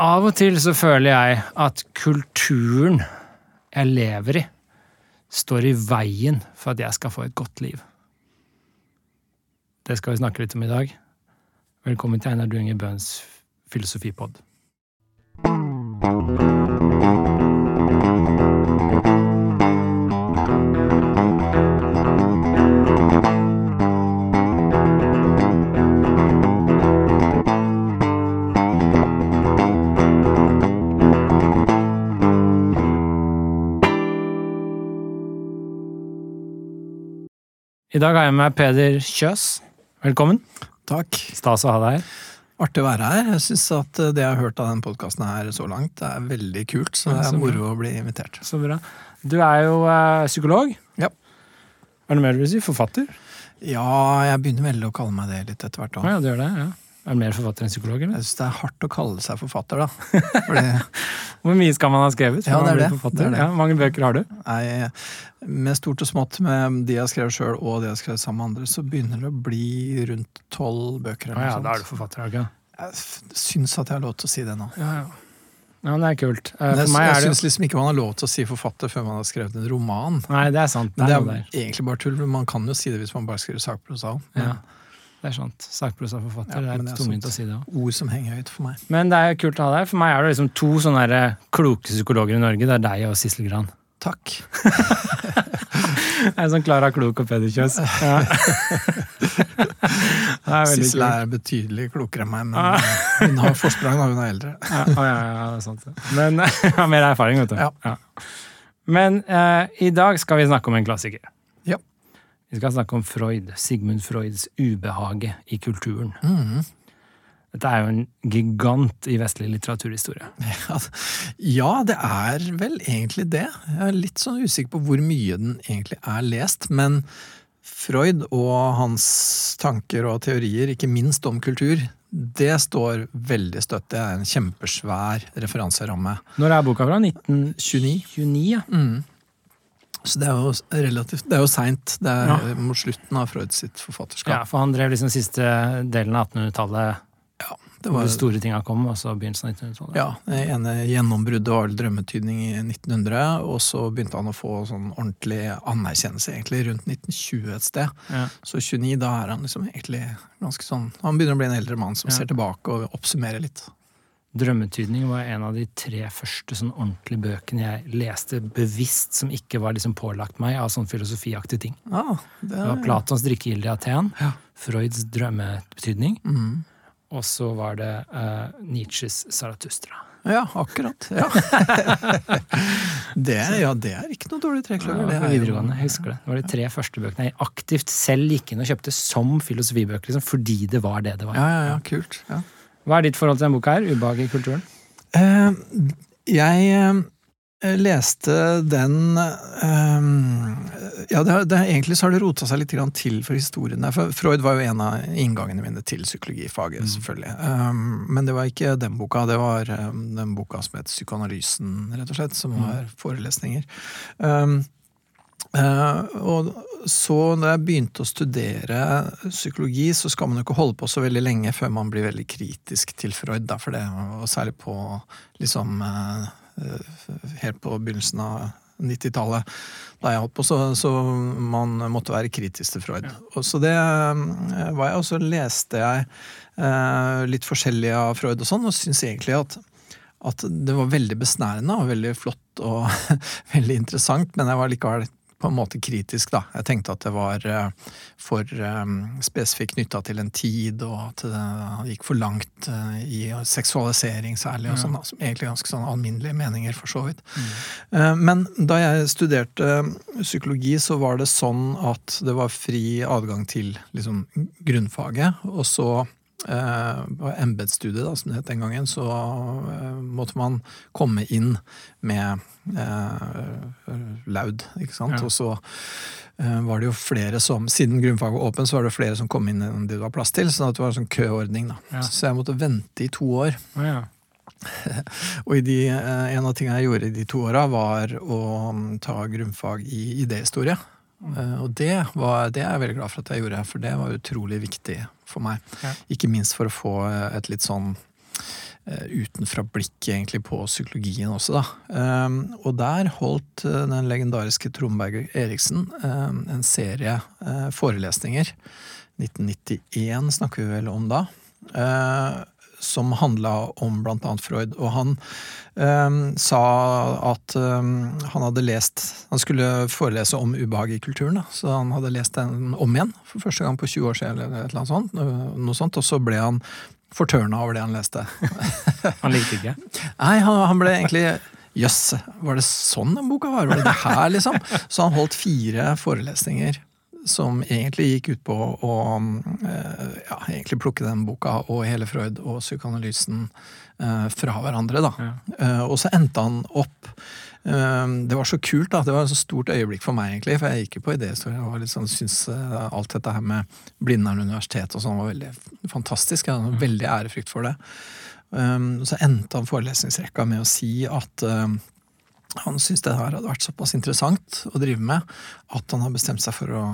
Av og til så føler jeg at kulturen jeg lever i, står i veien for at jeg skal få et godt liv. Det skal vi snakke litt om i dag. Velkommen til Einar Duinger Bøhns filosofipod. I dag har jeg med meg Peder Kjøs. Velkommen. Takk. Stas å ha deg her. Artig å være her. Jeg syns at det jeg har hørt av denne podkasten her så langt, det er veldig kult. Så det er moro å bli invitert. Så bra. Du er jo eh, psykolog. Ja. Er det mer du vil si? Forfatter? Ja, jeg begynner vel å kalle meg det litt etter hvert da. ja, du gjør det? ja. Er du mer forfatter enn psykolog, eller? Jeg synes det er hardt å kalle seg forfatter, da. Fordi Hvor mye skal man ha skrevet? Ja, det er det. Det er det. Ja, mange bøker har du? Nei, med stort og smått, med de jeg har skrevet sjøl og de jeg har skrevet sammen med andre, så begynner det å bli rundt tolv bøker. eller ah, ja, noe da er du forfatter, er ikke? Jeg syns at jeg har lov til å si det nå. Ja, ja. ja, det er kult. Men jeg, jeg er det syns liksom ikke man har lov til å si forfatter før man har skrevet en roman. Nei, det er sant. Det det er det er egentlig bare tull. Men Man kan jo si det hvis man bare skriver sakprosa. men Ja, det er sant. Sakprosaforfatter. Ja, men det det er tungvint å si det òg. Ord som henger høyt for meg. Men det er kult å ha deg. For meg er det liksom to sånne der kloke psykologer i Norge. Det er deg og Sissel Gran. Takk. jeg er sånn Klara Klok og Peder Kjøs. Ja. Er Sissel er betydelig klokere enn meg, men Ah. hun har forsprang da hun er eldre. Ja, ja, ja, det er sant. Men jeg har mer erfaring, vet du. Ja. Men uh, i dag skal vi snakke om en klassiker. Vi skal snakke om Freud. Sigmund Freuds ubehage i kulturen. Mm. Dette er jo en gigant i vestlig litteraturhistorie. Ja, Ja, det er vel egentlig det. Jeg er litt sånn usikker på hvor mye den egentlig er lest, men Freud og hans tanker og teorier, ikke minst om kultur, det står veldig støtt. Det er en kjempesvær referanseramme. Når er boka fra? 1929? 29. ja. Mm. Så det er jo relativt Det er jo seint. Det er Ja. mot slutten av Freud sitt forfatterskap. ja, for han drev liksom siste delen av 1800-tallet, Ja, det var de store tinga kom, og så begynnelsen av 1900-tallet. Ja, det ene gjennombruddet var drømmetydning i 1900, og så begynte han å få sånn ordentlig anerkjennelse egentlig rundt 1920 et sted. Ja. Så 29, da er han liksom egentlig ganske sånn Han begynner å bli en eldre mann som Ja. ser tilbake og oppsummerer litt. Drømmetydning var en av de tre første sånn ordentlige bøkene jeg leste bevisst, som ikke var liksom pålagt meg av sånn filosofiaktige ting. Ah, det Det var er Platons drikkegilde i Aten, Ja. Freuds drømmebetydning, mm. og så var det uh, Nietzsches Saratustra Ja, akkurat. Ja. det, ja, det er ikke noe dårlig Ja, trekløver. det er videregående, jeg husker det. Det var de tre første bøkene jeg aktivt selv gikk inn og kjøpte som filosofibøker, liksom, fordi det var det det var. Ja, ja, ja, kult. Ja. Hva er ditt forhold til denne boka her? Ubehag i kulturen? Uh, jeg eh, leste den eh, Ja, det, det, egentlig så har det rota seg litt grann til for historien. der, For Freud var jo en av inngangene mine til psykologifaget, selvfølgelig. Eh, men det var ikke den boka, det var eh, den boka som het Psykoanalysen, rett og slett, som var forelesninger. Um, Uh, og så når jeg begynte å studere psykologi, så skal man jo ikke holde på så veldig lenge før man blir veldig kritisk til Freud, da, for det, og særlig på liksom eh, helt på begynnelsen av 90-tallet, da jeg holdt på, så, så man måtte være kritisk til Freud. Og så det eh, var jeg, og så leste jeg eh, litt forskjellig av Freud og sånn, og syns egentlig at at det var veldig besnærende og veldig flott og veldig interessant, men jeg var likevel på en måte kritisk, da. Jeg tenkte at det var eh, for eh, spesifikt knytta til en tid, og at det gikk for langt eh, i seksualisering særlig, og sånn, da, som egentlig ganske sånn alminnelige meninger, for så vidt. Mm. Men da jeg studerte psykologi, så var det sånn at det var fri adgang til liksom, grunnfaget, og så på embetsstudiet, som det het den gangen, så eh, måtte man komme inn med eh, laud, ikke sant. Ja. Og så eh, var det jo flere som, siden grunnfaget var åpen, så var det flere som kom inn enn det det var plass til, sånn at det var en sånn køordning, da. Ja. Så jeg måtte vente i to år. Ja. Og i de, eh, en av tingene jeg gjorde i de to åra, var å mm, ta grunnfag i idéhistorie. Eh, Og det, var, det er jeg veldig glad for at jeg gjorde, for det var utrolig viktig for meg. Ja. Ikke minst for å få eh, et litt sånn utenfra blikk egentlig på psykologien også, da. Um, og der holdt den legendariske Tromberg Eriksen um, en serie forelesninger. 1991 snakker vi vel om da. Som handla om annet Freud. Og han um, sa at um, han hadde lest Han skulle forelese om ubehag i kulturen, da, så han hadde lest den om igjen for første gang på 20 år siden, eller eller noe sånt, noe sånt, og så ble han fortørna over det han leste. han likte ikke? Nei, han, han ble egentlig Jøss, yes, var det sånn den boka var? Var det det her, liksom? Så han holdt fire forelesninger som egentlig gikk ut på å eh, ja, egentlig plukke den boka og hele Freud og psykoanalysen eh, fra hverandre. da. Ja. Eh, og så endte han opp Det var så kult, da. Det var et så stort øyeblikk for meg, egentlig. For jeg gikk jo på idéhistorie og liksom syntes alt dette her med Blindern universitet og sånn var veldig fantastisk. Jeg hadde veldig ærefrykt for det. Så endte han forelesningsrekka med å si at han syntes det her hadde vært såpass interessant å drive med at han har bestemt seg for å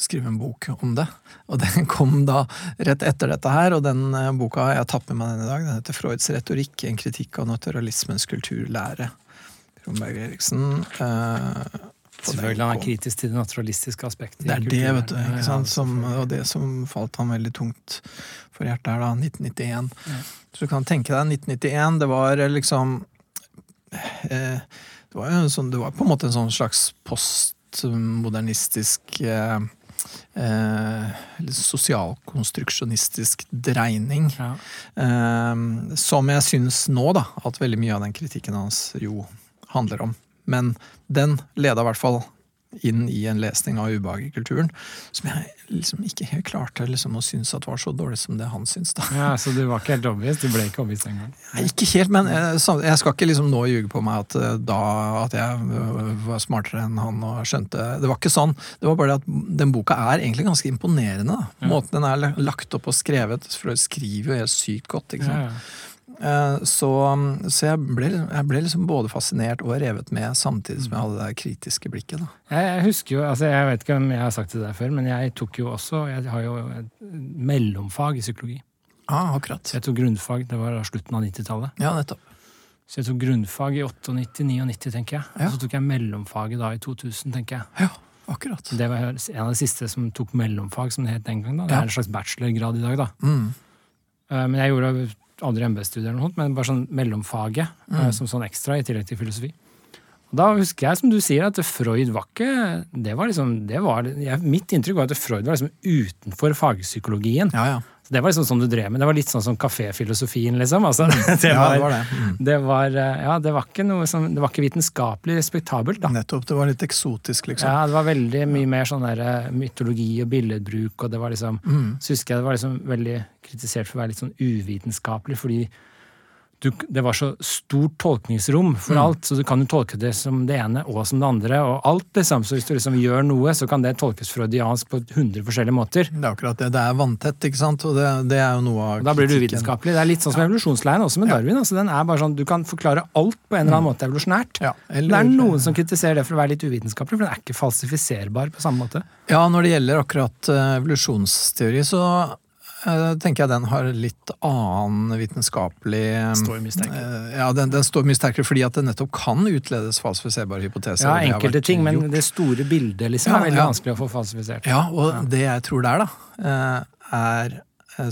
skrive en bok om det. Og den kom da rett etter dette her, og den boka boka har jeg tatt med meg den i dag. Den heter Freuds retorikk, en kritikk av naturalismens kulturlære. Romberg Eriksen. Eh, Selvfølgelig han er kritisk til det naturalistiske aspektet. Det er det, vet du. ikke sant? Som, og det som falt han veldig tungt for hjertet her, da. 1991. Ja. Så du kan tenke deg 1991, det var liksom eh, det var, sånn, det var på en måte en sånn slags postmodernistisk eh, eh, sosialkonstruksjonistisk dreining. Ja. Eh, som jeg syns nå, da, at veldig mye av den kritikken hans jo handler om. Men den leda i hvert fall inn i en lesning av ubehag i kulturen, som jeg liksom ikke helt klarte liksom, å synes at var så dårlig som det han syns. da. Ja, Så du var ikke helt overbevist? Du ble ikke overbevist engang? Ikke helt, men jeg, jeg, skal ikke liksom nå ljuge på meg at, eh, da, at jeg øh, var smartere enn han og skjønte Det var ikke sånn. Det var bare det at den boka er egentlig ganske imponerende. da. Måten den er lagt opp og skrevet. For å skriver jo helt sykt godt. ikke sant? Ja, ja. Eh, så, så jeg, ble, jeg, ble, liksom både fascinert og revet med, samtidig som jeg hadde det kritiske blikket. Da. Jeg, husker jo, altså jeg vet ikke om jeg har sagt det der før, men jeg tok jo også Jeg har jo et mellomfag i psykologi. Ah, akkurat. Så jeg tok grunnfag, det var da slutten av 90-tallet. Ja, nettopp. Så jeg tok grunnfag i 98-99, tenker jeg. Ja. Og så tok jeg mellomfaget da i 2000, tenker jeg. Ja. Akkurat. Det var en av de siste som tok mellomfag, som det het den gang. da. Det er en slags bachelorgrad i dag, da. Mm. Eh, men jeg gjorde aldri MB-studier, men bare sånn mellomfaget mm. Eh, som sånn ekstra, i tillegg til filosofi. Og da husker jeg, som du sier, at Freud var ikke det var liksom, det var, jeg, Mitt inntrykk var at Freud var liksom utenfor fagpsykologien. Ja, ja. Så det var liksom sånn du drev med. Det var litt sånn som kaféfilosofien, liksom. Altså, det, var, ja, det, var det. Mm. det var Ja, det var ikke noe som Det var ikke vitenskapelig respektabelt, da. Nettopp. Det var litt eksotisk, liksom. Ja, det var veldig mye mer sånn der eh, mytologi og billedbruk, og det var liksom mm. Så husker jeg det var liksom veldig kritisert for å være litt sånn uvitenskapelig, fordi du, det var så stort tolkningsrom for mm. alt, så du kan jo tolke det som det ene og som det andre. og alt liksom, Så hvis du liksom gjør noe, så kan det tolkes freudiansk på 100 forskjellige måter. Det er akkurat det. Det er vanntett, ikke sant? Og det, det er jo noe av og Da blir det uvitenskapelig. Det er litt sånn som ja. evolusjonsleiren også med Darwin. altså den er bare sånn, Du kan forklare alt på en eller annen mm. måte evolusjonært. Ja, eller, det er noen som kritiserer det for å være litt uvitenskapelig, for den er ikke falsifiserbar på samme måte. Ja, når det gjelder akkurat eh, evolusjonsteori, så tenker jeg den har litt annen vitenskapelig Står mye sterkere. Eh, ja, den, den, står mye sterkere fordi at det nettopp kan utledes falsifiserbare hypoteser. Ja, enkelte ting, men det store bildet liksom ja, er veldig ja. vanskelig å få falsifisert. Ja, og ja. det jeg tror det er, da, eh, er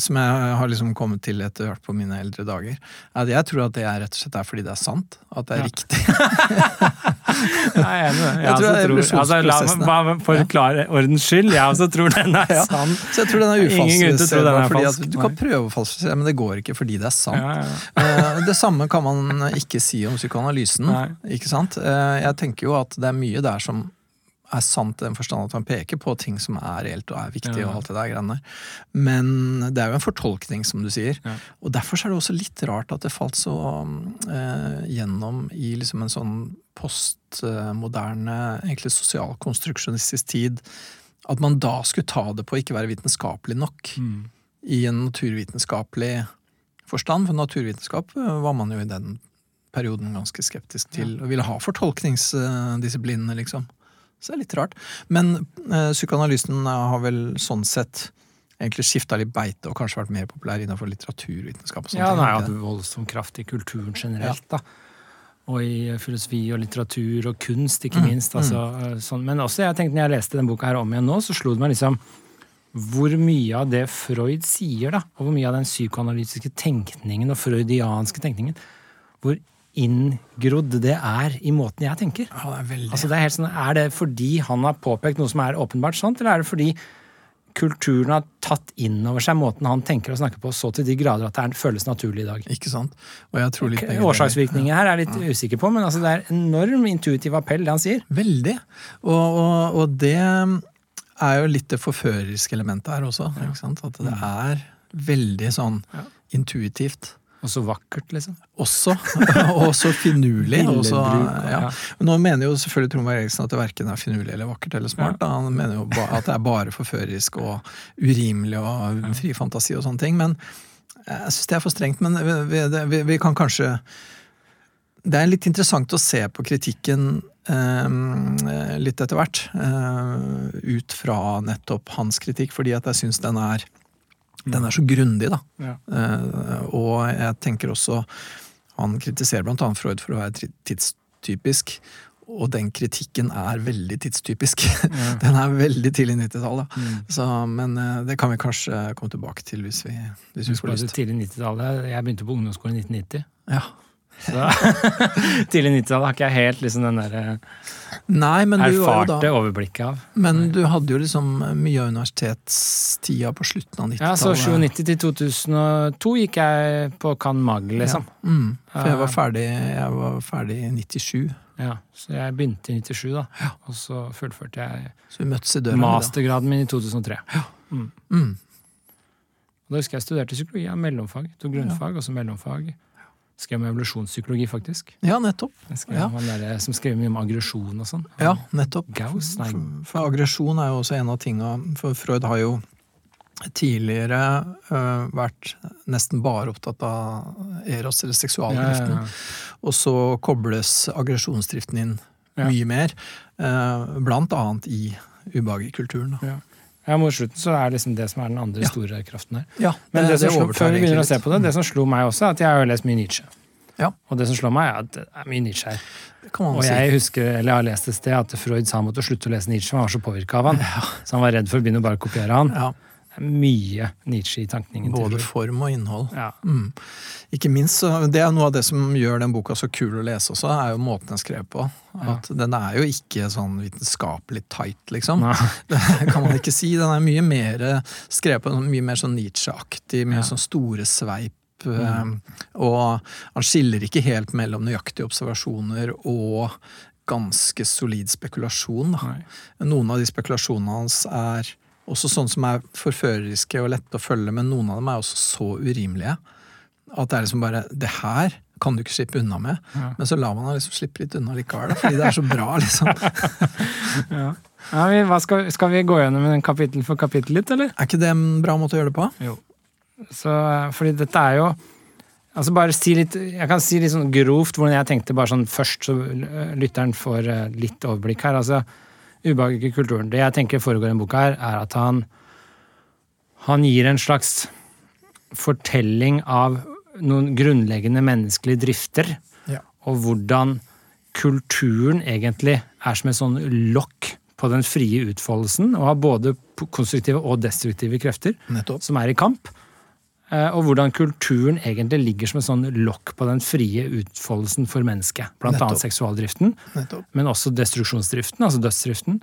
som jeg har liksom kommet til etter hvert på mine eldre dager. At jeg tror at det er rett og slett er fordi det er sant. At det er ja. riktig. jeg er enig jeg, tror det er altså, La meg bare forklare ordens skyld. Jeg også tror den er ja. sann. Så jeg tror den er ufalsifiserbar. Du kan prøve å falsifisere, men det går ikke fordi det er sant. Ja, eh, det samme kan man ikke si om psykoanalysen. Nei. ikke sant? Eh, jeg tenker jo at det er mye der som er sant i den forstand at han peker på ting som er reelt og er viktig. Ja. og alt det der greiene Men det er jo en fortolkning, som du sier. Ja. Og derfor er det også litt rart at det falt så eh, gjennom i liksom en sånn postmoderne, egentlig sosialkonstruksjonistisk tid. At man da skulle ta det på å ikke være vitenskapelig nok. Mm. I en naturvitenskapelig forstand. For naturvitenskap eh, var man jo i den perioden ganske skeptisk til, og ville ha fortolkningsdisiplinene, liksom. Så det er litt rart. Men eh, psykoanalysen har vel sånn sett egentlig skifta litt beite og kanskje vært mer populær innenfor litteraturvitenskap. og sånt. Ja, den har hatt voldsom kraft i kulturen generelt, da. Og i filosofi og litteratur og kunst, ikke minst. Altså, sånn. Men også, jeg tenkte når jeg leste den boka her om igjen nå, så slo det meg liksom hvor mye av det Freud sier, da, og hvor mye av den psykoanalytiske tenkningen og freudianske tenkningen, hvor inngrodd det er i måten jeg tenker. Ja, det er veldig. Altså, det er, helt sånn, er det fordi han har påpekt noe som er åpenbart sant, eller er det fordi kulturen har tatt inn over seg måten han tenker og snakker på, så til de grader at det er, føles naturlig i dag? Ikke sant? Og jeg tror litt begge Årsaksvirkninger her er jeg litt usikker på, men altså, det er enorm intuitiv appell, det han sier. Veldig. Og, og, og det er jo litt det forføreriske elementet her også. Ikke sant? At det er veldig sånn intuitivt. Og så vakkert, liksom. Også. Og så finurlig. også, ja. ja. Men Nå mener jo selvfølgelig Trond Eriksen at det verken er finurlig eller vakkert eller smart. Da. Han mener jo at det er bare forførerisk og urimelig og fri fantasi og sånne ting. Men jeg syns det er for strengt. Men vi, vi, vi, vi kan kanskje Det er litt interessant å se på kritikken eh, litt etter hvert. Eh, ut fra nettopp hans kritikk, fordi at jeg syns den er den er så grundig, da. Ja. Eh, og jeg tenker også Han kritiserer annet Freud for å være tidstypisk. Og den kritikken er veldig tidstypisk. den er veldig tidlig 90-tallet. Mm. Men eh, det kan vi kanskje komme tilbake til hvis vi, hvis vi får lyst. tidlig 90-tallet. Jeg begynte på ungdomsskolen i 1990. Ja. Så tidlig 90-tallet har ikke jeg helt liksom den der eh, Nei, erfarte da, overblikket av. men du hadde jo liksom mye av universitetstida på slutten av 90-tallet. Ja, så 97 til 2002 gikk jeg på Can Mag, liksom. Ja. Mm, for jeg var ferdig, jeg var ferdig i 97, Ja, så jeg begynte i 97, da. Og så fullførte jeg så vi møttes i døra. mastergraden min i 2003. Mm. Og da husker jeg studerte psykologi, ja, mellomfag. To grunnfag, og så mellomfag. Skrev om evolusjonspsykologi, faktisk. Ja, nettopp. Ja. der, som skrev mye om aggresjon og sånn. Ja, nettopp. Gauss? Nei. For, for aggresjon er jo også en av tinga For Freud har jo tidligere uh, vært nesten bare opptatt av eros, eller seksualdriften. Ja, ja. Og så kobles aggresjonsdriften inn mye mer. uh, blant annet i ubehagekulturen. Ja. Ja, Mot slutten så er liksom det som er den andre Ja. store kraften her. Ja, Men det, som slo, før vi begynner å se på det, det som slo meg også, er at jeg har jo lest mye Nietzsche. Ja. Og det som slår meg, er at det er mye Nietzsche her. Det Og si. jeg husker, eller jeg har lest et sted at Freud sa han måtte slutte å lese Nietzsche, for han var så påvirka av han. Så han var redd for å begynne å bare kopiere han. Ja, Det mye Nietzsche i tankningen. både form og innhold. Ja. Mm. Ikke minst, Det er noe av det som gjør den boka så kul å lese også, er jo måten den er skrevet på. At Den er jo ikke sånn vitenskapelig tight, liksom. Nei. Det kan man ikke si. Den er mye mer skrevet på mye mer sånn Nietzsche-aktig, mye Ja. sånn store sveip. Mm. Og han skiller ikke helt mellom nøyaktige observasjoner og ganske solid spekulasjon. Noen av de spekulasjonene hans er også sånne som er forføreriske og lette å følge, men noen av dem er også så urimelige at det er liksom bare Det her kan du ikke slippe unna med. Ja. Men så lar man ham liksom slippe litt unna likevel, fordi det er så bra, liksom. Ja. Ja, vi, skal, skal vi gå gjennom den kapittel for kapittel litt, eller? Er ikke det en bra måte å gjøre det på? Jo. Så, fordi dette er jo Altså bare si litt, Jeg kan si litt sånn grovt hvordan jeg tenkte bare sånn først, så lytteren får eh, litt overblikk her. altså Ubehag i kulturen. Det jeg tenker foregår i denne boka, her, er at han han gir en slags fortelling av noen grunnleggende menneskelige drifter, Ja. og hvordan kulturen egentlig er som et sånn lokk på den frie utfoldelsen, og har både konstruktive og destruktive krefter Nettopp. som er i kamp. Eh, Og hvordan kulturen egentlig ligger som et sånn lokk på den frie utfoldelsen for mennesket. Blant Nettopp. annet seksualdriften, Nettopp. men også destruksjonsdriften, altså dødsdriften.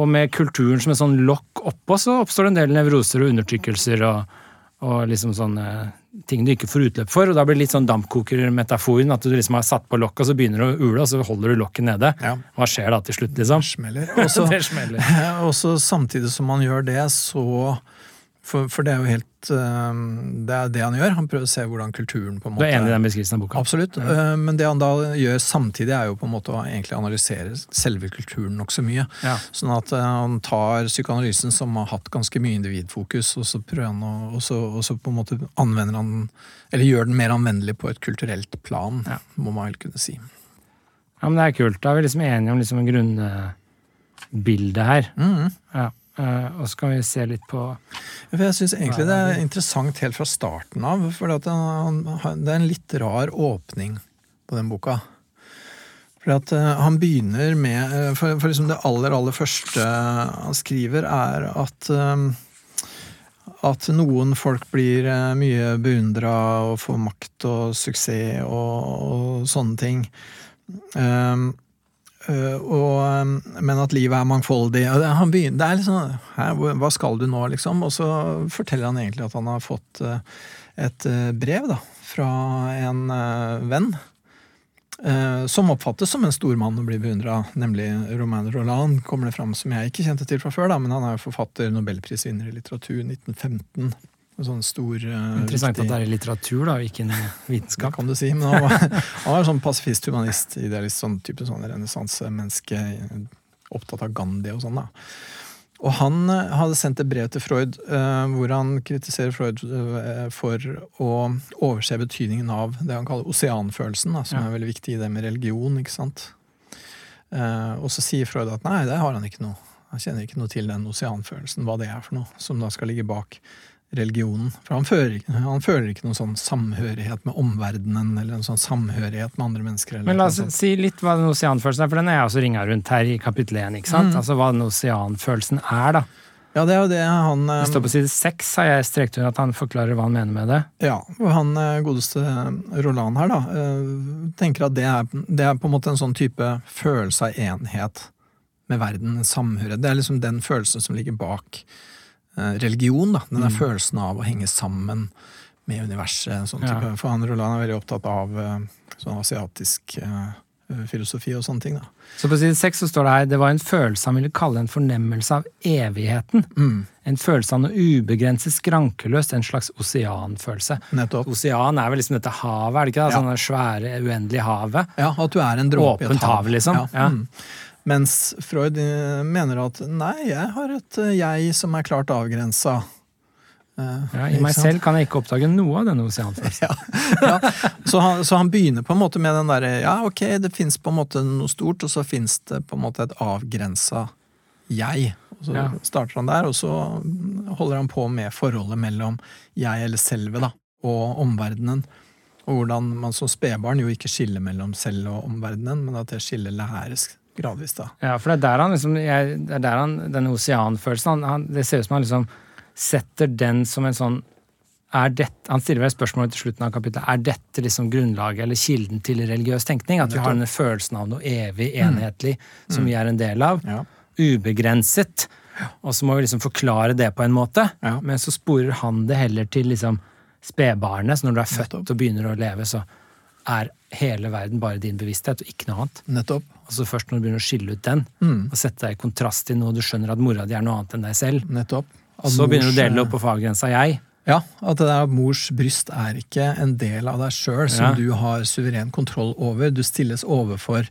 Og med kulturen som et sånn lokk oppå, så oppstår det en del nevroser og undertrykkelser og, og liksom sånne ting du ikke får utløp for. Og da blir det litt sånn dampkokermetaforen, at du liksom har satt på lokk, og så begynner du å ule, og så holder du lokket nede. Ja. Hva skjer da til slutt, liksom? Smeller. Det smeller. Og så samtidig som man gjør det, så for, for det er jo helt eh, Det er det han gjør. Han prøver å se hvordan kulturen på en Du måte er enig i den beskrivelsen av boka? Absolutt. Ja. Men det han da gjør samtidig, er jo på en måte å egentlig analysere selve kulturen nokså mye. Ja. Sånn at eh, han tar psykoanalysen, som har hatt ganske mye individfokus, og så prøver han å og så, og så på en måte anvender han Eller gjør den mer anvendelig på et kulturelt plan, Ja. må man vel kunne si. Ja, men det er kult. Da er vi liksom enige om liksom en grunnbilde her. Mm. Ja. Uh, og så kan vi se litt på for Jeg syns egentlig det er interessant helt fra starten av. For det er en litt rar åpning på den boka. For at uh, han begynner med uh, For, for liksom det aller, aller første han skriver, er at at noen folk blir mye beundra og får makt og suksess og, og sånne ting. Um, og, men at livet er mangfoldig. Han begynner, det er liksom Hva skal du nå, liksom? Og så forteller han egentlig at han har fått uh, et uh, brev da, fra en venn. som oppfattes som en stor mann å bli beundra, nemlig Romain Roland. kommer det fram Som jeg ikke kjente til fra før, da, men han er jo forfatter, nobelprisvinner i litteratur 1915. Sånn stor, Interessant viktig... at det er litteratur, da, ikke en vitenskap. Det kan du si, men han var, han var sånn pasifist, humanist, idealist, sånn type sånn renessansemenneske. Opptatt av Gandhi og sånn. da. Og han eh, hadde sendt et brev til Freud uh, hvor han kritiserer Freud for å overse betydningen av det han kaller oseanfølelsen, da, som ja. er veldig viktig i det med religion. ikke sant? Og så sier Freud at nei, det har han ikke noe. Han kjenner ikke noe til den oseanfølelsen, hva det er for noe, som da skal ligge bak religionen. For han føler, han føler, ikke noen sånn samhørighet med omverdenen eller en sånn samhørighet med andre mennesker. Men la oss si litt hva den oseanfølelsen er, for den er jeg også ringa rundt her i kapittel 1. ikke sant? Mm. Altså hva den oseanfølelsen er, da. Ja, det er jo det han Det står på side seks, har jeg strekt under at han forklarer hva han mener med det. Ja, og han eh, godeste Roland her, da, eh, tenker at det er, det er på en måte en sånn type følelse av enhet med verden, samhørighet. Det er liksom den følelsen som ligger bak Eh, religion. da, Den mm. følelsen av å henge sammen med universet. Sånn type. Ja. For han Roland er veldig opptatt av uh, sånn asiatisk uh, filosofi og sånne ting. da. Så på side seks står det her det var en følelse han ville kalle en fornemmelse av evigheten. Mm. En følelse av noe ubegrenset skrankeløst, en slags oseanfølelse. Nettopp. Osean er vel liksom dette havet, er det ikke? det? Ja. Sånne svære, uendelige havet. Ja, at du er en dråpe i et hav. hav liksom. Ja. Mm. Mens Freud eh, mener at nei, jeg har et eh, jeg som er klart avgrensa. Uh, ja, I meg selv kan jeg ikke oppdage noe av denne oseanfølelsen. ja, ja. Så, han, så, han, begynner på en måte med den derre ja, ok, det fins på en måte noe stort, og så fins det på en måte et avgrensa jeg. Og så ja. starter han der, og så holder han på med forholdet mellom jeg eller selve da, og omverdenen. Og hvordan man som spedbarn jo ikke skiller mellom selv og omverdenen, men at det skillet læres gradvis, da. Ja, for det er der han liksom jeg, Det er der han, Den oseanfølelsen han, han, Det ser ut som han liksom setter den som en sånn dette, Han stiller vel spørsmålet til slutten av kapittelet er dette liksom grunnlaget eller kilden til religiøs tenkning. At vi har denne følelsen av noe evig, enhetlig, mm. som vi er en del av. Ja. Ubegrenset. Og så må vi liksom forklare det på en måte. Ja. Men så sporer han det heller til liksom spedbarnet. Så når du er født og begynner å leve, så er hele verden bare din bevissthet, og ikke noe annet. Nettopp. Altså Først når du begynner å skille ut den, mm. og sette deg i kontrast til noe du skjønner at mora di er noe annet enn deg selv, Nettopp. At så begynner du å dele opp på faggrensa jeg. Ja, at det der mors bryst er ikke en del av deg sjøl som ja. du har suveren kontroll over. Du stilles overfor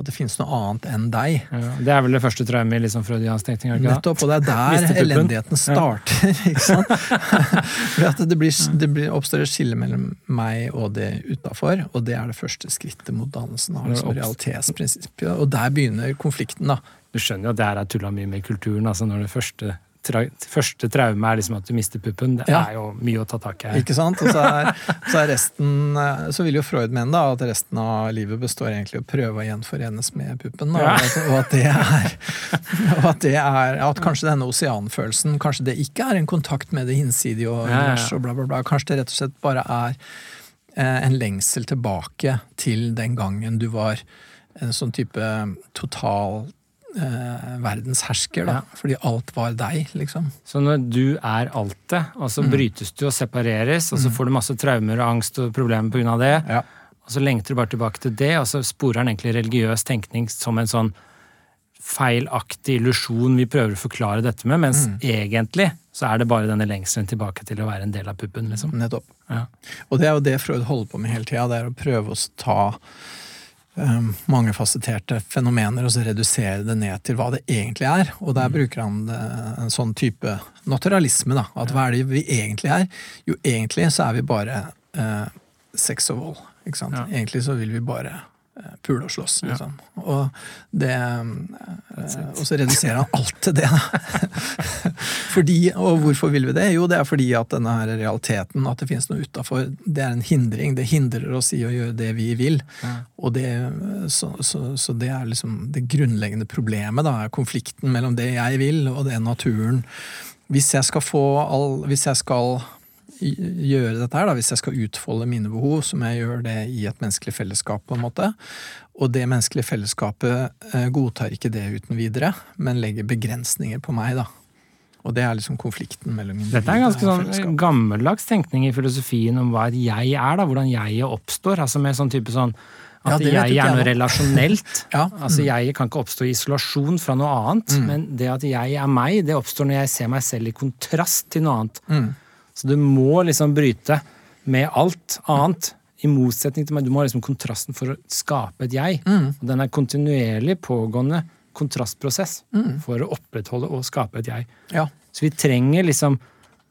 at det finnes noe annet enn deg. Ja, det er vel det første traumet i liksom freudiansk tenkning? Nettopp, og det er der elendigheten starter. Ikke sant? For at det, blir, det blir, oppstår et skille mellom meg og det utafor, og det er det første skrittet mot dannelsen av liksom, realitetsprinsippet. Og der begynner konflikten, da. Du skjønner jo at det her er tulla mye med kulturen. altså når det første tra første traume er liksom at du mister puppen. Det ja. er jo mye å ta tak i her. Ikke sant? Og så er, så er, resten eh, Så vil jo Freud mene da, at resten av livet består egentlig i å prøve å gjenforenes med puppen. Da, ja. og, at det er, og at det er At kanskje denne oseanfølelsen Kanskje det ikke er en kontakt med det hinsidige og univers og bla, bla, bla. Kanskje det rett og slett bare er eh, en lengsel tilbake til den gangen du var en sånn type total eh, verdens hersker, da. Ja. Fordi alt var deg, liksom. Så når du er altet, og så mm. brytes du og separeres, og så mm. får du masse traumer og angst og problemer pga. det, ja. og så lengter du bare tilbake til det, og så sporer han egentlig religiøs tenkning som en sånn feilaktig illusjon vi prøver å forklare dette med, mens mm. egentlig så er det bare denne lengselen tilbake til å være en del av puppen. liksom. Nettopp. Ja. Og det er jo det Freud holder på med hele tida, det er å prøve å ta mangefasetterte fenomener, og så redusere det ned til hva det egentlig er. Og der mm. bruker han en sånn type naturalisme, da. At hva er det vi egentlig er? Jo, egentlig så er vi bare eh, sex og vold. Ikke sant? Ja. Egentlig så vil vi bare eh, pule og slåss, liksom. Ja. Og, det, og så reduserer han alt til det. fordi, og hvorfor vil vi det? Jo, det er fordi at denne her realiteten, at det finnes noe utafor, det er en hindring. Det hindrer oss i å gjøre det vi vil. Ja. Og det, så, så, så, det er liksom det grunnleggende problemet, da, er konflikten mellom det jeg vil, og det naturen Hvis jeg skal få all Hvis jeg skal gjøre dette her, da, hvis jeg skal utfolde mine behov, så må jeg gjøre det i et menneskelig fellesskap, på en måte. Og det menneskelige fellesskapet eh, godtar ikke det uten videre, men legger begrensninger på meg, da. Og det er liksom konflikten mellom individet Dette er ganske sånn gammeldags tenkning i filosofien om hva et jeg er, da, hvordan jeg oppstår. altså med sånn type sånn at ja, jeg er noe relasjonelt. ja. Altså Jeg kan ikke oppstå i isolasjon fra noe annet, mm. men det at jeg er meg, det oppstår når jeg ser meg selv i kontrast til noe annet. Mm. Så du må liksom bryte med alt annet. I motsetning til meg. Du må ha liksom kontrasten for å skape et jeg. Mm. Og den er kontinuerlig pågående kontrastprosess mm. for å opprettholde og skape et jeg. Ja. Så vi trenger liksom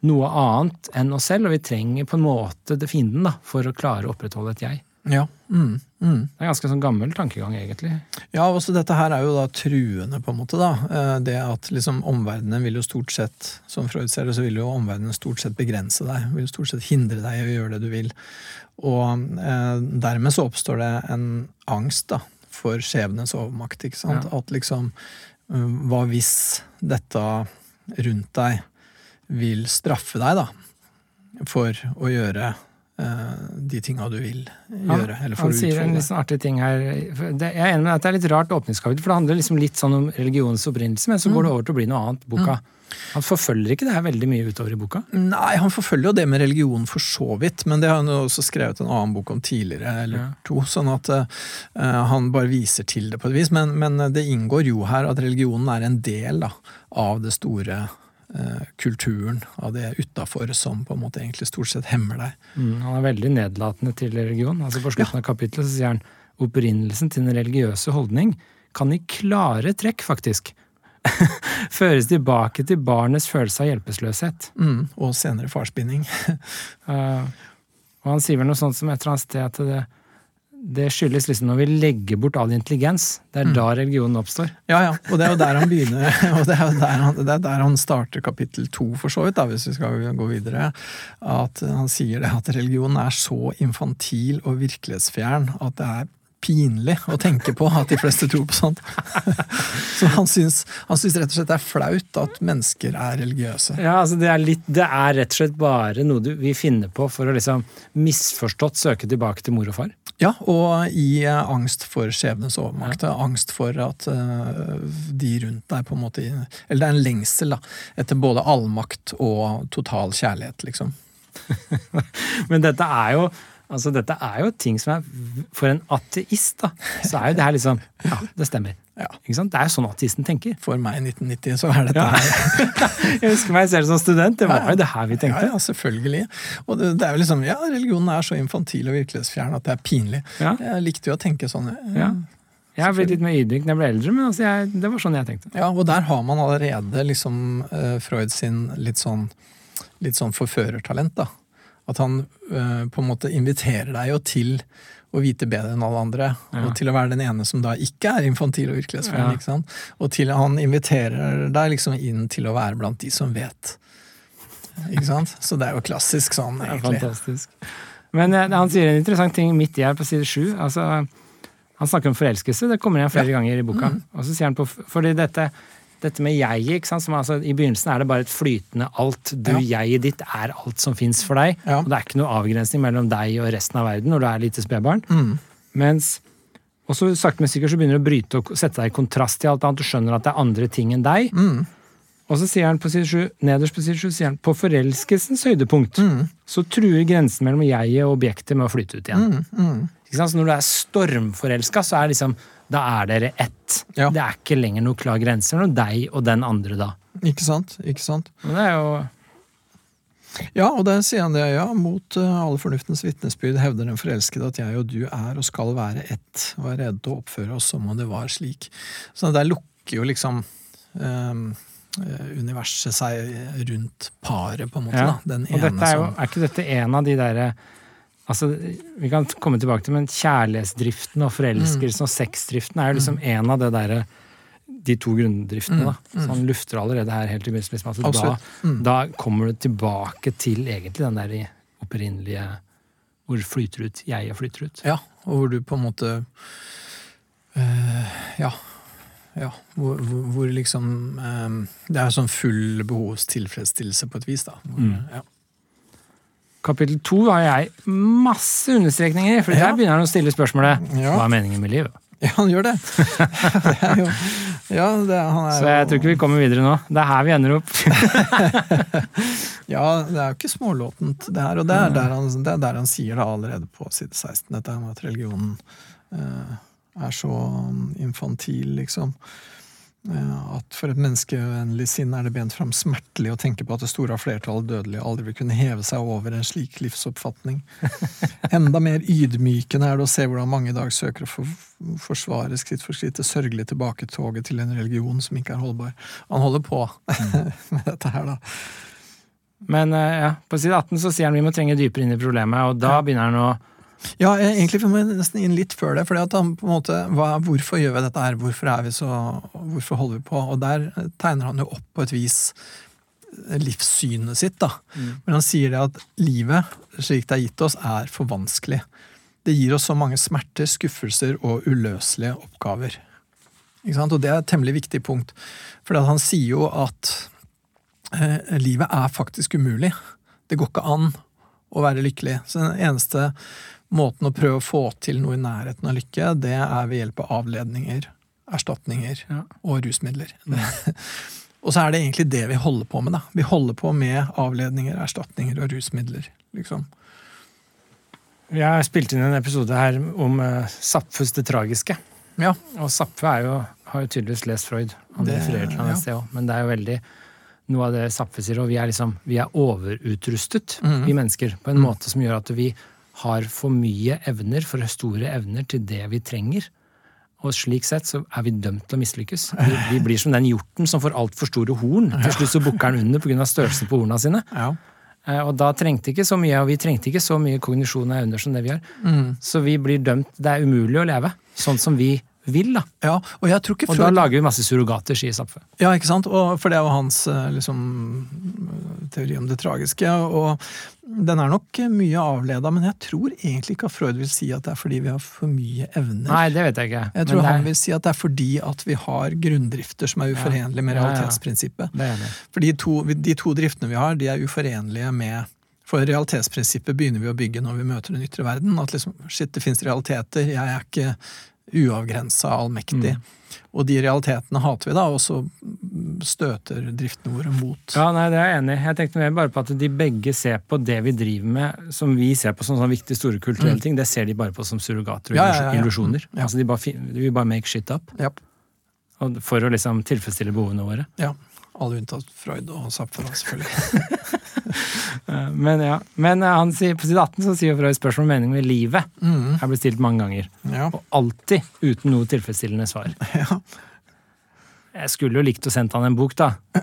noe annet enn oss selv, og vi trenger på en måte det fienden da, for å klare å opprettholde et jeg. Ja. Mm, mm. Det er ganske sånn gammel tankegang, egentlig. Ja, også dette her er jo da truende, på en måte. da. Eh, det at liksom omverdenen vil jo stort sett, som Freud ser det, så vil jo omverdenen stort sett begrense deg. Vil jo stort sett hindre deg i å gjøre det du vil. Og eh, dermed så oppstår det en angst da, for skjebnens overmakt. ikke sant? Ja. At liksom eh, Hva hvis dette rundt deg vil straffe deg, da? For å gjøre de tinga du vil gjøre. Han, han sier en litt sånn artig ting her. Det, jeg er enig med at det er litt rart åpningskapittel, for det handler liksom litt sånn om religionens opprinnelse, men så mm. går det over til å bli noe annet. boka. Mm. Han forfølger ikke det her veldig mye utover i boka? Nei, han forfølger jo det med religion for så vidt, men det har han jo også skrevet en annen bok om tidligere, eller ja. to, sånn at uh, han bare viser til det på et vis. Men, men, det inngår jo her at religionen er en del da, av det store Eh, kulturen av det utafor som på en måte egentlig stort sett hemmer deg. Mm, han er veldig nedlatende til religion. Altså På slutten ja. av kapittelet så sier han opprinnelsen til den religiøse holdning kan i klare trekk, faktisk, føres tilbake til barnets følelse av hjelpeløshet. Mm, og senere farsbinding. uh, og han sier vel noe sånt som et eller annet sted at det, det skyldes liksom når vi legger bort all intelligens. Det er mm. da religionen oppstår. Ja, ja. Og det er jo der han begynner, og det er, der han, det er der han starter kapittel to, for så vidt, da, hvis vi skal gå videre. At han sier det at religionen er så infantil og virkelighetsfjern at det er pinlig å tenke på at de fleste tror på sånt. Så han syns, han syns, rett og slett det er flaut at mennesker er religiøse. Ja, altså det er, litt, det er rett og slett bare noe du, vi finner på for å liksom misforstått søke tilbake til mor og far. Ja, og i uh, angst for skjebnens overmakt. Ja. Angst for at uh, de rundt deg på en måte Eller det er en lengsel da, etter både allmakt og total kjærlighet, liksom. Men dette er jo Altså, dette er jo ting som er For en ateist, da, så er jo det her liksom Ja, det stemmer. Ja. Ikke sant? Det er jo sånn ateisten tenker. For meg i 1990 så er dette ja. her Jeg husker meg selv som student. Det var jo det her vi tenkte. Ja, selvfølgelig. Og det, det, er jo liksom Ja, religionen er så infantil og virkelighetsfjern at det er pinlig. Jeg likte jo å tenke sånn. Ja. Jeg har blitt litt mer ydmyk når jeg ble eldre, men altså jeg, det var sånn jeg tenkte. Ja, Og der har man allerede liksom uh, Freud sin litt sånn, litt sånn forførertalent. da at han uh, på en måte inviterer deg jo til å vite bedre enn alle andre. Ja. Og til å være den ene som da ikke er infantil og virkelighetsfjern. Ja. Og til han inviterer deg liksom inn til å være blant de som vet. Ikke sant? Så det er jo klassisk sånn, egentlig. fantastisk. Men ja, han sier en interessant ting midt i her på side sju. Altså, han snakker om forelskelse. Det kommer igjen flere ganger i boka. Mm. Og så sier han på, fordi dette dette med jeget. Altså, I begynnelsen er det bare et flytende alt. Du, ja. jeget ditt er alt som fins for deg. Ja. Og det er ikke noe avgrensning mellom deg og resten av verden når du er lite spedbarn. Mm. Mens og så sakte, men sikkert så begynner du å bryte og sette deg i kontrast til alt annet. Du skjønner at det er andre ting enn deg. Mm. Og så sier han på side 7, nederst på side 7 sier han på forelskelsens høydepunkt mm. så truer grensen mellom jeget og objektet med å flyte ut igjen. Mm. mm. Så når du er stormforelska, så er liksom da er dere ett. Ja. Det er ikke lenger noen klar grense mellom deg og den andre da. Ikke sant? Ikke sant? Men det er jo ja, og der sier han det, ja. Mot uh, alle fornuftens vitnesbyrd hevder den forelskede at jeg og du er og skal være ett, og er rede til å oppføre oss som om det var slik. Så der lukker jo liksom um, universet seg rundt paret, på en måte. Ja. da. Den og dette er, jo, er ikke dette en av de derre Altså, vi kan komme tilbake til, men kjærlighetsdriften og forelskelsen og sexdriften er jo liksom en av det derre de to grunndriftene. da. Så han lufter allerede her helt i begynnelsen. Liksom, at da, Mm. da kommer du tilbake til egentlig den der opprinnelige hvor flyter ut jeg flyter ut. Ja, og hvor du på en måte øh, Ja. Ja, hvor, hvor, hvor liksom um, Det er sånn full behovstilfredsstillelse på et vis, da. Hvor, Mm. ja. Kapittel to har jeg masse understrekninger i, for Ja. der begynner han å stille spørsmålet Ja. hva er meningen med livet? ja, han gjør det. det er jo, ja, det, han er Så jeg tror ikke vi kommer videre nå. Det er her vi ender opp. Ja, det er jo ikke smålåtent, det her. Og det er der han, det er der han sier det allerede på side 16, dette med at religionen eh, er så infantil, liksom. Eh, at for et menneskevennlig sinn er det bent fram smertelig å tenke på at det store flertallet dødelige aldri vil kunne heve seg over en slik livsoppfatning. Enda mer ydmykende er det å se hvordan mange i dag søker å for, forsvare skritt for skritt det sørgelige tilbaketoget til en religion som ikke er holdbar. Han holder på med dette her, da. Men eh, ja, på side 18 så sier han vi må trenge dypere inn i problemet, og da begynner han å Ja, egentlig må jeg nesten inn litt før det. at han på en måte, hva, Hvorfor gjør vi dette her? Hvorfor er vi så, hvorfor holder vi på? Og der tegner han jo opp på et vis livssynet sitt. da. Men han sier det at livet, slik det er gitt oss, er for vanskelig. Det gir oss så mange smerter, skuffelser og uløselige oppgaver. Ikke sant? Og det er et temmelig viktig punkt. For han sier jo at eh, livet er faktisk umulig. Det går ikke an å være lykkelig. Så den eneste måten å prøve å få til noe i nærheten av lykke, det er ved hjelp av avledninger, erstatninger Ja. og rusmidler. og så er det egentlig det vi holder på med, da. Vi holder på med avledninger, erstatninger og rusmidler, liksom. Jeg har spilt inn en episode her om uh, Zapfes Det tragiske. Ja. Og Zapfe er jo, har jo tydeligvis lest Freud. Han Det- refererer til han ja. sted også, men det er jo veldig noe av det Zapfe sier, og vi er liksom vi er overutrustet, Mhm. vi mennesker, på en måte som gjør at vi har for mye evner, for store evner til det vi trenger. Og slik sett så er vi dømt til å mislykkes. Vi, vi blir som den hjorten som får altfor store horn. Til slutt så bukker den under pga. størrelsen på horna sine. Ja. Eh, Og da trengte ikke så mye, og vi trengte ikke så mye kognisjon og evner som det vi har. Mm. Så vi blir dømt. Det er umulig å leve sånn som vi vil, da. ja. Og jeg tror ikke Og da lager vi masse surrogater, sier Zapfe. Ja, ikke sant? Og, for det er jo hans eh, liksom, teori om det tragiske. Og den er nok mye avleda, men jeg tror egentlig ikke at Freud vil si at det er fordi vi har for mye evner. Nei, det vet jeg ikke. Jeg tror er- han vil si at det er fordi at vi har grunndrifter som er uforenlige med Ja, ja, ja. realitetsprinsippet. Jeg. For de to, de to driftene vi har, de er uforenlige med For realitetsprinsippet begynner vi å bygge når vi møter den ytre verden. At liksom, shit, det fins realiteter. Jeg er ikke uavgrensa allmektig. Mm. Og de realitetene hater vi, da, og så støter driftene våre mot. Ja, nei, det er jeg enig i. Jeg tenkte mer bare på at de begge ser på det vi driver med, som vi ser på som sånne viktige, store kulturelle ting, det ser de bare på som surrogater og Mm. Ja, ja, ja, illusjoner. Altså de bare, de vil bare make shit up. Yep. For å liksom tilfredsstille behovene våre. ja. Alle unntatt Freud og Zapfara, selvfølgelig. Eh, Men ja, men eh, han sier, på side 18 så sier Freud spørsmål om meningen med livet. Mm. er blitt stilt mange ganger. Ja. Og alltid uten noe tilfredsstillende svar. Ja. Jeg skulle jo likt å sendt han en bok, da.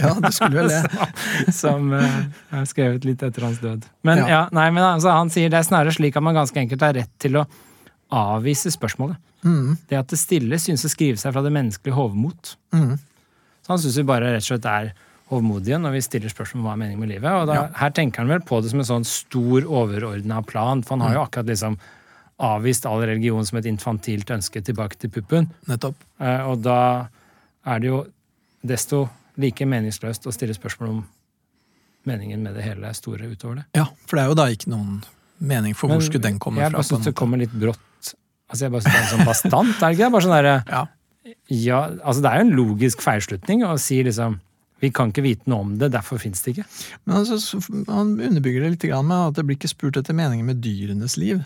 ja, du skulle vel det. Som uh, er skrevet litt etter hans død. Men, Ja. ja. nei, men altså, han sier det er snarere slik at man ganske enkelt har rett til å avvise spørsmålet. Mm. Det at det stille synes å skrive seg fra det menneskelige hovmot. Mm. Så han syns jo bare rett og slett er hovmodige når vi stiller spørsmål om hva er meningen med livet. Og da, Ja. her tenker han vel på det som en sånn stor, overordna plan, for han har jo Mm. akkurat liksom avvist all religion som et infantilt ønske tilbake til puppen. Nettopp. Eh, Og da er det jo desto like meningsløst å stille spørsmål om meningen med det hele store utover det. Ja, for det er jo da ikke noen mening for hvor Men skulle den komme jeg fra. bare på en syns det kommer litt brått. Altså Jeg bare synes det er sånn bastant, er det ikke det? Bare sånn derre Ja. Ja, altså det er jo en logisk feilslutning å si liksom Vi kan ikke vite noe om det, derfor fins det ikke. Men altså, han underbygger det litt med at det blir ikke spurt etter meningen med dyrenes liv.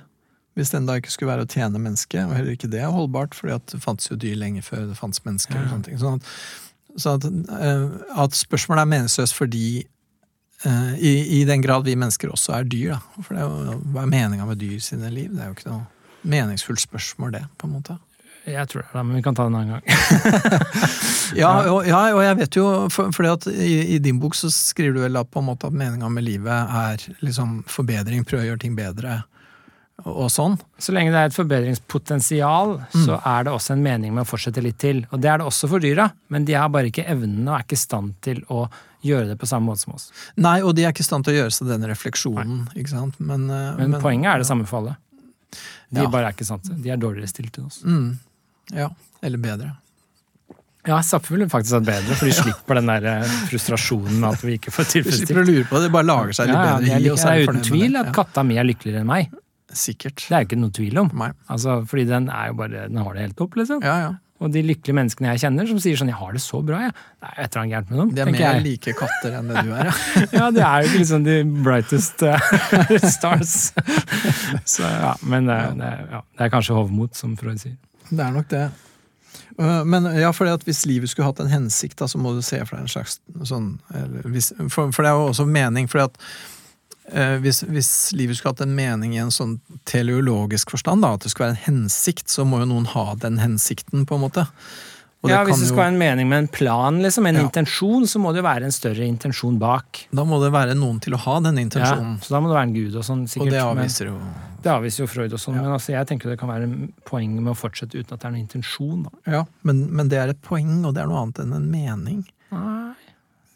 Hvis den da ikke skulle være å tjene mennesket, og heller ikke det er holdbart, fordi at det fantes jo dyr lenge før det fantes mennesker. og sånne ting. Sånn at, så at, eh, at spørsmålet er meningsløst fordi eh, i, I den grad vi mennesker også er dyr, da. For det er jo, hva er meninga med dyr sine liv? Det er jo ikke noe meningsfullt spørsmål, det, på en måte. Jeg tror det, da, men vi kan ta det en annen gang. Ja, og, ja, og jeg vet jo, for, fordi at i, i din bok så skriver du vel da på en måte at meninga med livet er liksom forbedring, prøve å gjøre ting bedre og, og sånn. Så lenge det er et forbedringspotensial, så er det også en mening med å fortsette litt til. Og det er det også for dyra, men de har bare ikke evnen og er ikke i stand til å gjøre det på samme måte som oss. Nei, og de er ikke i stand til å gjøre seg den refleksjonen, ikke sant. Men, men, Men, poenget er det samme for alle. De Ja. bare er ikke sant. De er dårligere stilt enn oss. Mm, ja, eller bedre. Ja, Zapfe ville faktisk vært bedre, for de slipper den der eh, frustrasjonen at vi ikke får Du slipper tilfredsstilt. å lure på det, det bare lager seg litt Ja, bedre i. det er uten tvil at katta mi er lykkeligere enn meg. Sikkert. Det er jo ikke noe tvil om. Nei. Altså, fordi den er jo bare, den har det helt opp, liksom. Ja, ja. Og de lykkelige menneskene jeg kjenner som sier sånn 'jeg har det så bra', jeg. Det er et eller annet gærent med dem. De er mer jeg. like katter enn det du er, ja. Ja, det er jo ikke liksom de brightest eh, stars. Så ja, men det, er- det, er- ja, det er kanskje hovmot, som Freud sier. Det er nok det. Øh, Men ja, fordi at hvis livet skulle hatt en hensikt, da, så må du se for deg en slags sånn hvis, for, for det er jo også mening. fordi at eh, hvis, hvis livet skulle hatt en mening i en sånn teleologisk forstand, da, at det skulle være en hensikt, så må jo noen ha den hensikten, på en måte. Ja, det Hvis det skal være en mening med en plan, liksom, en Ja. intensjon, så må det jo være en større intensjon bak. Da må det være noen til å ha denne Ja, så da må det være en gud og sånn, sikkert. og det avviser jo Det avviser jo Freud og sånn, Ja. men altså, jeg tenker det kan være en poeng med å fortsette uten at det er noen intensjon. Da. Ja, men, men det er et poeng, og det er noe annet enn en mening. Nei,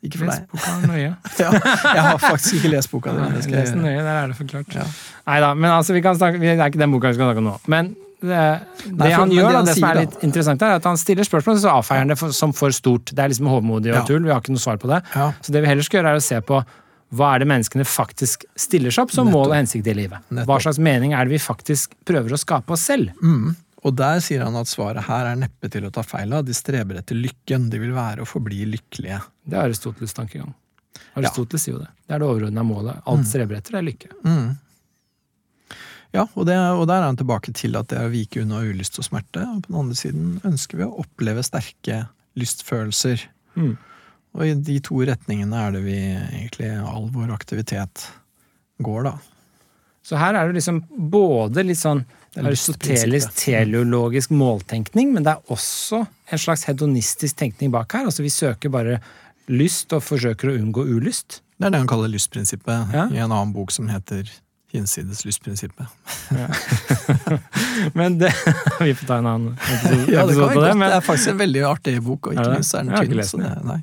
Ikke for les deg. boka nøye. Ja, jeg har faktisk ikke lest boka di. Les den nøye, der er det forklart. Ja. Nei da, men altså, vi kan snakke, vi- det er ikke den boka vi skal snakke om nå. Men det, Nei, for- han gjør, det da, det som er da- litt interessant, er at han stiller spørsmål, så avfeier han det for, som for stort. Det er liksom hovmodig og Ja. tull, vi har ikke noe svar på det. Ja. Så det vi heller skal gjøre, er å se på hva er det menneskene faktisk stiller seg opp som Nettopp. mål og hensikt i livet. Hva slags mening er det vi faktisk prøver å skape oss selv? Mm. Og der sier han at svaret her er neppe til å ta feil av. De streber etter lykken. De vil være og forbli lykkelige. Det er Aristoteles tankegang. Aristoteles sier jo det. Det er det overordna målet. Alt streber etter, det er lykke. Mm. Ja, og, det, og der er han tilbake til at det er å vike unna ulyst og smerte. Og på den andre siden ønsker vi å oppleve sterke lystfølelser. Mm. Og i de to retningene er det vi egentlig all vår aktivitet går, da. Så her er det liksom både litt sånn aristotelisk, teleologisk måltenkning, men det er også en slags hedonistisk tenkning bak her. Altså vi søker bare lyst og forsøker å unngå ulyst. Det er det han kaller lystprinsippet Ja. i en annen bok som heter Hinsides lystprinsippet. Men det Vi får ta en annen episode, Ja, det, kan vi det. Men, det er faktisk en veldig artig bok, og ikke minst er den tynn. så Det, nei.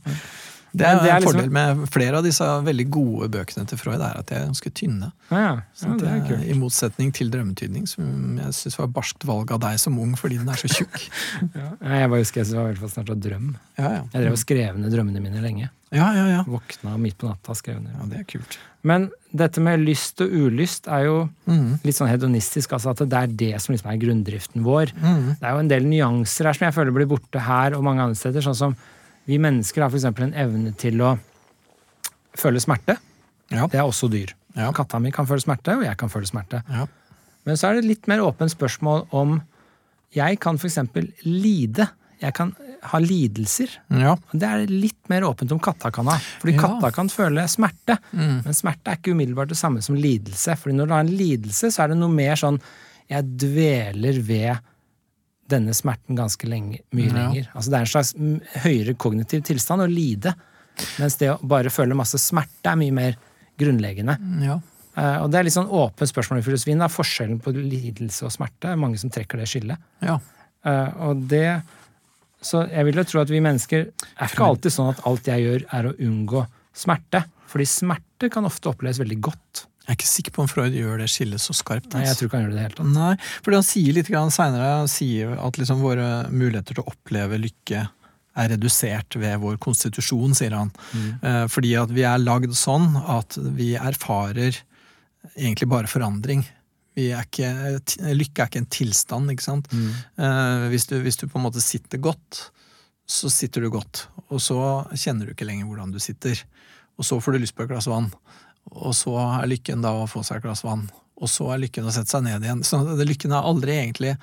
Det er det er en liksom- fordel med flere av disse veldig gode bøkene til Freud, er at de er ganske tynne. ja, ja, ja, det er kult. I motsetning til Drømmetydning, som jeg syns var barskt valg av deg som ung fordi den er så tjukk. Ja, jeg bare husker jeg var i hvert fall snart av drøm. Ja, ja. Jeg drev og skrev ned drømmene mine lenge. ja, ja, ja. Våkna midt på natta og skrev ned. ja det er kult. Men dette med lyst og ulyst er jo Mm. litt sånn hedonistisk. altså At det er det som liksom er grunndriften vår. Mm. Det er jo en del nyanser her som jeg føler blir borte her og mange andre steder. Sånn som vi mennesker har f.eks. en evne til å føle smerte. Ja. Det er også dyr. Ja. Katta mi kan føle smerte, og jeg kan føle smerte. Ja. Men så er det litt mer åpent spørsmål om jeg kan f.eks. lide. Jeg kan ha lidelser. ja. Det er litt mer åpent om katta kan ha. Fordi katta kan føle smerte. Mm. Men smerte er ikke umiddelbart det samme som lidelse. Fordi når du har en lidelse, så er det noe mer sånn Jeg dveler ved denne smerten ganske lenge, mye Ja. lenger. Altså Det er en slags mm, høyere kognitiv tilstand å lide. Mens det å bare føle masse smerte er mye mer grunnleggende. ja. Uh, Og det er litt sånn åpent spørsmål i filosofien. Da. Forskjellen på lidelse og smerte. Er mange som trekker det skillet. ja. Uh, Og det Så jeg vil jo tro at vi mennesker er ikke alltid sånn at alt jeg gjør, er å unngå smerte. Fordi smerte kan ofte oppleves veldig godt. Jeg er ikke sikker på om Freud gjør det skillet så skarpt. Nei, jeg altså. tror ikke han gjør det tatt. Nei, fordi han sier litt seinere at liksom våre muligheter til å oppleve lykke er redusert ved vår konstitusjon, sier han. Mm. Fordi at vi er lagd sånn at vi erfarer egentlig bare forandring. Vi er ikke, lykke er ikke en tilstand, ikke sant. Mm. Hvis du, hvis du på en måte sitter godt, så sitter du godt. Og så kjenner du ikke lenger hvordan du sitter. Og så får du lyst på et glass vann. Og så er lykken da å få seg et glass vann. Og så er lykken å sette seg ned igjen. Så det, lykken er aldri egentlig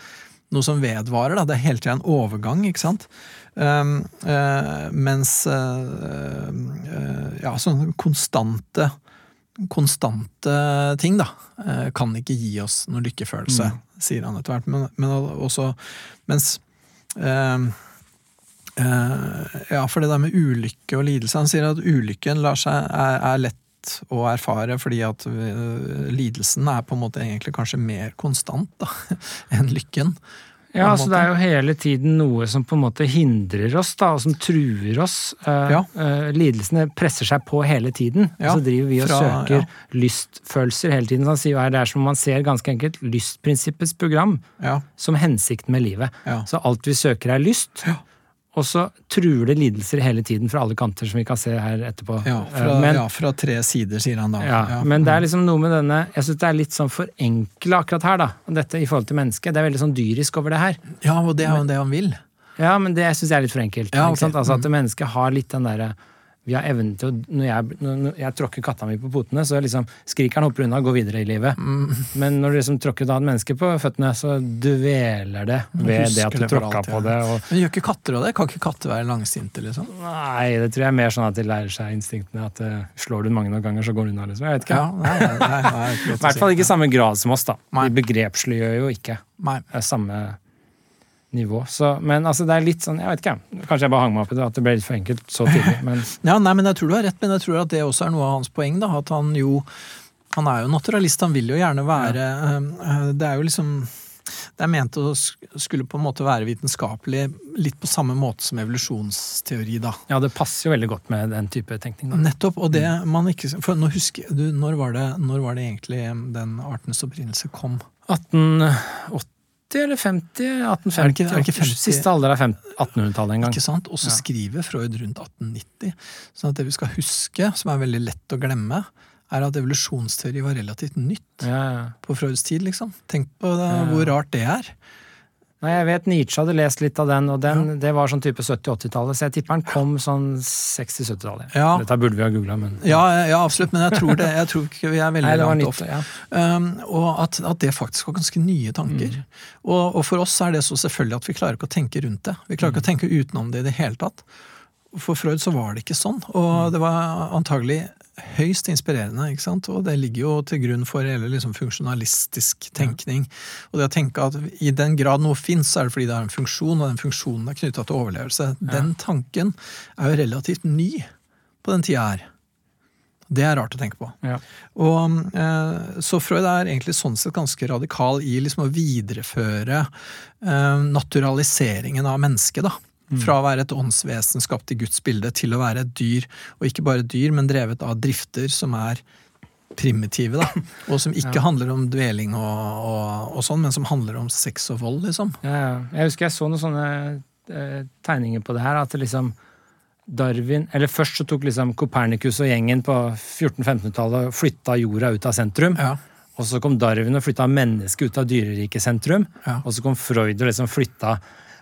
noe som vedvarer. Da. Det er hele tida en overgang, ikke sant. Um, uh, mens uh, uh, ja, sånne konstante konstante ting, da, kan ikke gi oss noen lykkefølelse, sier han etter hvert. Men, men også, mens Ja, for det der med ulykke og lidelse Han sier at ulykken seg, er, er lett å erfare fordi at eh, lidelsen er på en måte egentlig kanskje mer konstant da, enn lykken. Ja, altså det er jo hele tiden noe som på en måte hindrer oss, da, og som truer oss. Eh, Ja. eh, lidelsene presser seg på hele tiden. Ja, og så driver vi og fra- søker ja. lystfølelser hele tiden. Han sier jo her, det er som om man ser ganske enkelt lystprinsippets program som hensikten med livet. Så alt vi søker er lyst. Ja. Og så truer det lidelser hele tiden fra alle kanter, som vi kan se her etterpå. ja, Eh, fra, men, ja, fra tre sider, sier han da. ja, men det er liksom noe med denne Jeg syns det er litt sånn forenkla akkurat her, da. Dette i forhold til mennesket. Det er veldig sånn dyrisk over det her. Ja, og det er jo det han vil. Ja, men det syns jeg er litt for enkelt. Ja, ikke ok. sant? Altså At mennesket har litt den derre Vi har evnen til å Når jeg, når jeg tråkker katta mi på potene, så liksom skriker han, hopper unna og går videre i livet. Mm. Men når du liksom tråkker et annet menneske på føttene, så dveler det ved det at du det tråkka på det. Og, Men gjør ikke katter av det? Kan ikke katter være langsinte, liksom? nei, det tror jeg er mer sånn at de lærer seg instinktene. At uh, slår du den mange nok ganger, så går du unna, liksom. Jeg vet ikke. Ja, nei, I hvert fall ikke i samme grad som oss, da. Nei. De begrepsliggjør jo ikke Nei. eh, samme nivå. Så, men altså, det er litt sånn, jeg vet ikke. Kanskje jeg bare hang meg opp i det, at det ble litt for enkelt så tidlig. Men Ja, nei, men jeg tror du har rett, men jeg tror at det også er noe av hans poeng. da, At han jo Han er jo naturalist, han vil jo gjerne være ja. Det er jo liksom Det er ment å skulle på en måte være vitenskapelig litt på samme måte som evolusjonsteori, da. ja, det passer jo veldig godt med den type tenkning. Da. Nettopp, og det man ikke For nå husker du, når var det, når var det egentlig den artens opprinnelse kom? 1880 eller 50? 1850, Er det ikke- er det ikke 50? Siste alder av 1800-tallet en gang. Ikke sant? Og så Ja. skriver Freud rundt 1890. Sånn at det vi skal huske, som er veldig lett å glemme, er at evolusjonsteori var relativt nytt Ja, ja. på Freuds tid, liksom. Tenk på det, hvor rart det er. Nei, jeg vet Nietzsche hadde lest litt av den, og den, det var sånn type 70-80-tallet, så jeg tipper den kom sånn 60-70-tallet. Ja. Dette burde vi ha googla, men Ja, ja, absolutt, men jeg tror, det, jeg tror ikke vi er veldig Nei, langt nytt. off. Ja. Um, og at, at det faktisk var ganske nye tanker. Mm. Og, og for oss er det så selvfølgelig at vi klarer ikke å tenke rundt det. Vi klarer ikke å tenke utenom det i det hele tatt. For Freud så var det ikke sånn, Mm. og det var antagelig høyst inspirerende. ikke sant? Og det ligger jo til grunn for hele liksom, funksjonalistisk tenkning. Og det å tenke at i den grad noe fins, så er det fordi det har en funksjon, og den funksjonen er knytta til overlevelse. Den tanken er jo relativt ny på den tida her. Det er rart å tenke på. Ja. Og, eh, så Freud er egentlig sånn sett ganske radikal i liksom å videreføre eh, naturaliseringen av mennesket. da. Fra å være et åndsvesen skapt i Guds bilde til å være et dyr, og ikke bare et dyr, men drevet av drifter som er primitive, da. Og som ikke handler om dveling og, og, og sånn, men som handler om sex og vold, liksom. Ja, ja. Jeg husker jeg så noen sånne eh, tegninger på det her, at det liksom Darwin Eller først så tok liksom Kopernikus og gjengen på 1400-1500-tallet og flytta jorda ut av sentrum. Ja. Og så kom Darwin og flytta mennesket ut av dyreriket sentrum. Ja. Og så kom Freud og liksom flytta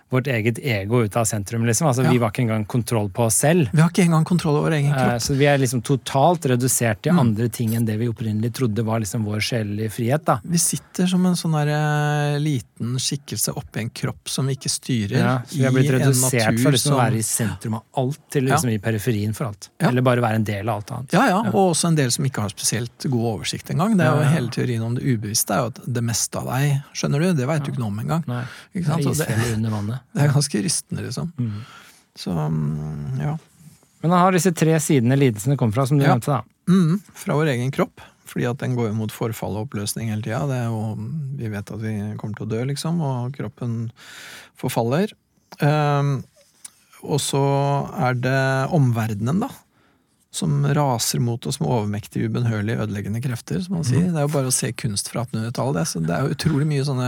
vårt eget ego ut av sentrum. liksom. Altså, Ja. Vi var ikke engang kontroll på oss selv. Vi har ikke engang kontroll over egen Eh, kropp. Så vi er liksom totalt redusert Mm. til andre ting enn det vi opprinnelig trodde var liksom vår sjelelige frihet. da. Vi sitter som en sånn der, eh, liten skikkelse oppi en kropp som vi ikke styrer. Ja, så vi har blitt redusert fra liksom å være i sentrum av alt til Ja. liksom i periferien for alt. Ja. Eller bare være en del av alt annet. Ja, ja, og også en del som ikke har spesielt god oversikt engang. Det er jo Ja, ja. Hele teorien om det ubevisste er jo at det meste av deg, skjønner du, det veit du ikke noe om engang. Nei, Ikke det sant? er det, isfjellet under vannet. Det er ganske rystende, liksom. Mm. Så mm, ja. Men han har disse tre sidene lidelsene kommer fra, som du Ja. nevnte. da. Mm, fra vår egen kropp. Fordi at den går jo mot forfall og oppløsning hele tida. Vi vet at vi kommer til å dø, liksom, og kroppen forfaller. Um, og så er det omverdenen, da. Som raser mot oss med overmektige, ubønnhørlige, ødeleggende krefter, som man sier. Det er jo bare å se kunst fra 1800-tallet. Det, så det er jo utrolig mye sånne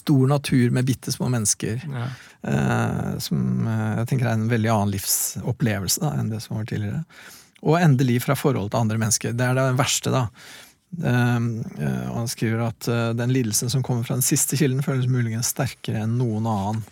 stor natur med bitte små mennesker. Ja. Eh, som eh, jeg tenker er en veldig annen livsopplevelse da, enn det som var tidligere. Og endelig fra forhold til andre mennesker. Det er det verste, da. Eh, eh, og han skriver at eh, den lidelsen som kommer fra den siste kilden, føles muligens sterkere enn noen annen.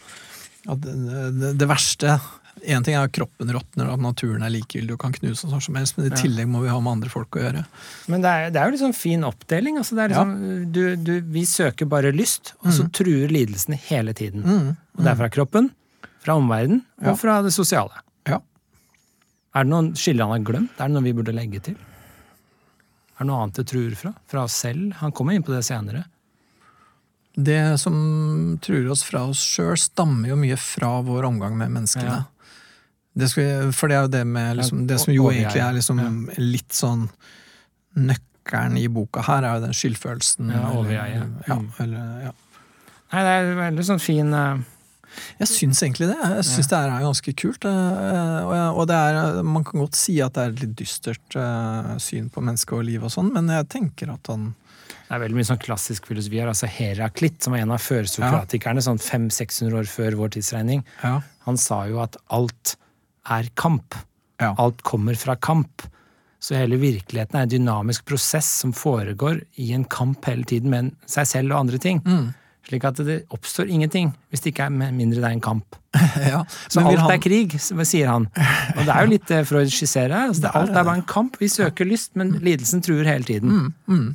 At det, det, det verste Én ting er at kroppen råtner, at naturen er likegyldig og kan knuse, og sånn som helst, men i tillegg må vi ha med andre folk å gjøre. Men det er, det er jo liksom fin oppdeling. altså er liksom, du, du, Vi søker bare lyst, og så truer lidelsene hele tiden. Mm. Og det er fra kroppen, fra omverdenen og fra det sosiale. Ja. Er det noen skiller han har glemt? Er det noe vi burde legge til? Er det noe annet det truer fra? Fra oss selv? Han kommer inn på det senere. Det som truer oss fra oss sjøl, stammer jo mye fra vår omgang med menneskene. Ja. Det skal, for det er jo det med liksom, Det som jo egentlig er liksom litt sånn Nøkkelen i boka her er jo den skyldfølelsen. Ja, eller-. Ja, Mm. eller, ja. Nei, det er veldig sånn fin uh... Jeg syns egentlig det. Jeg syns det er ganske kult. eh, Og, det er, man kan godt si at det er et litt dystert eh, syn på mennesket og liv og sånn, men jeg tenker at han Det er veldig mye sånn klassisk filosofi her. altså Heraklitt, som var en av førsokratikerne sånn 500-600 år før vår tidsregning, Ja. han sa jo at alt er kamp. Ja. Alt kommer fra kamp. Så hele virkeligheten er en dynamisk prosess som foregår i en kamp hele tiden med seg selv og andre ting. Mm. Slik at det oppstår ingenting hvis det ikke er mindre det er en kamp. ja. Så alt han- er krig, sier han. Og det er jo litt det Freud skisserer her. Altså, Det er alt er bare en kamp. Vi søker lyst, men lidelsen truer hele tiden. Mm.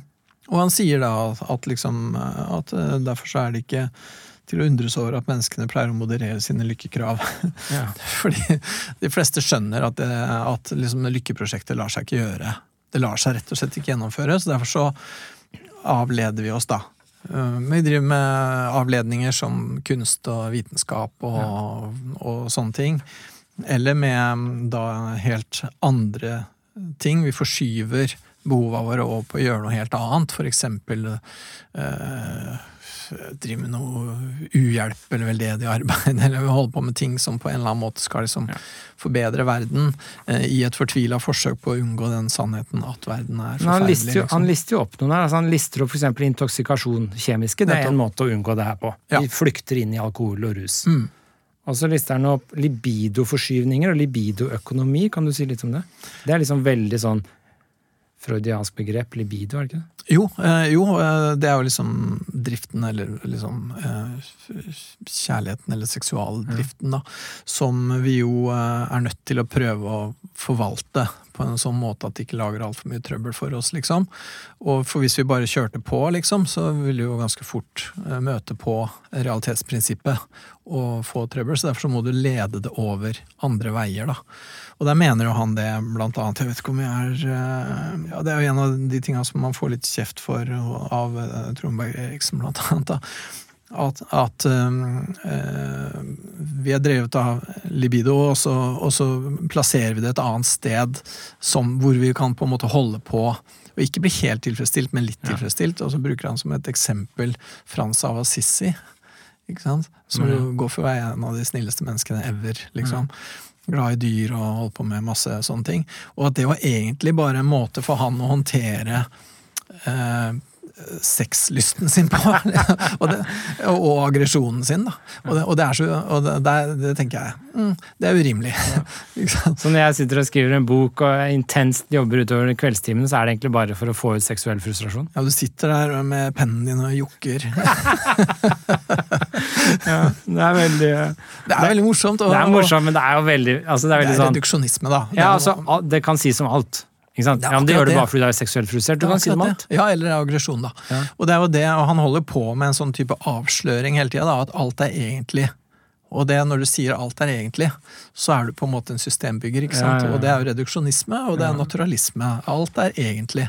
Og han sier da at, liksom At eh, derfor så er det ikke til å undres over at menneskene pleier å moderere sine lykkekrav. Ja. Fordi de fleste skjønner at, det, at liksom lykkeprosjektet lar seg ikke gjøre. Det lar seg rett og slett ikke gjennomføre, så derfor så avleder vi oss, da. Eh, Vi driver med avledninger som kunst og vitenskap og, og sånne ting. Eller med da helt andre ting. Vi forskyver behova våre over på å gjøre noe helt annet. For eksempel eh, drive med noe uhjelp eller veldedig arbeid, eller holde på med ting som på en eller annen måte skal liksom forbedre verden, eh, i et fortvila forsøk på å unngå den sannheten at verden er forferdelig. han lister, jo, han liksom. lister jo opp noen her. Altså han lister opp f.eks. intoksikasjon, kjemiske. Det er en måte å unngå det her på. Ja. De flykter inn i alkohol og rus. Mm. Og så lister han opp libidoforskyvninger og libidoøkonomi. Kan du si litt om det? Det er liksom veldig sånn freudiansk begrep. Libido, er det ikke det? Jo, eh, jo, eh, det er jo liksom driften, eller liksom eh, kjærligheten, eller seksualdriften, da, som vi jo er nødt til å prøve å forvalte på en sånn måte at det ikke lager altfor mye trøbbel for oss, liksom. Og for hvis vi bare kjørte på, liksom, så ville vi jo ganske fort møte på realitetsprinsippet og få trøbbel, så derfor så må du lede det over andre veier, da. Og der mener jo han det, blant annet. Jeg vet ikke om jeg er eh, Ja, det er jo en av de tinga som man får litt kjeft for av Tromberg Eriksen, blant annet. da. At, at eh, vi er drevet av libido, og så, og så plasserer vi det et annet sted som, hvor vi kan på en måte holde på. Og ikke bli helt tilfredsstilt, men litt tilfredsstilt. Og så bruker han som et eksempel Frans av Assisi. Som mm. går for å være en av de snilleste menneskene ever. liksom glad i dyr og holdt på med masse sånne ting. Og at det var egentlig bare en måte for han å håndtere eh, sexlysten sin på. og, det, og aggresjonen sin, da. Og det, og det er så Og det, det, er- tenker jeg mm, Det er urimelig. Så når jeg sitter og skriver en bok og intenst jobber utover kveldstimene, så er det egentlig bare for å få ut seksuell frustrasjon? Ja, du sitter der med pennen din og jokker. Ja, det er veldig Det er veldig morsomt. Og, Det er morsomt, men det er jo veldig altså det er Det er sånn reduksjonisme, da. Det Ja, altså, det kan sies om alt. Ikke sant? Ja, men det gjør du det. bare fordi du er seksuelt frustrert. Du kan si det om alt. Ja, eller aggresjon, da. Ja. Og det er jo det, og han holder på med en sånn type avsløring hele tida, at alt er egentlig. Og det når du sier alt er egentlig, så er du på en måte en systembygger, ikke sant? Ja, ja, ja. Og det er jo reduksjonisme, og det er naturalisme. Alt er egentlig.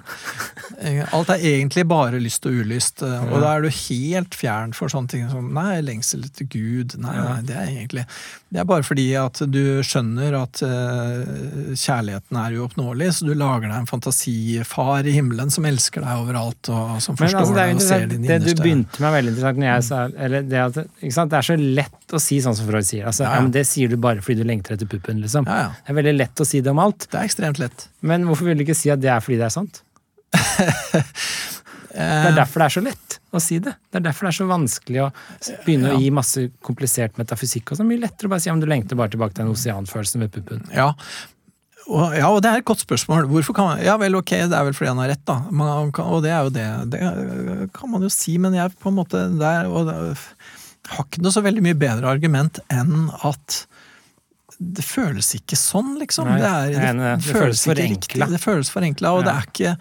Eh, Alt er egentlig bare lyst og ulyst, eh, og da er du helt fjern for sånne ting som nei, lengsel etter Gud, nei, nei, det er egentlig Det er bare fordi at du skjønner at uh, kjærligheten er uoppnåelig, så du lager deg en fantasifar i himmelen som elsker deg overalt, og som Men forstår altså, det, er deg og ser din innerste det du begynte med, er veldig interessant. Når jeg sa, eller det, at, ikke sant? det er så lett å si sånn som Freud sier. Altså, Ja, ja, det sier du bare fordi du lengter etter puppen. Liksom. Det er veldig lett å si det om alt. Det er ekstremt lett. Men hvorfor vil du ikke si at det er fordi det er sant? Det er Eh, derfor det er så lett å si det. Det er derfor det er så vanskelig å begynne Ja. å gi masse komplisert metafysikk. og så Mye lettere å bare si om du lengter bare tilbake til den oseanfølelsen ved puppen. ja. Og, ja, og det er et godt spørsmål. Hvorfor kan man, Ja vel, ok, det er vel fordi han har rett, da. Man og det er jo det. Det kan man jo si, men jeg på en måte der og det, har ikke noe så veldig mye bedre argument enn at det føles ikke sånn, liksom. Nei, det, er, jeg det, enig. Det føles ikke riktig. Det føles forenkla, og det er ikke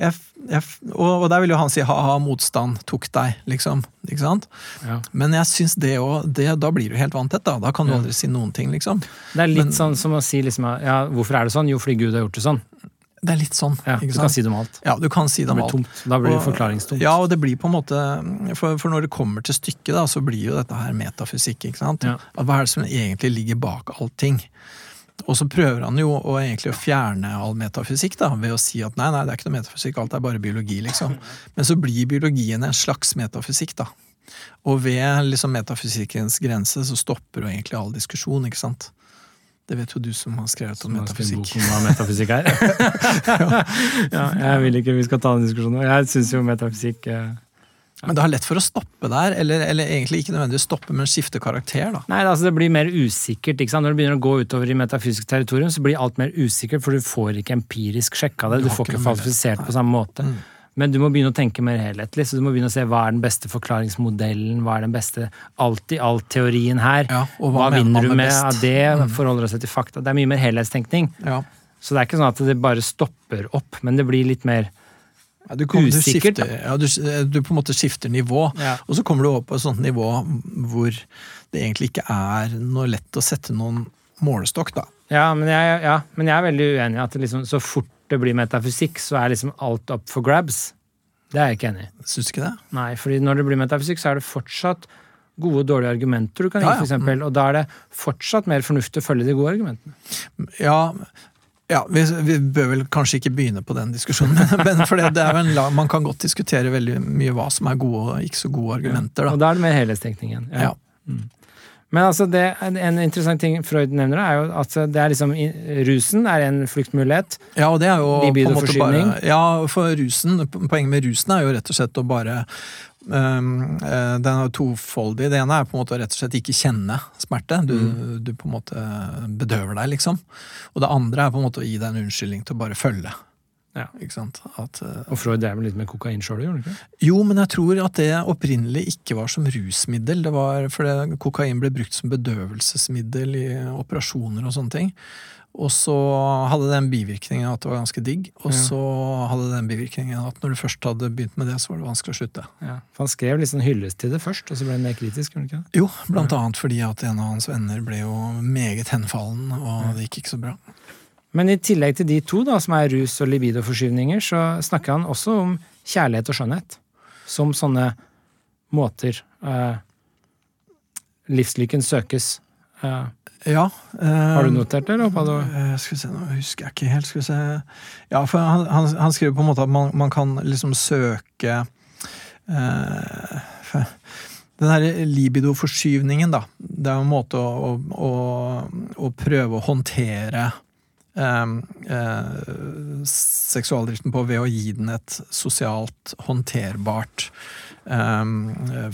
jeg, jeg, og, og der vil jo han si ha-ha, motstand tok deg, liksom. Ikke sant? Ja. Men jeg syns det òg Da blir du helt vanntett, da. Da kan du Ja. aldri si noen ting, liksom. Det er litt Men- sånn som å si liksom, ja, hvorfor er det sånn? Jo, fordi Gud har gjort det sånn. Det er litt sånn. Ja, du kan si det om alt. Ja, du kan si det om alt. tomt. Da blir det Og- forklaringstomt. Ja, og det blir på en måte For, for når det kommer til stykket, da, så blir jo dette her metafysikk. ikke sant? Ja. Hva er det som egentlig ligger bak allting? Og så prøver han jo å egentlig å fjerne all metafysikk da, ved å si at nei, nei, det er ikke noe metafysikk, alt er bare biologi, liksom. Men så blir biologien en slags metafysikk, da. Og ved liksom metafysikkens grense så stopper jo egentlig all diskusjon, ikke sant. Det vet jo du som har skrevet om Man har skrevet metafysikk. bok om hva metafysikk er. ja, jeg vil ikke vi skal ta den diskusjonen. Jeg syns jo metafysikk ja. Men det har lett for å stoppe der, eller, eller egentlig ikke nødvendigvis stoppe, men skifte karakter, da. Nei, altså Det blir mer usikkert. ikke sant? Når du begynner å gå utover i metafysisk territorium, så blir alt mer usikkert, for du får ikke empirisk sjekka det. Du Du får ikke falsifisert på samme måte. Mm. Men du må begynne å tenke mer helhetlig. så du må begynne å se Hva er den beste forklaringsmodellen? Hva er den beste alt-i-alt-teorien her? Ja, og hva hva, vinner du med best? av det? Mm. Forholder det seg til fakta? Det er mye mer helhetstenkning. Ja. Så det er ikke sånn at det bare stopper opp, men det blir litt mer Ja, du, kommer, du, Usikkert, skifter, ja, du, du på en måte skifter nivå, og så kommer du opp på et sånt nivå hvor det egentlig ikke er noe lett å sette noen målestokk, da. Ja, men jeg, ja, men jeg er veldig uenig i at liksom, så fort det blir metafysikk, så er liksom alt up for grabs. Det er jeg ikke enig i. Syns du ikke det? Nei, fordi når det blir metafysikk, så er det fortsatt gode og dårlige argumenter du kan gi, Ja, ja. for eksempel. Og da er det fortsatt mer fornuftig å følge de gode argumentene. Ja, ja vi, vi bør vel kanskje ikke begynne på den diskusjonen, men for det, det er en, lang... man kan godt diskutere veldig mye hva som er gode og ikke så gode argumenter, Og da. da er det mer helhetstenkning igjen. Ja. Men altså det, en interessant ting Freud nevner, er jo at det er liksom rusen er en fluktmulighet. Ja, og det er jo på en måte bare Ja, for rusen, poenget med rusen er jo rett og slett å bare um, Den er tofoldig. Det ene er på en måte å rett og slett ikke kjenne smerte. Du, Mm. du på en måte bedøver deg, liksom. Og det andre er på en måte å gi deg en unnskyldning til å bare følge. Ja. Ikke sant? At, uh, Og Freud drev vel litt med kokain sjøl, jo, men jeg tror at det opprinnelig ikke var som rusmiddel. Det var fordi kokain ble brukt som bedøvelsesmiddel i operasjoner og sånne ting. Og så hadde det den bivirkningen at det var ganske digg. Og Ja. så hadde det den bivirkningen at når du først hadde begynt med det, så var det vanskelig å slutte. Ja. For han skrev litt sånn hyllest til det først, og så ble han mer kritisk. ikke? Jo, blant annet fordi at en av hans venner ble jo meget henfallen, og det gikk ikke så bra. Men i tillegg til de to, da, som er rus og libidoforskyvninger, så snakker han også om kjærlighet og skjønnhet. Som sånne måter eh, livslykken søkes. Eh, Ja. har du notert det, eller? hoppa du- Eh, skal vi se, nå husker jeg ikke helt. Skal vi se. Ja, for han, han, han skriver på en måte at man, man kan liksom søke eh, Den her libidoforskyvningen, da. Det er en måte å, å, å, å prøve å håndtere eh, eh, seksualdriften på ved å gi den et sosialt håndterbart eh,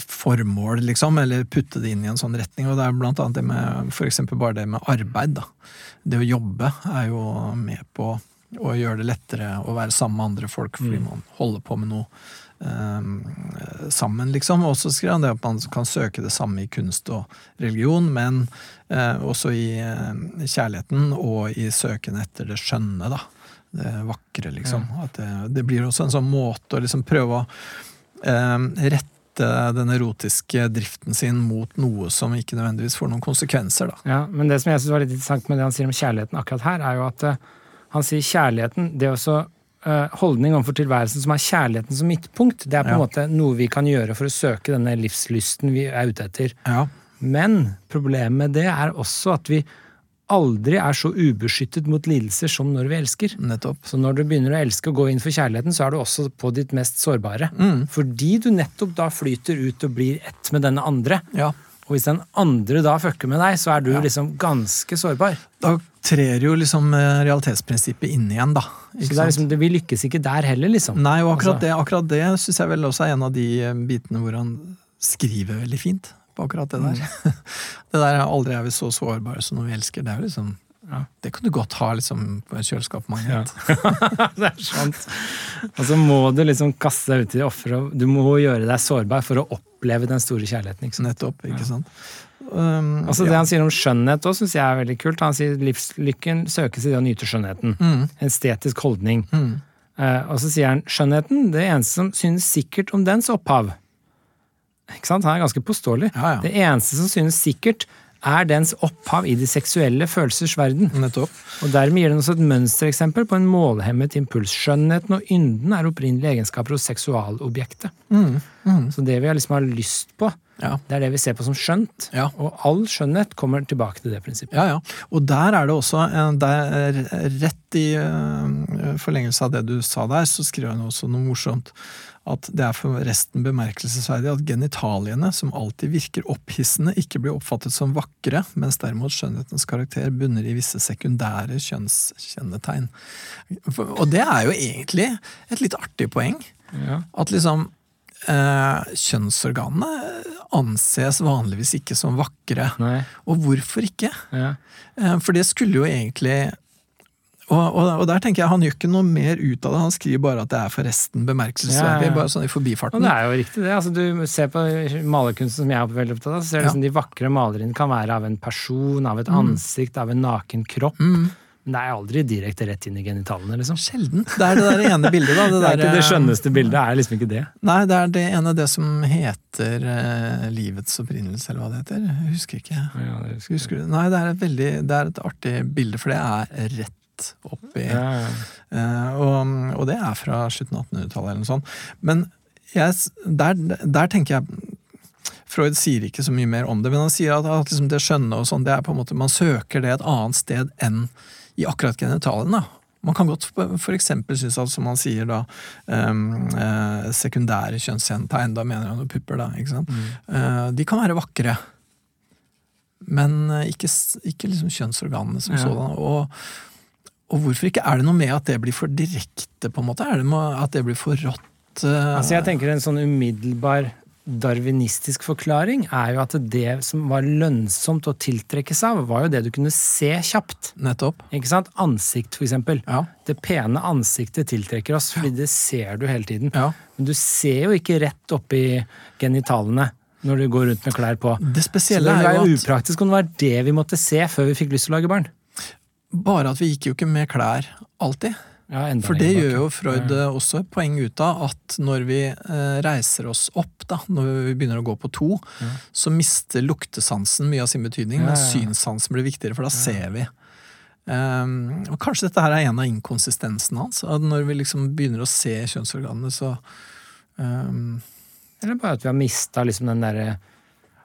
formål, liksom, eller putte det inn i en sånn retning. Og det er blant annet det med for eksempel bare det med arbeid, da. Det å jobbe er jo med på å gjøre det lettere å være sammen med andre folk fordi man holder på med noe eh, sammen, liksom. Og så skriver han det at man kan søke det samme i kunst og religion, men også i eh, kjærligheten og i søken etter det skjønne, da. Det vakre, liksom. At det, det blir også en sånn måte å liksom prøve å eh, rette den erotiske driften sin mot noe som ikke nødvendigvis får noen konsekvenser, da. Ja, men det som jeg synes var litt interessant med det han sier om kjærligheten akkurat her, er jo at eh, han sier kjærligheten, det er også eh, holdning overfor tilværelsen som har kjærligheten som midtpunkt. Det er på en Ja. måte noe vi kan gjøre for å søke denne livslysten vi er ute etter. Ja. Men problemet med det er også at vi aldri er så ubeskyttet mot lidelser som når vi elsker. Nettopp. Så når du begynner å elske og gå inn for kjærligheten, så er du også på ditt mest sårbare. Mm. Fordi du nettopp da flyter ut og blir ett med denne andre. Ja. Og hvis den andre da fucker med deg, så er du Ja. liksom ganske sårbar. Da trer jo liksom eh, realitetsprinsippet inn igjen, da. Så det er liksom, det, vi lykkes ikke der heller, liksom. Nei, og akkurat Altså- det, akkurat det syns jeg vel også er en av de eh, bitene hvor han skriver veldig fint på akkurat det der. Mm. det der er aldri er vi så sårbare som når vi elsker. Det er jo liksom Ja. Det kan du godt ha liksom på et kjøleskapmagnet. det er sant. Og så må du liksom kaste deg ut i offeret. Du må gjøre deg sårbar for å oppleve den store kjærligheten. ikke? Nettopp, ikke sant. Um, Altså Det ja. han sier om skjønnhet òg, syns jeg er veldig kult. Han sier livslykken søkes i det å nyte skjønnheten. Mm, En estetisk holdning. mm. Uh, og så sier han skjønnheten, det eneste som synes sikkert om dens opphav. Ikke sant? Han er ganske påståelig. Ja, ja. Det eneste som synes sikkert, er dens opphav i de seksuelle følelsers verden. Nettopp. Og dermed gir den også et mønstereksempel på en målhemmet impuls. Skjønnheten og ynden er opprinnelige egenskaper hos seksualobjektet. Så det vi liksom har lyst på, Ja. det er det vi ser på som skjønt. Ja. Og all skjønnhet kommer tilbake til det prinsippet. Ja, ja. Og der er det også en- der, Rett i eh, forlengelse av det du sa der, så skriver han også noe morsomt. At det er for resten bemerkelsesverdig at genitaliene, som alltid virker opphissende, ikke blir oppfattet som vakre, mens derimot skjønnhetens karakter bunner i visse sekundære kjønnskjennetegn. Og det er jo egentlig et litt artig poeng. Ja. At liksom eh, kjønnsorganene anses vanligvis ikke som vakre. Nei. Og hvorfor ikke? Ja. Eh, For det skulle jo egentlig og, og, og der tenker jeg Han gjør ikke noe mer ut av det, han skriver bare at det er forresten bemerkelsesverdig. Ja, ja. Bare sånn i forbifarten. Og det er jo riktig, det. Altså, du ser på malerkunsten som jeg er veldig opptatt av, så ser du Ja. liksom de vakre maleriene kan være av en person, av et Mm. ansikt, av en naken kropp. Men det er aldri direkte rett inn i genitalene, liksom. Sjelden. Det er det der ene bildet, da. Det, Det er ikke det skjønneste bildet, er liksom ikke det. Nei, det er det ene det som heter uh, Livets opprinnelse, eller hva det heter. Jeg husker ikke. Ja, det husker. Husker du? Nei, det er, et veldig, det er et artig bilde, for det er rett oppi Ja. Eh, og, og det er fra slutten av 1800-tallet eller noe sånt. Men jeg, der, der tenker jeg Freud sier ikke så mye mer om det, men han sier at, at liksom det skjønne og sånn, det er på en måte, man søker det et annet sted enn i akkurat genitalien. da. Man kan godt eksempel synes at, som han sier da, um, sekundære kjønnsgjentegn, da mener han jo pupper, da, ikke sant? Eh, de kan være vakre. Men ikke, ikke liksom kjønnsorganene som Ja. sådan. Og, og hvorfor ikke? Er det noe med at det blir for direkte, på en måte? Er det med at det blir for rått? eh, Altså jeg tenker En sånn umiddelbar darwinistisk forklaring er jo at det som var lønnsomt å tiltrekke seg av, var jo det du kunne se kjapt. Nettopp. Ikke sant? Ansikt, for eksempel. Ja. Det pene ansiktet tiltrekker oss, fordi det ser du hele tiden. Ja. Men du ser jo ikke rett oppi genitalene når du går rundt med klær på. Det Så spesielle det er er jo jo at upraktisk om det var det vi måtte se før vi fikk lyst til å lage barn. Bare at vi gikk jo ikke med klær alltid. Ja, For det gjør jo ja. Freud eh, også et poeng ut av at når vi eh, reiser oss opp, da, når vi begynner å gå på to, så mister luktesansen mye av sin betydning, Ja, men ja, ja. synssansen blir viktigere, for da ser vi. Um, og kanskje dette her er en av inkonsistensene hans. At når vi liksom begynner å se kjønnsorganene, så um, Eller bare at vi har mista liksom den derre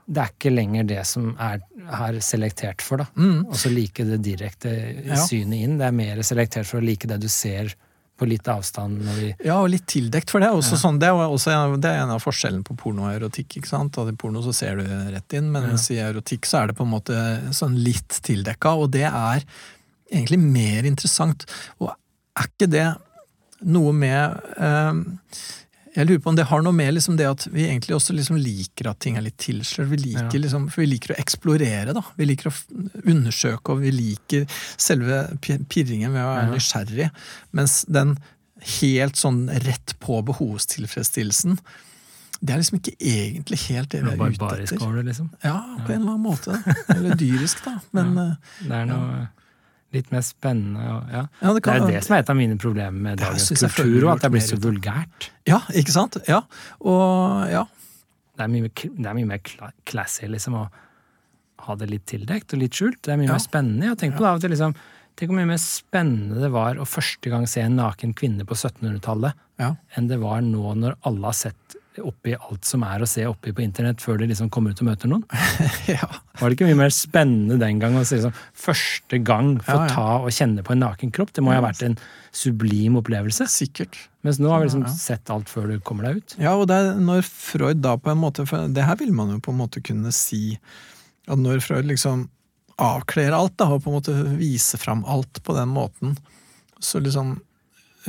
Det er ikke lenger det som er, er selektert for, da. Mm. Og så like det direkte Ja. synet inn. Det er mer selektert for å like det du ser på litt avstand Ja, og litt tildekt, for det er også sånn, det er, også en, det er en av forskjellene på porno og erotikk. ikke sant? At I porno så ser du rett inn, men ja. i erotikk så er det på en måte sånn litt tildekka, og det er egentlig mer interessant. Og er ikke det noe med eh, Jeg lurer på om det har noe med liksom det at vi egentlig også liksom liker at ting er litt tilslørt. Vi liker, Ja. liksom, for vi liker å eksplorere, da. Vi liker å undersøke, og vi liker selve pirringen ved å være Ja. nysgjerrig. Mens den helt sånn rett på behovstilfredsstillelsen, det er liksom ikke egentlig helt det vi er ute etter. Barbarisk over det, liksom. Ja, på en eller annen måte. Eller dyrisk, da. Men Ja. eh, Det er noe litt mer spennende. Og, ja. ja, det Det er det som er et av mine problemer med dagens kultur, og at det er blitt så vulgært. Ja, ikke sant? Ja. Og ja. Det er mye, det er mye mer cla- classy liksom, å ha det litt tildekt og litt skjult. Det er mye mer spennende. Jeg tenkt på det av og til, liksom, Tenk hvor mye mer spennende det var å første gang se en naken kvinne på 1700-tallet, ja. enn det var nå når alle har sett oppi alt som er å se oppi på internett, før de liksom kommer ut og møter noen. ja. Var det ikke mye mer spennende den gang å se liksom, første gang få Ja, ja. ta og kjenne på en naken kropp? Det må jo ha vært en sublim opplevelse. Sikkert. Mens nå har vi liksom sett alt før du kommer deg ut. Ja, og det er når Freud da på en måte For det her vil man jo på en måte kunne si at når Freud liksom avkler alt, da, og på en måte viser fram alt på den måten, så liksom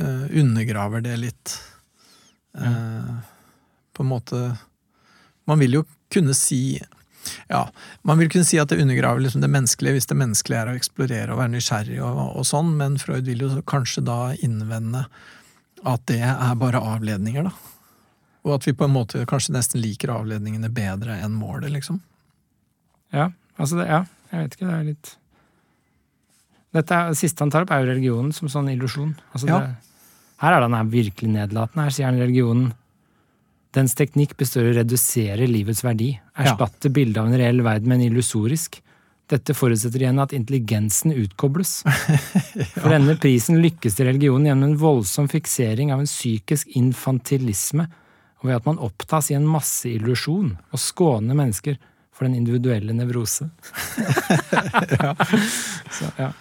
eh, undergraver det litt eh, På en måte Man vil jo kunne si ja, Man vil kunne si at det undergraver liksom det menneskelige, hvis det menneskelige er å eksplorere og være nysgjerrig, og, og sånn, men Freud vil jo kanskje da innvende at det er bare avledninger, da. Og at vi på en måte kanskje nesten liker avledningene bedre enn målet, liksom. Ja, altså det, ja, jeg vet ikke, det er litt Dette er, det siste han tar opp, er jo religionen som sånn illusjon. Altså Ja. det, her er det han er virkelig nedlatende. Her sier han religionen Dens teknikk består i å redusere livets verdi. Erstatte bildet av en reell verden med en illusorisk. Dette forutsetter igjen at intelligensen utkobles. For denne prisen lykkes til religionen gjennom en voldsom fiksering av en psykisk infantilisme, og ved at man opptas i en masseillusjon og skåner mennesker for den individuelle nevrose. ja. Så, ja.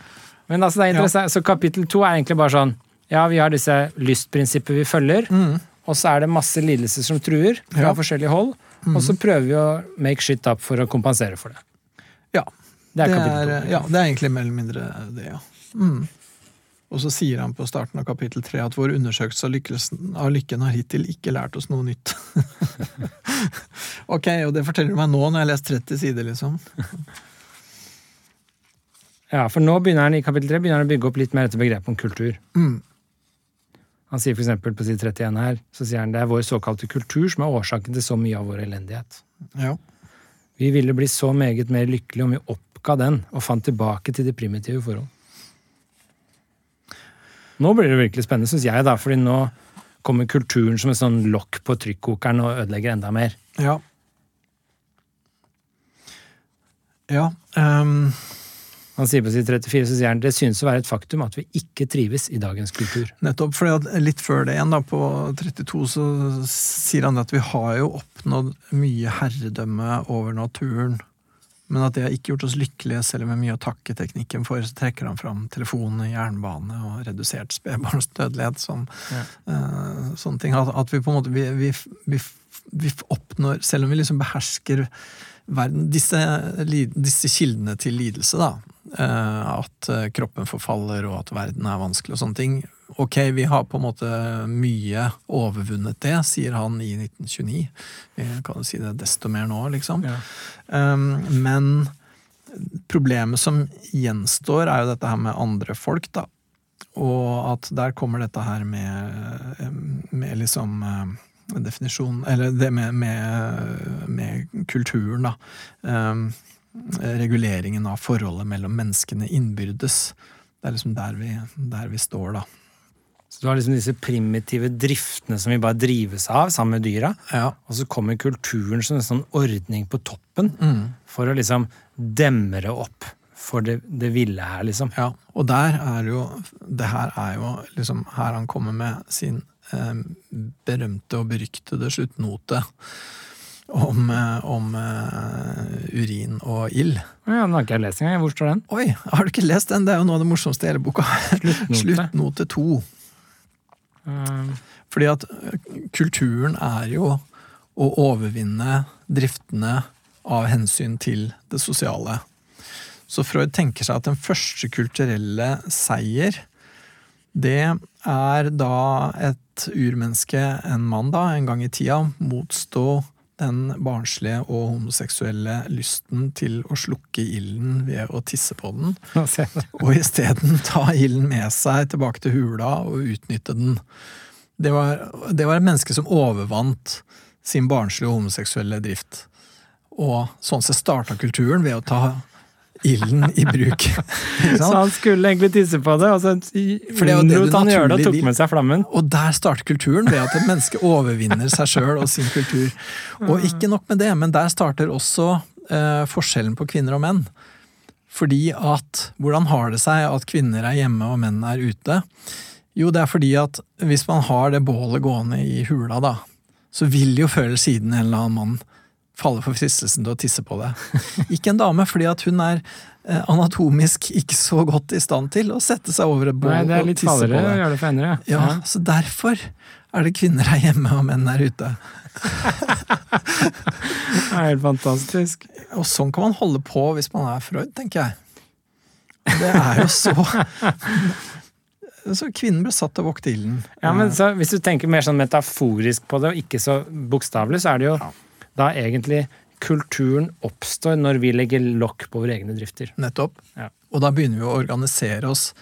Men altså, det er interessant. Så kapittel to er egentlig bare sånn Ja, vi har disse lystprinsipper vi følger, mm. Og så er det masse lidelser som truer fra ja. forskjellige hold, mm. og så prøver vi å make shit up for å kompensere for det. Ja. Det er, det er, ja, det er egentlig mer eller mindre det, ja. Mm. Og så sier han på starten av kapittel tre at vår undersøkelse av, av lykken har hittil ikke lært oss noe nytt. ok, og det forteller du meg nå når jeg har lest 30 sider, liksom. ja, for nå begynner han i kapittel tre å bygge opp litt mer dette begrepet om kultur. Mm. Han sier eksempel på side 31 her, så sier han det er vår såkalte kultur som er årsaken til så mye av vår elendighet. Ja. Vi ville bli så meget mer lykkelige om vi oppga den og fant tilbake til de primitive forhold. Nå blir det virkelig spennende, syns jeg, da, fordi nå kommer kulturen som et sånn lokk på trykkokeren og ødelegger enda mer. Ja. Ja. Um... Han sier på side 34 så sier han, det synes å være et faktum at vi ikke trives i dagens kultur. Nettopp, for litt før det igjen, da, på 32, så sier han at vi har jo oppnådd mye herredømme over naturen men at det har ikke gjort oss lykkelige, selv om vi har mye å takke teknikken for. Så trekker han fram telefon, jernbane og redusert spedbarnsdødelighet som ja. uh, sånne ting. At, at, vi på en måte vi, vi, vi, vi, oppnår, selv om vi liksom behersker verden, disse, disse kildene til lidelse, da. Uh, at uh, kroppen forfaller og at verden er vanskelig og sånne ting. Ok, vi har på en måte mye overvunnet det, sier han i 1929. Vi kan jo si det desto mer nå, liksom. Ja. Um, men problemet som gjenstår, er jo dette her med andre folk, da. Og at der kommer dette her med, med liksom eh, definisjon Eller det med, med, med kulturen, da. Um, reguleringen av forholdet mellom menneskene innbyrdes. Det er liksom der vi, der vi står, da. Så du har liksom disse primitive driftene som vi bare drives av sammen med dyra. Ja. Og så kommer kulturen som en sånn ordning på toppen mm. for å liksom demre opp for det, det, ville her, liksom. Ja, og der er jo Det her er jo liksom her han kommer med sin berømte og beryktede sluttnote om, eh, om uh, urin og ild. Ja, Den har ikke jeg lest engang. Hvor står den? Oi, Har du ikke lest den? Det er jo noe av det morsomste i hele boka. Sluttnote. Sluttnote to. Um. Fordi at kulturen er jo å overvinne driftene av hensyn til det sosiale. Så Freud tenker seg at den første kulturelle seier, det er da et urmenneske, en mann da, en gang i tida, motstå den barnslige og homoseksuelle lysten til å slukke ilden ved å tisse på den, og isteden ta ilden med seg tilbake til hula og utnytte den. Det var, det var et menneske som overvant sin barnslige og homoseksuelle drift. Og sånn sett starta kulturen ved å ta ilden i bruk. så han skulle egentlig tisse på det, og så unnlot han gjøre det og tok med seg flammen. Og der starter kulturen, ved at et menneske overvinner seg sjøl og sin kultur. Og ikke nok med det, men der starter også eh, forskjellen på kvinner og menn. Fordi at Hvordan har det seg at kvinner er hjemme og menn er ute? Jo, det er fordi at hvis man har det bålet gående i hula, da, så vil jo før eller siden en eller annen mann falle for fristelsen til å tisse på det. Ikke en dame, fordi at hun er eh, anatomisk ikke så godt i stand til å sette seg over et bål det er litt og tisse på det. Å gjøre det for henne, ja. ja. Så derfor er det kvinner her hjemme og menn her ute. det er helt fantastisk. Og sånn kan man holde på hvis man er Freud, tenker jeg. Det er jo så Så kvinnen ble satt til å vokte ilden. Ja, men så, Hvis du tenker mer sånn metaforisk på det, og ikke så bokstavelig, så er det jo ja da egentlig kulturen oppstår når vi legger lokk på våre egne drifter. Nettopp. Ja. Og da begynner vi å organisere oss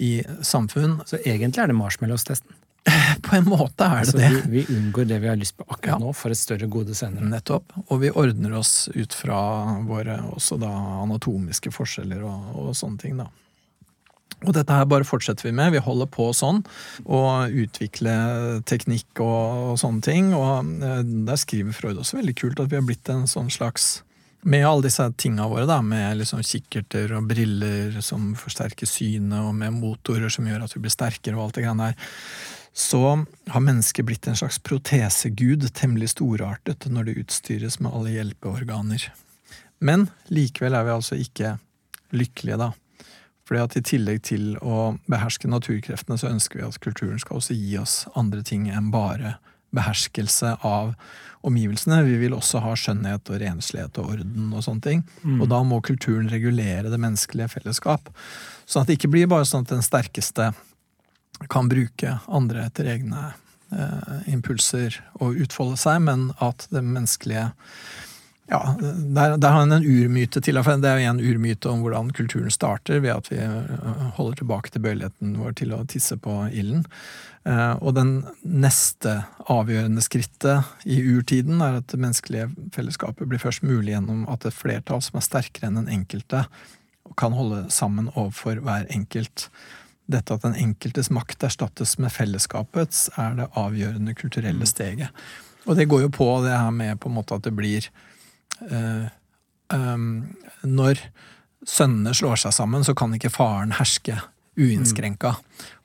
i samfunn. Så egentlig er det marshmallows-testen? På en måte er det altså, det. Vi, vi, unngår det vi har lyst på akkurat ja. nå, for et større gode senere. Nettopp. Og vi ordner oss ut fra våre også da anatomiske forskjeller og, og sånne ting, da. Og dette her bare fortsetter vi med. Vi holder på sånn. Og utvikle teknikk og, og sånne ting. Og eh, der skriver Freud også veldig kult at vi har blitt en sånn slags Med alle disse tinga våre, da, med liksom kikkerter og briller som forsterker synet, og med motorer som gjør at vi blir sterkere og alt det greiene der, så har mennesket blitt en slags protesegud, temmelig storartet, når det utstyres med alle hjelpeorganer. Men likevel er vi altså ikke lykkelige, da. Fordi at i tillegg til å beherske naturkreftene, så ønsker vi at kulturen skal også gi oss andre ting enn bare beherskelse av omgivelsene. Vi vil også ha skjønnhet og renslighet og orden og sånne ting. Mm. Og da må kulturen regulere det menneskelige fellesskap. Sånn at det ikke blir bare sånn at den sterkeste kan bruke andre etter egne eh, impulser og utfolde seg, men at det menneskelige ja, der, der, har han en urmyte til. Det er jo en urmyte om hvordan kulturen starter, ved at vi øh, holder tilbake tilbøyeligheten vår til å tisse på ilden. Eh, og den neste avgjørende skrittet i urtiden er at det menneskelige fellesskapet blir først mulig gjennom at et flertall som er sterkere enn den enkelte, kan holde sammen overfor hver enkelt. Dette at den enkeltes makt erstattes med fellesskapets, er det avgjørende kulturelle mm. steget. Og det går jo på det her med på en måte at det blir Eh, når sønnene slår seg sammen, så kan ikke faren herske uinnskrenka.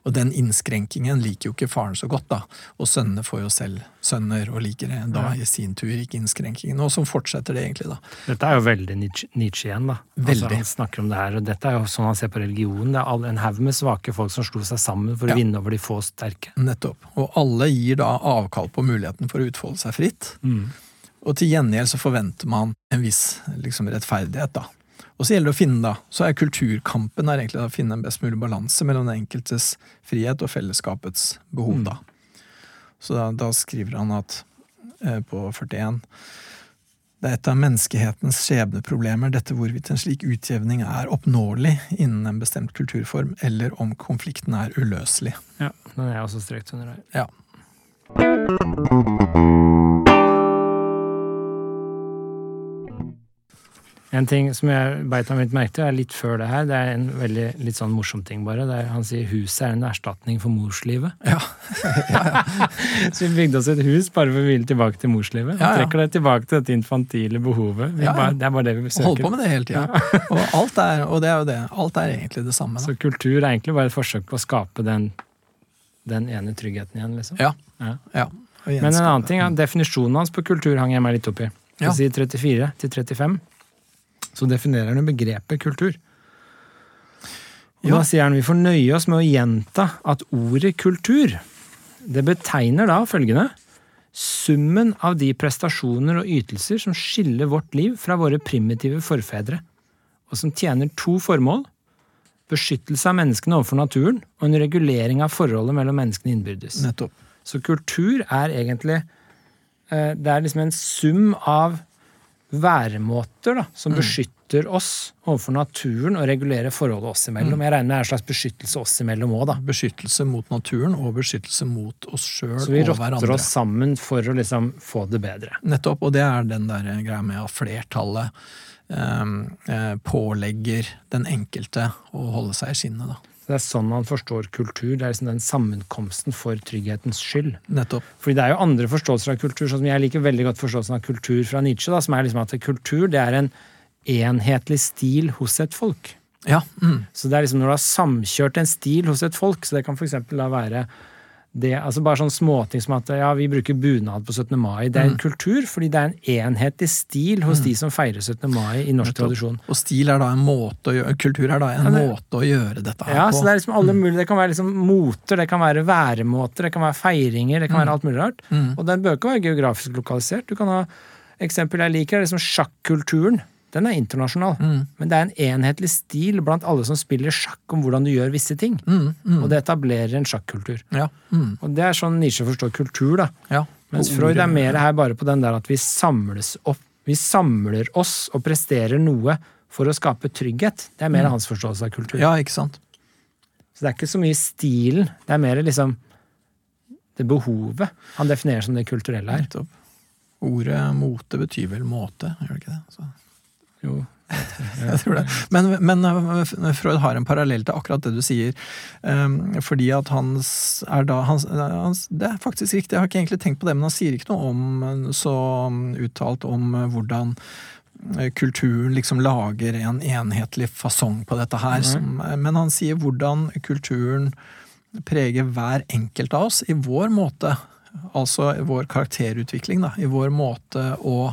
Og den innskrenkingen liker jo ikke faren så godt, da. Og sønnene får jo selv sønner, og liker det da i sin tur ikke innskrenkingen. Og så fortsetter det egentlig, da. Dette er jo veldig Nietzsche igjen, da. Altså, veldig. Altså, han snakker om det her, og dette er jo sånn han ser på religion. Det er en haug med svake folk som slo seg sammen for å vinne over de få sterke. Nettopp. Og alle gir da avkall på muligheten for å utfolde seg fritt. Mm. Og til gjengjeld så forventer man en viss liksom, rettferdighet, da. Og så gjelder det å finne, da, så er kulturkampen er egentlig å finne en best mulig balanse mellom den enkeltes frihet og fellesskapets behov, da. Så da, da skriver han at eh, på 41 det er et av menneskehetens skjebneproblemer, dette hvorvidt en slik utjevning er oppnåelig innen en bestemt kulturform, eller om konflikten er uløselig. Ja, den er jeg også strekt under her. Ja. En ting som jeg beit meg litt merke til, er litt før det her. Det er en veldig litt sånn morsom ting, bare. Er, han sier huset er en erstatning for morslivet. Ja. ja, ja. så vi bygde oss et hus bare for å ville tilbake til morslivet. Ja, Trekker det tilbake til dette infantile behovet. Bare, det er bare det vi søker. Holder på med det hele tida. og, alt er, og det er jo det. Alt er egentlig det samme. Da. Så kultur er egentlig bare et forsøk på å skape den, den ene tryggheten igjen, liksom. Ja. ja. Men en annen ting, definisjonen hans på kultur hang jeg meg litt opp i. På side 34 til 35 så definerer han begrepet kultur. Og ja. Da sier han vi får nøye oss med å gjenta at ordet kultur det betegner da følgende summen av de prestasjoner og ytelser som skiller vårt liv fra våre primitive forfedre, og som tjener to formål beskyttelse av menneskene overfor naturen og en regulering av forholdet mellom menneskene innbyrdes. Nettopp. Så kultur er egentlig eh, Det er liksom en sum av væremåter da, som mm. beskytter oss overfor naturen og regulerer forholdet oss imellom. Mm. Jeg regner med det er en slags beskyttelse oss imellom òg, da. Beskyttelse mot naturen og beskyttelse mot oss sjøl og hverandre. Så vi rotter oss sammen for å liksom få det bedre. Nettopp, og det er den der greia med at flertallet ehm, eh, pålegger den enkelte å holde seg i skinnet, da. Det er sånn man forstår kultur. Det er liksom den sammenkomsten for trygghetens skyld. Nettopp. Fordi det er jo andre forståelser av kultur, sånn som jeg liker veldig godt forståelsen av kultur fra Nietzsche, da, som er liksom at kultur det er en enhetlig stil hos et folk. Ja. Mm. Så det er liksom når du har samkjørt en stil hos et folk, så det kan f.eks. da være det, altså bare sånn småting som at ja, vi bruker bunad på 17. mai. Det er en mm. kultur, fordi det er en enhetlig stil hos mm. de som feirer 17. mai i norsk tradisjon. Og stil er da en måte å gjøre, kultur er da en ja, det, måte å gjøre dette her ja, på. Ja, så det er liksom alle mulige, det kan være liksom moter, det kan være væremåter, det kan være feiringer, det kan være mm. alt mulig rart. Mm. Og den bør ikke være geografisk lokalisert. Du kan ha eksempel jeg liker, er liksom sjakkulturen den er internasjonal. Mm. Men det er en enhetlig stil blant alle som spiller sjakk om hvordan du gjør visse ting. Mm, mm. Og det etablerer en sjakkultur. Ja, mm. og det er sånn Nisje forstår kultur, da. Ja, Mens Freud er mer her bare på den der at vi samles opp. Vi samler oss og presterer noe for å skape trygghet. Det er mer mm. hans forståelse av kultur. Ja, ikke sant? Så det er ikke så mye stilen. Det er mer liksom det behovet han definerer som det kulturelle her. Ordet mote betyr vel måte, gjør det ikke det? Så. Jo. Jeg tror det. Men, men, eh, Freud har en parallell til akkurat det du sier. Um, fordi at hans er da hans, hans, Det er faktisk riktig, jeg har ikke egentlig tenkt på det, men han sier ikke noe om så uttalt om hvordan kulturen liksom lager en enhetlig fasong på dette her. Som, men han sier hvordan kulturen preger hver enkelt av oss i vår måte. Altså vår karakterutvikling, da. I vår måte å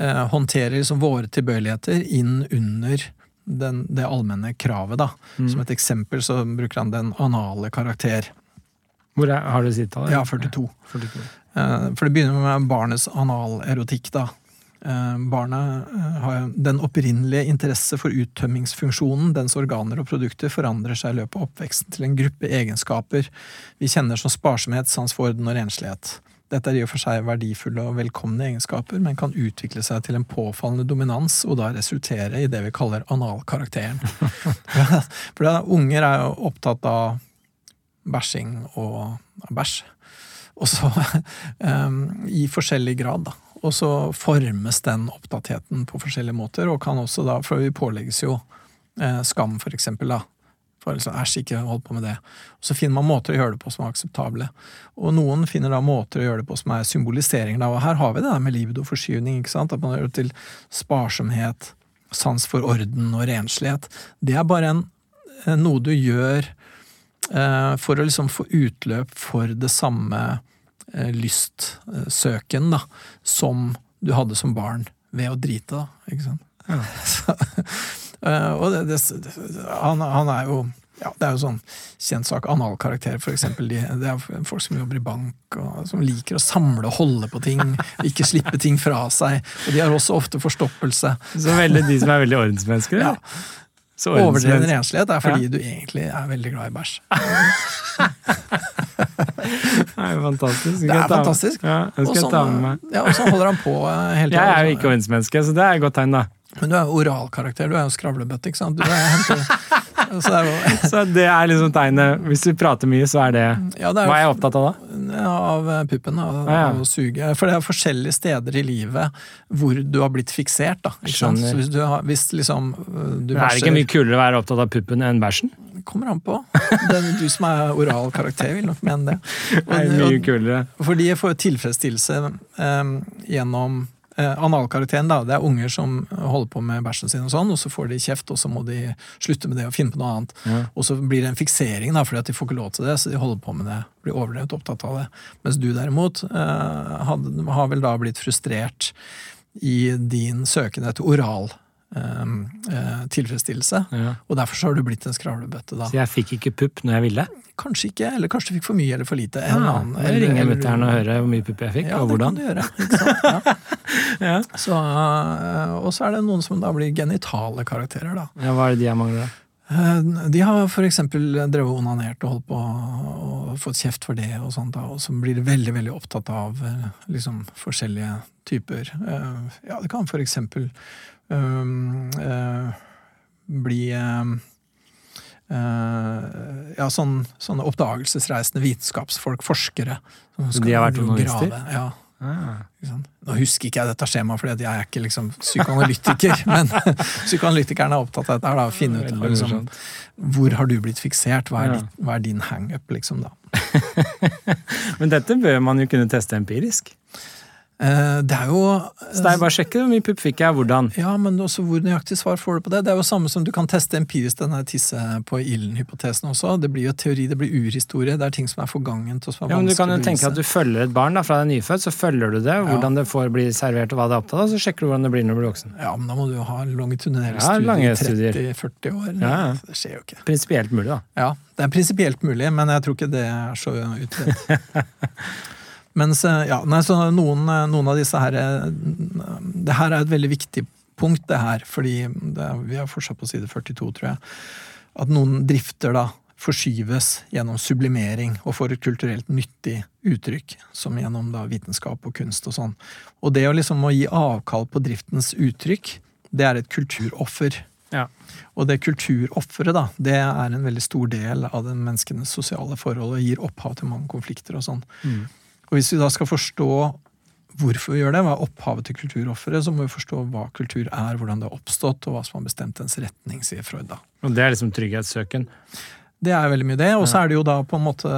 eh, håndtere liksom våre tilbøyeligheter inn under den, det allmenne kravet, da. Mm. Som et eksempel så bruker han den anale karakter. Hvor er, Har du sittet? Ja, 42. 42. Eh, for det begynner med barnets analerotikk, da. Eh, barnet har den opprinnelige interesse for uttømmingsfunksjonen. Dens organer og produkter forandrer seg i løpet av oppveksten til en gruppe egenskaper vi kjenner som sparsomhet, sans for orden og renslighet. Dette er i og for seg verdifulle og velkomne egenskaper, men kan utvikle seg til en påfallende dominans og da resultere i det vi kaller analkarakteren. for da, unger er jo opptatt av bæsjing og bæsj. Og så um, i forskjellig grad, da. Og så formes den opptattheten på forskjellige måter, og kan også da, for vi pålegges jo eh, skam, for eksempel, da. For liksom, æsj, ikke hold på med det. Og så finner man måter å gjøre det på som er akseptable. Og noen finner da måter å gjøre det på som er symbolisering. Og her har vi det der med libido-forskyvning. ikke sant? At man gjør det til sparsomhet, sans for orden og renslighet. Det er bare en, eh, noe du gjør eh, for å liksom få utløp for det samme Eh, lystsøken da, som du hadde som barn ved å drite, da. Ikke sant? Ja. Eh, og det, det, han, han, er jo ja, Det er jo sånn kjent sak. Analkarakter, for eksempel. De, det er folk som jobber i bank, og som liker å samle og holde på ting. Ikke slippe ting fra seg. Og de har også ofte forstoppelse. Så veldig de som er veldig ordensmennesker? Ja. Overdreven renslighet er fordi ja. du egentlig er veldig glad i bæsj. det er jo fantastisk. Det er fantastisk. Ja, skal ta med meg. Ja, og så holder han på eh, hele tida. Jeg er jo ikke ordensmenneske, så det er et godt tegn, da. Men du er jo oralkarakter. Du er jo skravlebøtte, ikke sant? Du er henter, så, det jo... så, det er liksom tegnet Hvis du prater mye, så er det, ja, det er, Hva er jeg opptatt av da? Av eh, puppen. Av, ja, av å suge. For det er forskjellige steder i livet hvor du har blitt fiksert. da. Hvis, du har, hvis liksom du du Er det ikke mye kulere å være opptatt av puppen enn bæsjen? Kommer an på. Den, du som er oral karakter, vil nok mene det. Men, det er mye kulere. Fordi jeg får tilfredsstillelse um, gjennom eh, analkarakteren, da, det er unger som holder på med bæsjen sin, og sånn, og så får de kjeft, og så må de slutte med det og finne på noe annet. Ja. Og så blir det en fiksering, da, fordi at de får ikke lov til det, så de holder på med det. Blir overdrevet opptatt av det. Mens du derimot eh, had, har vel da blitt frustrert i din søken etter oral eh, tilfredsstillelse. Ja. Og derfor så har du blitt en skravlebøtte, da. Så jeg fikk ikke pupp når jeg ville? Kanskje ikke, eller kanskje du fikk for mye eller for lite. Ja, annen, eller ringer mutter'n og hører hvor mye pupp jeg fikk, ja, og hvordan. Det kan du gjøre. Ja. så, uh, og så er det noen som da blir genitale karakterer, da. Ja, Hva er det de jeg mangler, da? Eh, de har f.eks. drevet og onanert og holdt på og fått kjeft for det, og sånt, da, og så blir veldig veldig opptatt av liksom, forskjellige typer. Ja, det kan uh, bli uh, ja, sånn, sånne oppdagelsesreisende vitenskapsfolk, forskere. Som de har vært journalister? Ja. Ah. Nå husker ikke jeg dette skjemaet, for jeg er ikke liksom psykoanalytiker. men psykoanalytikeren er opptatt av dette, da, å finne ut liksom, hvor har du blitt fiksert, hva er, ja. ditt, hva er din hangup, liksom. men dette bør man jo kunne teste empirisk? Eh, det er jo Så det er bare å sjekke hvor mye pupp fikk jeg, hvordan? Ja, men også hvor nøyaktig svar får du på det. Det er jo samme som du kan teste empirisk denne tisse på ilden-hypotesen også. Det blir jo teori, det blir urhistorie. Det er ting som er forgangent og som er ja, men Du kan jo tenke at du følger et barn da, fra det er nyfødt, så følger du det, hvordan ja. det får bli servert og hva det er opptatt av, så sjekker du hvordan det blir når du blir voksen. Ja, men da må du jo ha longitudinelle ja, studier i 30-40 år. Ja. Det skjer jo ikke. Prinsipielt mulig, da. Ja, det er prinsipielt mulig, men jeg tror ikke det er så utbredt. Mens eh, ja, nei, så noen, eh, noen, av disse her eh, Det her er et veldig viktig punkt, det her, fordi det, vi er fortsatt på side 42, tror jeg. At noen drifter da forskyves gjennom sublimering og får et kulturelt nyttig uttrykk, som gjennom da vitenskap og kunst og sånn. Og det å liksom å gi avkall på driftens uttrykk, det er et kulturoffer. Ja. Og det kulturofferet, da, det er en veldig stor del av den menneskenes sosiale forhold og gir opphav til mange konflikter og sånn. Mm. Og hvis vi da skal forstå hvorfor vi gjør det, hva er opphavet til kulturofferet, så må vi forstå hva kultur er, hvordan det har oppstått, og hva som har bestemt dens retning, sier Freud da. Og det er liksom trygghetssøken? Det er veldig mye det. Og så er det jo da på en måte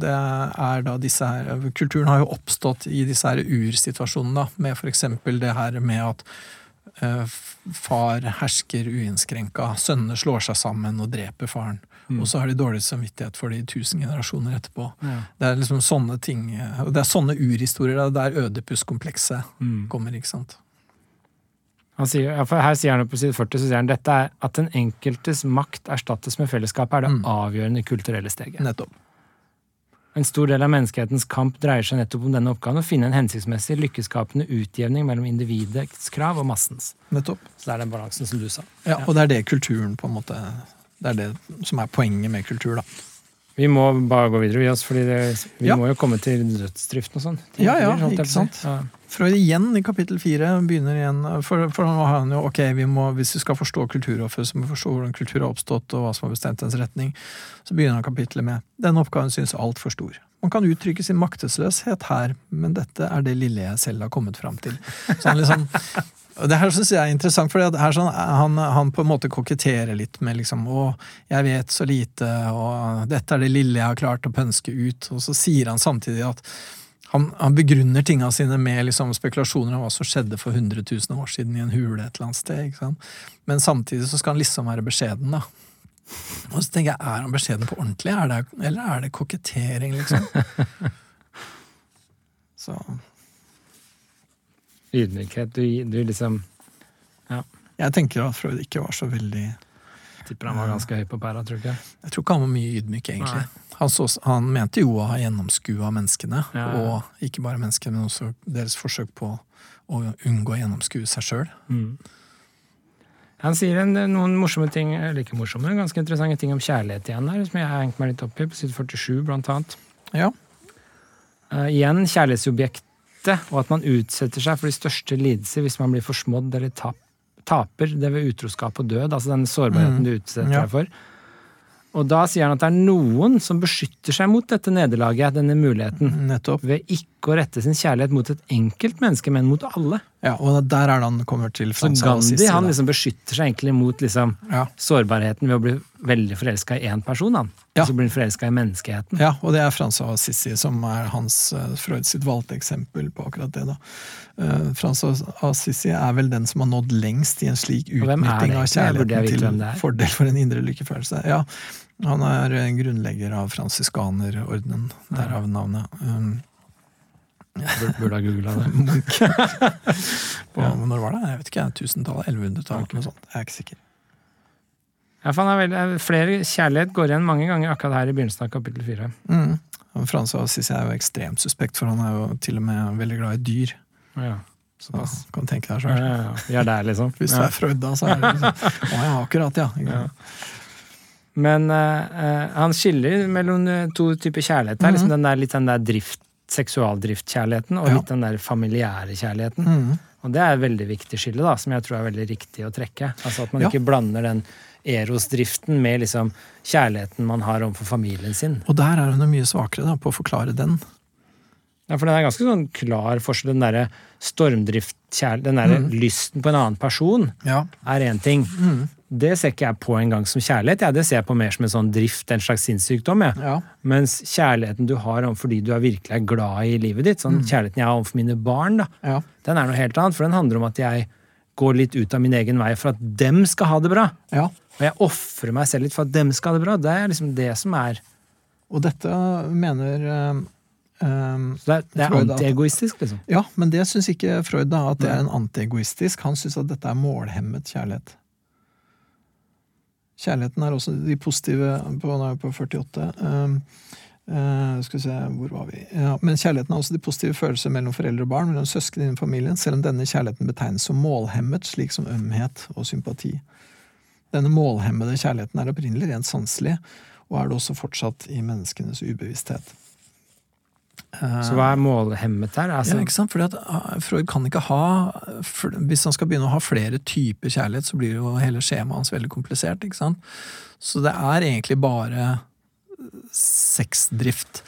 det er da disse her, Kulturen har jo oppstått i disse her ursituasjonene, med f.eks. det her med at Eh, far hersker uinnskrenka, sønnene slår seg sammen og dreper faren. Mm. Og så har de dårlig samvittighet for det i tusen generasjoner etterpå. Ja. Det er liksom sånne ting, og det er sånne urhistorier da, der Ødipus-komplekset Mm. kommer, ikke sant. Han sier, ja, for her sier han på side 40 så sier han dette er at den enkeltes makt erstattes med fellesskapet, er det Mm. avgjørende kulturelle steget. Nettopp. En stor del av menneskehetens kamp dreier seg nettopp om denne oppgaven å finne en hensiktsmessig, lykkeskapende utjevning mellom individets krav og massens. Nettopp. Så det er den balansen som du sa. Ja, og det er det kulturen på en måte Det er det som er poenget med kultur, da. Vi må bare gå videre, vi, fordi det, vi Ja. må jo komme til dødsdriften og sånn. Ja, ja, ikke sant. Ja. Freud igjen i kapittel fire begynner igjen For, for nå har han jo, ok, vi må, Hvis vi skal forstå kulturofferet, så må vi forstå hvordan kultur har oppstått, og hva som har bestemt dens retning. Så begynner han kapittelet med denne oppgaven synes altfor stor. Man kan uttrykke sin maktesløshet her, men dette er det lille jeg selv har kommet fram til. Så han liksom Det her syns jeg er interessant, for sånn, han, han på en måte koketterer litt med liksom Å, jeg vet så lite, og dette er det lille jeg har klart å pønske ut. Og så sier han samtidig at han, han begrunner tinga sine med liksom spekulasjoner om hva som skjedde for 100 000 år siden i en hule et eller annet sted. ikke sant? Men samtidig så skal han liksom være beskjeden, da. Og så tenker jeg, er han beskjeden på ordentlig, er det, eller er det kokettering, liksom? Så Ydmykhet. Du, du liksom jeg tenker at Freud ikke var så veldig tipper han var ganske høy på pæra, tror du ikke? Jeg tror ikke han var mye ydmyk, egentlig. Han, så, han mente jo å ha gjennomskua menneskene, Ja, ja. og ikke bare menneskene, men også deres forsøk på å unngå å gjennomskue seg sjøl. Mm. Han sier en, noen morsomme ting, eller ikke morsomme, ganske interessante ting om kjærlighet igjen her, som jeg har hengt meg litt opp i, på side 47 blant annet. Ja. Uh, igjen kjærlighetsobjektet, og at man utsetter seg for de største lidelser hvis man blir forsmådd eller tap, taper det ved utroskap og død, altså den sårbarheten Mm. du utsetter Ja. deg for. Og da sier han at det er noen som beskytter seg mot dette nederlaget, denne muligheten, Nettopp. ved ikke å rette sin kjærlighet mot et enkelt menneske, men mot alle. Ja, og der er det han kommer til Så Gandhi han liksom beskytter seg egentlig mot liksom, ja. sårbarheten ved å bli veldig forelska i én person. Han. Ja. Så blir han forelska i menneskeheten. ja, og det er Francois Assisi som er hans uh, Freud sitt valgte eksempel på akkurat det. da. Uh, Francois Assisi er vel den som har nådd lengst i en slik utnytting av kjærligheten til fordel for en indre lykkefølelse. Ja, Han er eh, grunnlegger av fransiskanerordenen, derav navnet. Um, Burde- ha googla det. Munch. på, Når var det? Jeg vet ikke, 1000-tallet? 1100-tallet? Noe sånt. Jeg er ikke sikker. Ja, for han er veldig, flere kjærlighet går igjen mange ganger akkurat her i begynnelsen av kapittel fire. Mm. Frans Assisi er jo ekstremt suspekt, for han er jo til og med veldig glad i dyr. Ja, Så da kan du tenke deg Ja, sjøl. ja, ja. Der, liksom. Hvis du er Freud, da, så er det liksom Å ja, akkurat, ja. Ja. Men eh, han skiller mellom eh, to typer kjærlighet her. -hmm. liksom den der, litt den der drift, seksualdriftkjærligheten og litt den der familiære kjærligheten. Mm. Og det er et veldig viktig skille, da, som jeg tror er veldig riktig å trekke. Altså At man Ja. ikke blander den erosdriften med liksom kjærligheten man har overfor familien sin. Og der er hun mye svakere da, på å forklare den. Ja, For den er ganske sånn klar forskjell. Den derre stormdriftkjærligheten, den derre mm. lysten på en annen person, Ja. er én ting. Mm. Det ser ikke jeg på engang som kjærlighet. Ja, Det ser jeg på mer som en sånn drift, en slags sinnssykdom. Ja. ja. Mens kjærligheten du har om fordi du er virkelig er glad i livet ditt, sånn kjærligheten jeg har overfor mine barn, da, Ja. den er noe helt annet. For den handler om at jeg går litt ut av min egen vei for at dem skal ha det bra. ja. Og jeg ofrer meg selv litt for at dem skal ha det bra. Det er liksom det som er Og dette mener um, så Det er, det er antiegoistisk, liksom. Ja, men det syns ikke Freud, da, at det er en antiegoistisk. Han syns at dette er målhemmet kjærlighet. Kjærligheten er også de positive på, nå er jeg på 48. Um, eh, skal vi se, hvor var vi? Ja, men kjærligheten er også de positive følelser mellom foreldre og barn, mellom søsken innen familien, selv om denne kjærligheten betegnes som målhemmet, slik som ømhet og sympati. Denne målhemmede kjærligheten er opprinnelig rent sanselig, og er det også fortsatt i menneskenes ubevissthet. Så hva er målhemmet her? Altså, Ja, ikke sant? Fordi at ah, Freud kan ikke ha Hvis han skal begynne å ha flere typer kjærlighet, så blir jo hele skjemaet hans veldig komplisert. ikke sant? Så det er egentlig bare sexdrift.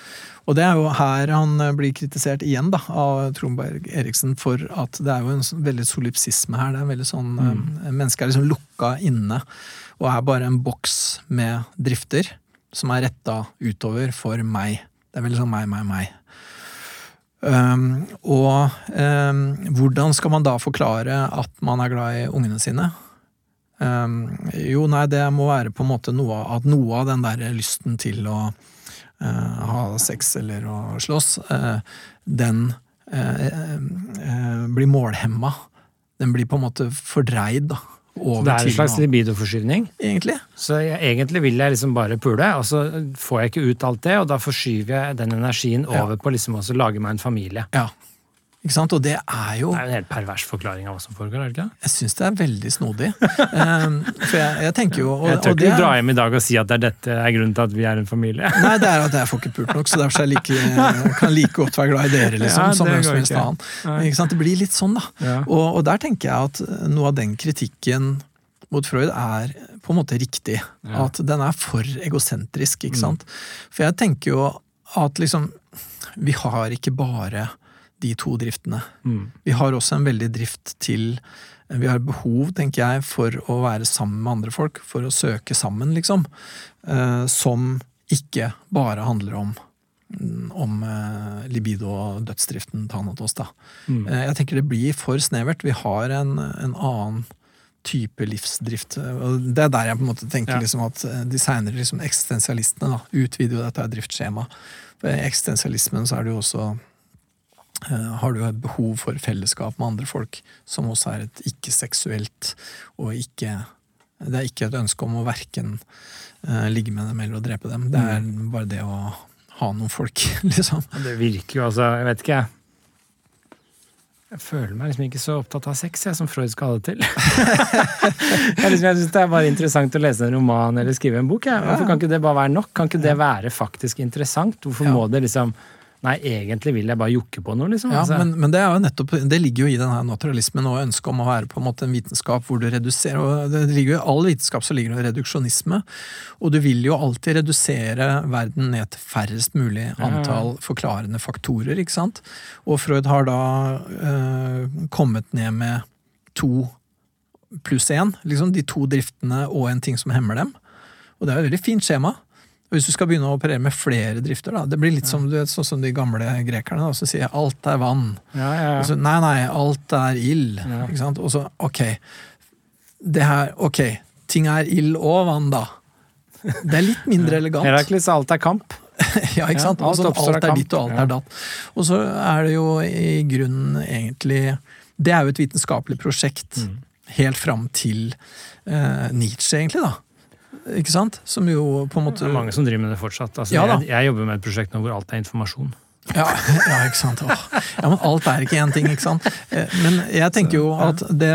Og det er jo her han eh, blir kritisert igjen da, av Tromberg Eriksen for at det er jo en sånn veldig solipsisme her. Det er en veldig sånn, mm. Mennesket er liksom lukka inne og er bare en boks med drifter som er retta utover for meg. Det er veldig sånn meg, meg, meg. Um, og um, hvordan skal man da forklare at man er glad i ungene sine? Um, jo, nei, det må være på en måte noe at noe av den der lysten til å uh, ha sex eller å slåss, uh, den uh, blir målhemma. Den blir på en måte fordreid, da. Så det er en slags libidoforskyvning? Egentlig. Så jeg, egentlig vil jeg liksom bare pule, og så får jeg ikke ut alt det, og da forskyver jeg den energien over ja. på liksom å lage meg en familie. Ja. Ikke sant? Og det er jo Det er en helt pervers forklaring av hva som foregår, er ikke? Jeg syns det er veldig snodig. um, for jeg, jeg, tenker jo og, Jeg tør ikke dra hjem i dag og si at det er dette er grunnen til at vi er en familie. Nei, det er at jeg får ikke pult nok, så derfor jeg like, kan like godt være glad i dere, liksom. Ja, som hvem som helst annen. Det blir litt sånn, da. Ja. Og, og, der tenker jeg at noe av den kritikken mot Freud er på en måte riktig. Ja. At den er for egosentrisk, ikke mm. sant. Mm. For jeg tenker jo at liksom Vi har ikke bare de to driftene. Mm. Vi har også en veldig drift til Vi har behov, tenker jeg, for å være sammen med andre folk, for å søke sammen, liksom. Eh, som ikke bare handler om om eh, libido og dødsdriften Thanatos. Da. Mm. Eh, jeg tenker det blir for snevert. Vi har en, en, annen type livsdrift. Og det er der jeg på en måte tenker ja. liksom at eh, de seinere liksom, eksistensialistene da, utvider jo dette eksistensialismen I eksistensialismen så er det jo også Eh, har du behov for fellesskap med andre folk, som også er et ikke-seksuelt og ikke Det er ikke et ønske om å verken uh, ligge med dem eller å drepe dem. Det er mm. bare det å ha noen folk, liksom. Det virker jo altså Jeg vet ikke, jeg. Jeg føler meg liksom ikke så opptatt av sex jeg, som Freud skal ha det til. jeg, liksom, jeg syns det er bare interessant å lese en roman eller skrive en bok. Jeg. Hvorfor kan ikke det bare være nok? Kan ikke det være faktisk interessant? Hvorfor må det liksom Nei, egentlig vil jeg bare jokke på noe, liksom. Ja, altså. men, men, det er jo nettopp, det ligger jo i denne naturalismen og ønsket om å være på en måte en vitenskap hvor du reduserer og det ligger jo I all vitenskap så ligger det reduksjonisme. Og du vil jo alltid redusere verden ned til færrest mulig antall forklarende faktorer, ikke sant. Og Freud har da øh, kommet ned med to pluss én. Liksom de to driftene og en ting som hemmer dem. Og det er et veldig fint skjema. Og Hvis du skal begynne å operere med flere drifter, da, det blir litt som, vet, sånn som de gamle grekerne. Da, så sier jeg alt er vann. Ja, ja, ja. Så, nei, nei, alt er ild. Og så ok. Det her, ok. Ting er ild og vann, da. Det er litt mindre elegant. Herakles, alt er kamp. ja, ikke sant? alt, Også, alt er ditt og alt er datt. Og så er det jo i grunnen egentlig Det er jo et vitenskapelig prosjekt mm. helt fram til eh, Nietzsche, egentlig, da. Ikke sant? Som jo på en måte Det er mange som driver med det fortsatt. Altså, ja, jeg, jeg, jobber med et prosjekt nå hvor alt er informasjon. Ja, ja, ikke sant. Ja, Men alt er ikke én ting, ikke sant. Eh, men jeg tenker jo at det,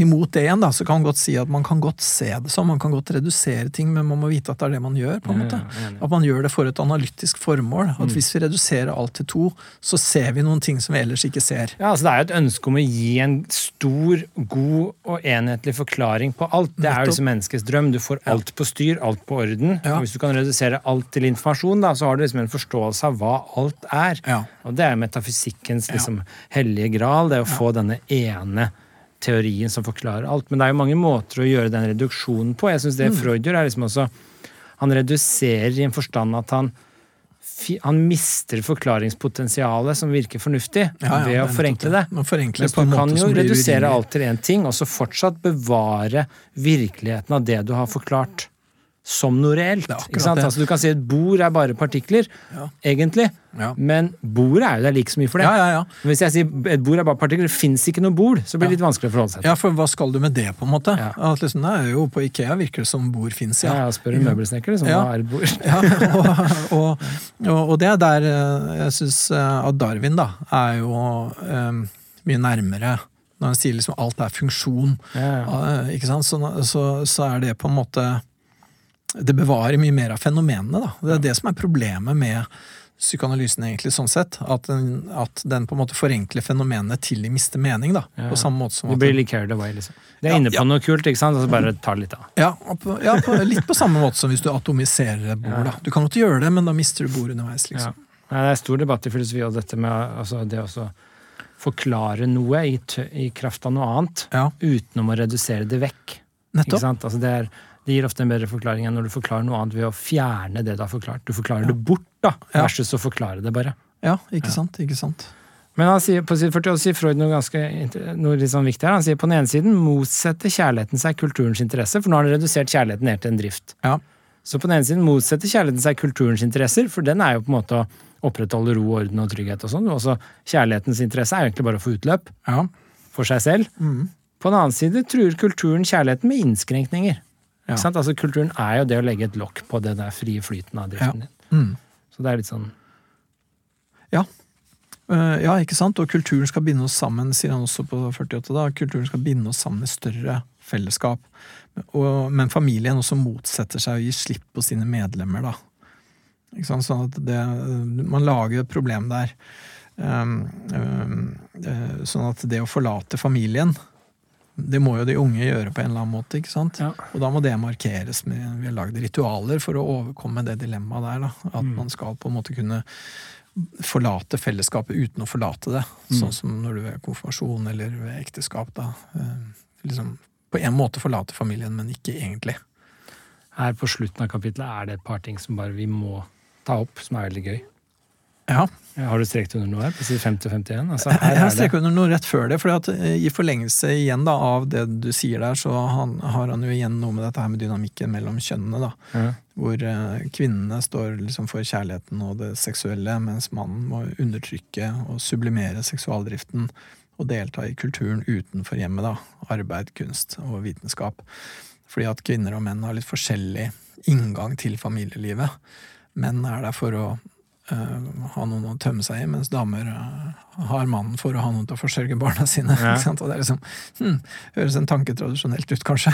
imot det igjen, da, så kan man godt si at man kan godt se det sånn. man kan godt redusere ting, men man må vite at det er det man gjør. på en måte. At man gjør det for et analytisk formål. At mm. hvis vi reduserer alt til to, så ser vi noen ting som vi ellers ikke ser. Ja, altså Det er jo et ønske om å gi en stor, god og enhetlig forklaring på alt. Det er jo liksom menneskets drøm. Du får alt på styr, alt på orden. Og hvis du kan redusere alt til informasjon, da, så har du liksom en forståelse av hva alt er er. Ja. Og det er metafysikkens liksom, hellige gral, det å få denne ene teorien som forklarer alt. Men det er jo mange måter å gjøre den reduksjonen på. Jeg synes det mm. Freud gjør, er liksom også Han reduserer i en forstand at han han mister forklaringspotensialet som virker fornuftig, ja, ja, ved å forenkle det. det. Men du kan jo redusere alt til én ting, og så fortsatt bevare virkeligheten av det du har forklart som noe reelt. Altså, du kan si at bord er bare partikler, ja. egentlig. Ja. Men bordet er jo der like så mye for det. Ja, Hvis jeg sier et bord er bare partikler, det fins ikke noe bord, så blir det litt vanskelig å forholde seg til. Ja, for hva skal du med det, på en måte? At liksom, det er jo På Ikea virker det som bord fins, ja. ja spør en møbelsnekker, liksom. Hva er bord? ja, og, og, og, og, det er der eh, jeg syns eh, at Darwin da, er jo um, mye nærmere når han sier liksom alt er funksjon. Ikke sant? Så, så, så er det på en måte det bevarer mye mer av fenomenene. Da. Det er det som er problemet med psykoanalysen, egentlig, sånn sett. At den, at den på en måte forenkler fenomenene til de mister mening. da, ja. på samme måte som Det blir litt carried away, liksom. Det er ja, inne på ja. noe kult, ikke sant? og så bare tar litt av. Ja, på, på, litt på samme måte som hvis du atomiserer et bord. da. Du kan godt gjøre det, men da mister du bordet underveis. liksom. Nei, det er stor debatt i filosofi og dette med altså, det å forklare noe i, i, kraft av noe annet, utenom å redusere det vekk. Nettopp. Ikke sant? Altså, det er det gir ofte en bedre forklaring enn når du forklarer noe annet ved å fjerne det du har forklart. Du forklarer ja. det bort, da, versus å forklare det bare. Ja, ikke sant. ikke sant. Men han sier, på side 48 sier Freud noe ganske noe litt sånn viktig her. Han sier på den ene siden motsetter kjærligheten seg kulturens interesse, for nå har han redusert kjærligheten ned til en drift. Ja. Så på den ene siden motsetter kjærligheten seg kulturens interesser, for den er jo på en måte å opprettholde ro, orden og trygghet og sånn. Og så kjærlighetens interesse er jo egentlig bare å få utløp ja. for seg selv. På den annen side truer kulturen kjærligheten med innskrenkninger. Ja. Ikke sant? Altså Kulturen er jo det å legge et lokk på det der frie flyten av driften din. Mm. Så det er litt sånn Ja. Uh, ja, ikke sant? Og kulturen skal binde oss sammen, sier han også på 48. da. Kulturen skal binde oss sammen i større fellesskap. Og, men familien også motsetter seg å gi slipp på sine medlemmer, da. Ikke sant? Sånn at det, man lager et problem der. Um, um, uh, sånn at det å forlate familien det må jo de unge gjøre på en eller annen måte. ikke sant? Ja. Og da må det markeres med Vi har lagd ritualer for å overkomme det dilemmaet der. da, At Mm. man skal på en måte kunne forlate fellesskapet uten å forlate det. Mm. Sånn som når du er konfirmasjon eller ved ekteskap. da. Eh, liksom På en måte forlate familien, men ikke egentlig. Her på slutten av kapitlet er det et par ting som bare vi må ta opp, som er veldig gøy. Ja, Har du strekt under noe her? På side 50-51? Altså, Jeg har strekt streket under noe rett før det. for I forlengelse igjen da, av det du sier der, så han, har han jo igjen noe med dette her med dynamikken mellom kjønnene. da. ja. Hvor eh, kvinnene står liksom for kjærligheten og det seksuelle, mens mannen må undertrykke og sublimere seksualdriften og delta i kulturen utenfor hjemmet. da, Arbeid, kunst og vitenskap. Fordi at kvinner og menn har litt forskjellig inngang til familielivet. Menn er der for å eh, ha noen å tømme seg i, mens damer eh, har mannen for å ha noen til å forsørge barna sine. Ja. Og det er liksom, hm, Høres en tanke tradisjonelt ut, kanskje.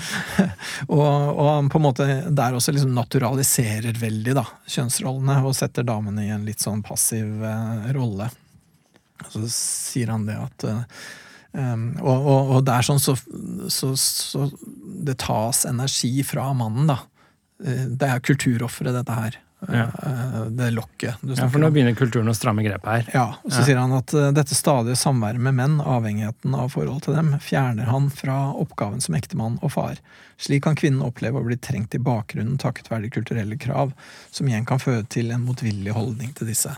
og, og på en måte der også liksom naturaliserer veldig da, kjønnsrollene, og setter damene i en litt sånn passiv eh, rolle. Så sier han det at eh, um, og, og, og det er sånn så, så, så det tas energi fra mannen, da. Eh, Det er kulturofferet, dette her. Ja. Eh, Det lokket ja, for nå om. begynner kulturen å stramme grepet her. Ja, og så Ja. sier han at eh, dette stadige samværet med menn, avhengigheten av forholdet til dem, fjerner han fra oppgaven som ektemann og far. Slik kan kvinnen oppleve å bli trengt i bakgrunnen takket være de kulturelle krav, som igjen kan føre til en motvillig holdning til disse.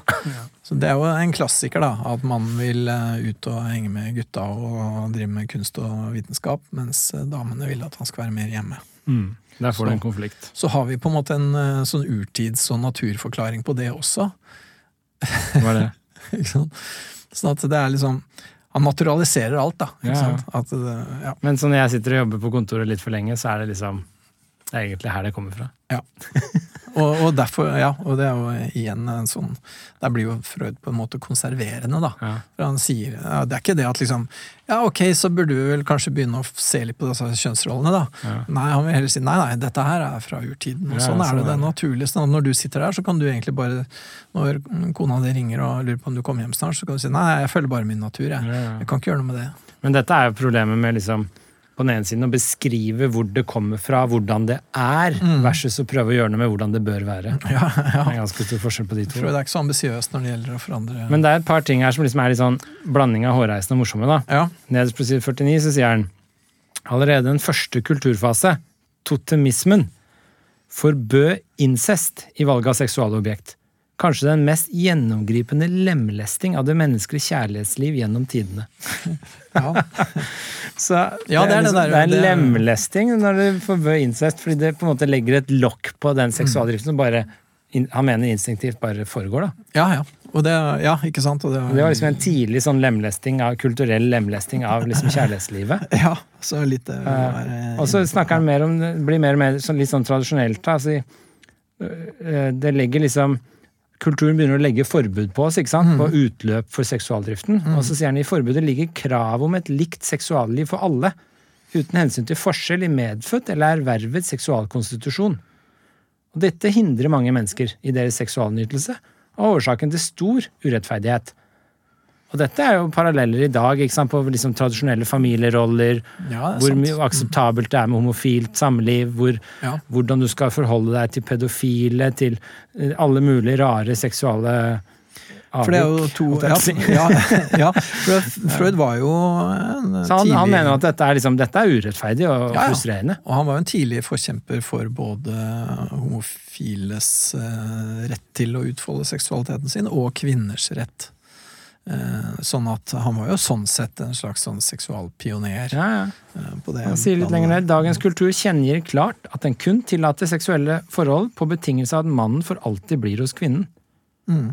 Så det er jo en klassiker, da, at mannen vil eh, ut og henge med gutta og drive med kunst og vitenskap, mens damene vil at han skal være mer hjemme. Mm. Der får du en konflikt. Så har vi på en måte en eh, sånn urtids- og naturforklaring på det også. Hva er det? Ikke sant? Sånn at det er liksom Han naturaliserer alt, da. Ikke Ja, ja. sant? At ja. Men så når jeg sitter og jobber på kontoret litt for lenge, så er det liksom Det er egentlig her det kommer fra. Og, og derfor, ja, og det er jo igjen en sånn Der blir jo Freud på en måte konserverende, da. Ja. For han sier ja, Det er ikke det at liksom Ja, ok, så burde vi vel kanskje begynne å se litt på disse kjønnsrollene, da. Ja. Nei, han vil heller si nei, nei, dette her er fra urtiden. Og Ja, sånn er sånn det. Det er naturlig. Sånn når du sitter der, så kan du egentlig bare Når kona di ringer og lurer på om du kommer hjem snart, så kan du si nei, jeg følger bare min natur, jeg. Ja, ja. Jeg kan ikke gjøre noe med det. Men dette er jo problemet med liksom på den ene siden å beskrive hvor det kommer fra, hvordan det er, versus å prøve å gjøre noe med hvordan det bør være. Ja, ja. Det er ganske stor forskjell på de to. det er ikke så ambisiøst når det gjelder å forandre Men det er et par ting her som liksom er litt sånn blanding av hårreisende og morsomme. da. Ja. Nederst på side 49 så sier han allerede den første kulturfase, totemismen, forbød incest i valget av seksualobjekt. Kanskje den mest gjennomgripende lemlesting av det menneskelige kjærlighetsliv gjennom tidene. ja. Så Ja, det er det liksom, der, det er en det lemlesting når du forbød incest, fordi det på en måte legger et lokk på den seksualdriften som bare han mener instinktivt bare foregår. da. Ja, ja. Det, ja, ikke sant? Det, Det var liksom en tidlig sånn lemlesting av, kulturell lemlesting av liksom kjærlighetslivet. Ja, så litt det var... være- Og så snakker han mer om det blir mer og mer sånn, litt sånn tradisjonelt. Altså, øh, det legger liksom Kulturen begynner å legge forbud på oss, ikke sant? på utløp for seksualdriften. Og så sier han i forbudet ligger krav om et likt seksualliv for alle, uten hensyn til forskjell i medfødt eller ervervet seksualkonstitusjon. Og dette hindrer mange mennesker i deres seksualnytelse, og årsaken til stor urettferdighet. Og dette er jo paralleller i dag på liksom tradisjonelle familieroller, Ja, hvor akseptabelt det er med homofilt samliv, hvor, Ja. hvordan du skal forholde deg til pedofile, til eh, alle mulige rare seksuale avvik. For det er jo to Ja, ja, Freud var jo en Så han, tidlig han mener at dette er, liksom, dette er urettferdig og frustrerende. Og han var jo en tidlig forkjemper for både homofiles eh, rett til å utfolde seksualiteten sin, og kvinners rett sånn at han var jo sånn sett en slags sånn seksualpioner. Ja, ja. eh, på det Han sier litt lenger ned dagens kultur kjenner klart at den kun tillater seksuelle forhold på betingelse av at mannen for alltid blir hos kvinnen. Mm.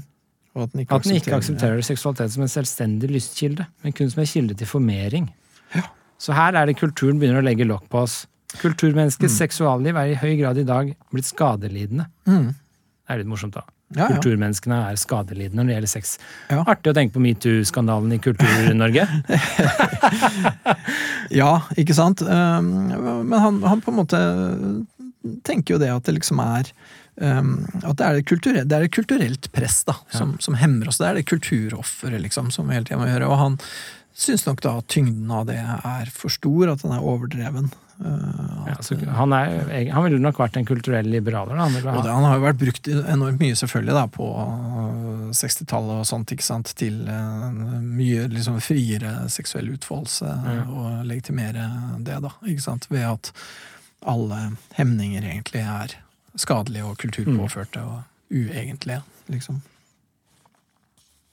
Og at den ikke At den ikke aksepterer seksualitet som en selvstendig lystkilde, men kun som en kilde til formering. Ja. Så her er det kulturen begynner å legge lokk på oss. Kulturmenneskets seksualliv er i høy grad i dag blitt skadelidende. Mm. Det er litt morsomt, da. Ja, ja. Kulturmenneskene er skadelidende når det gjelder sex. Ja. Artig å tenke på metoo-skandalen i Kultur-Norge. Ja, ikke sant? Um, Men han, han på en måte tenker jo det at det liksom er um, At det er et, kulturelt, det er et kulturelt press da, som, som hemmer oss. Det er det kulturofferet liksom, som vi hele tida må gjøre. Og han syns nok da at tyngden av det er for stor, at den er overdreven. Uh, Ja, altså, han, er, han ville nok vært en kulturell liberaler. Da. Han ha, det, han har jo vært brukt enormt mye selvfølgelig da, på uh, 60-tallet og sånt, ikke sant, til mye liksom, friere seksuell utfoldelse, Ja. og legitimere det, da, ikke sant, ved at alle hemninger egentlig er skadelige og kulturpåførte og uegentlige, liksom.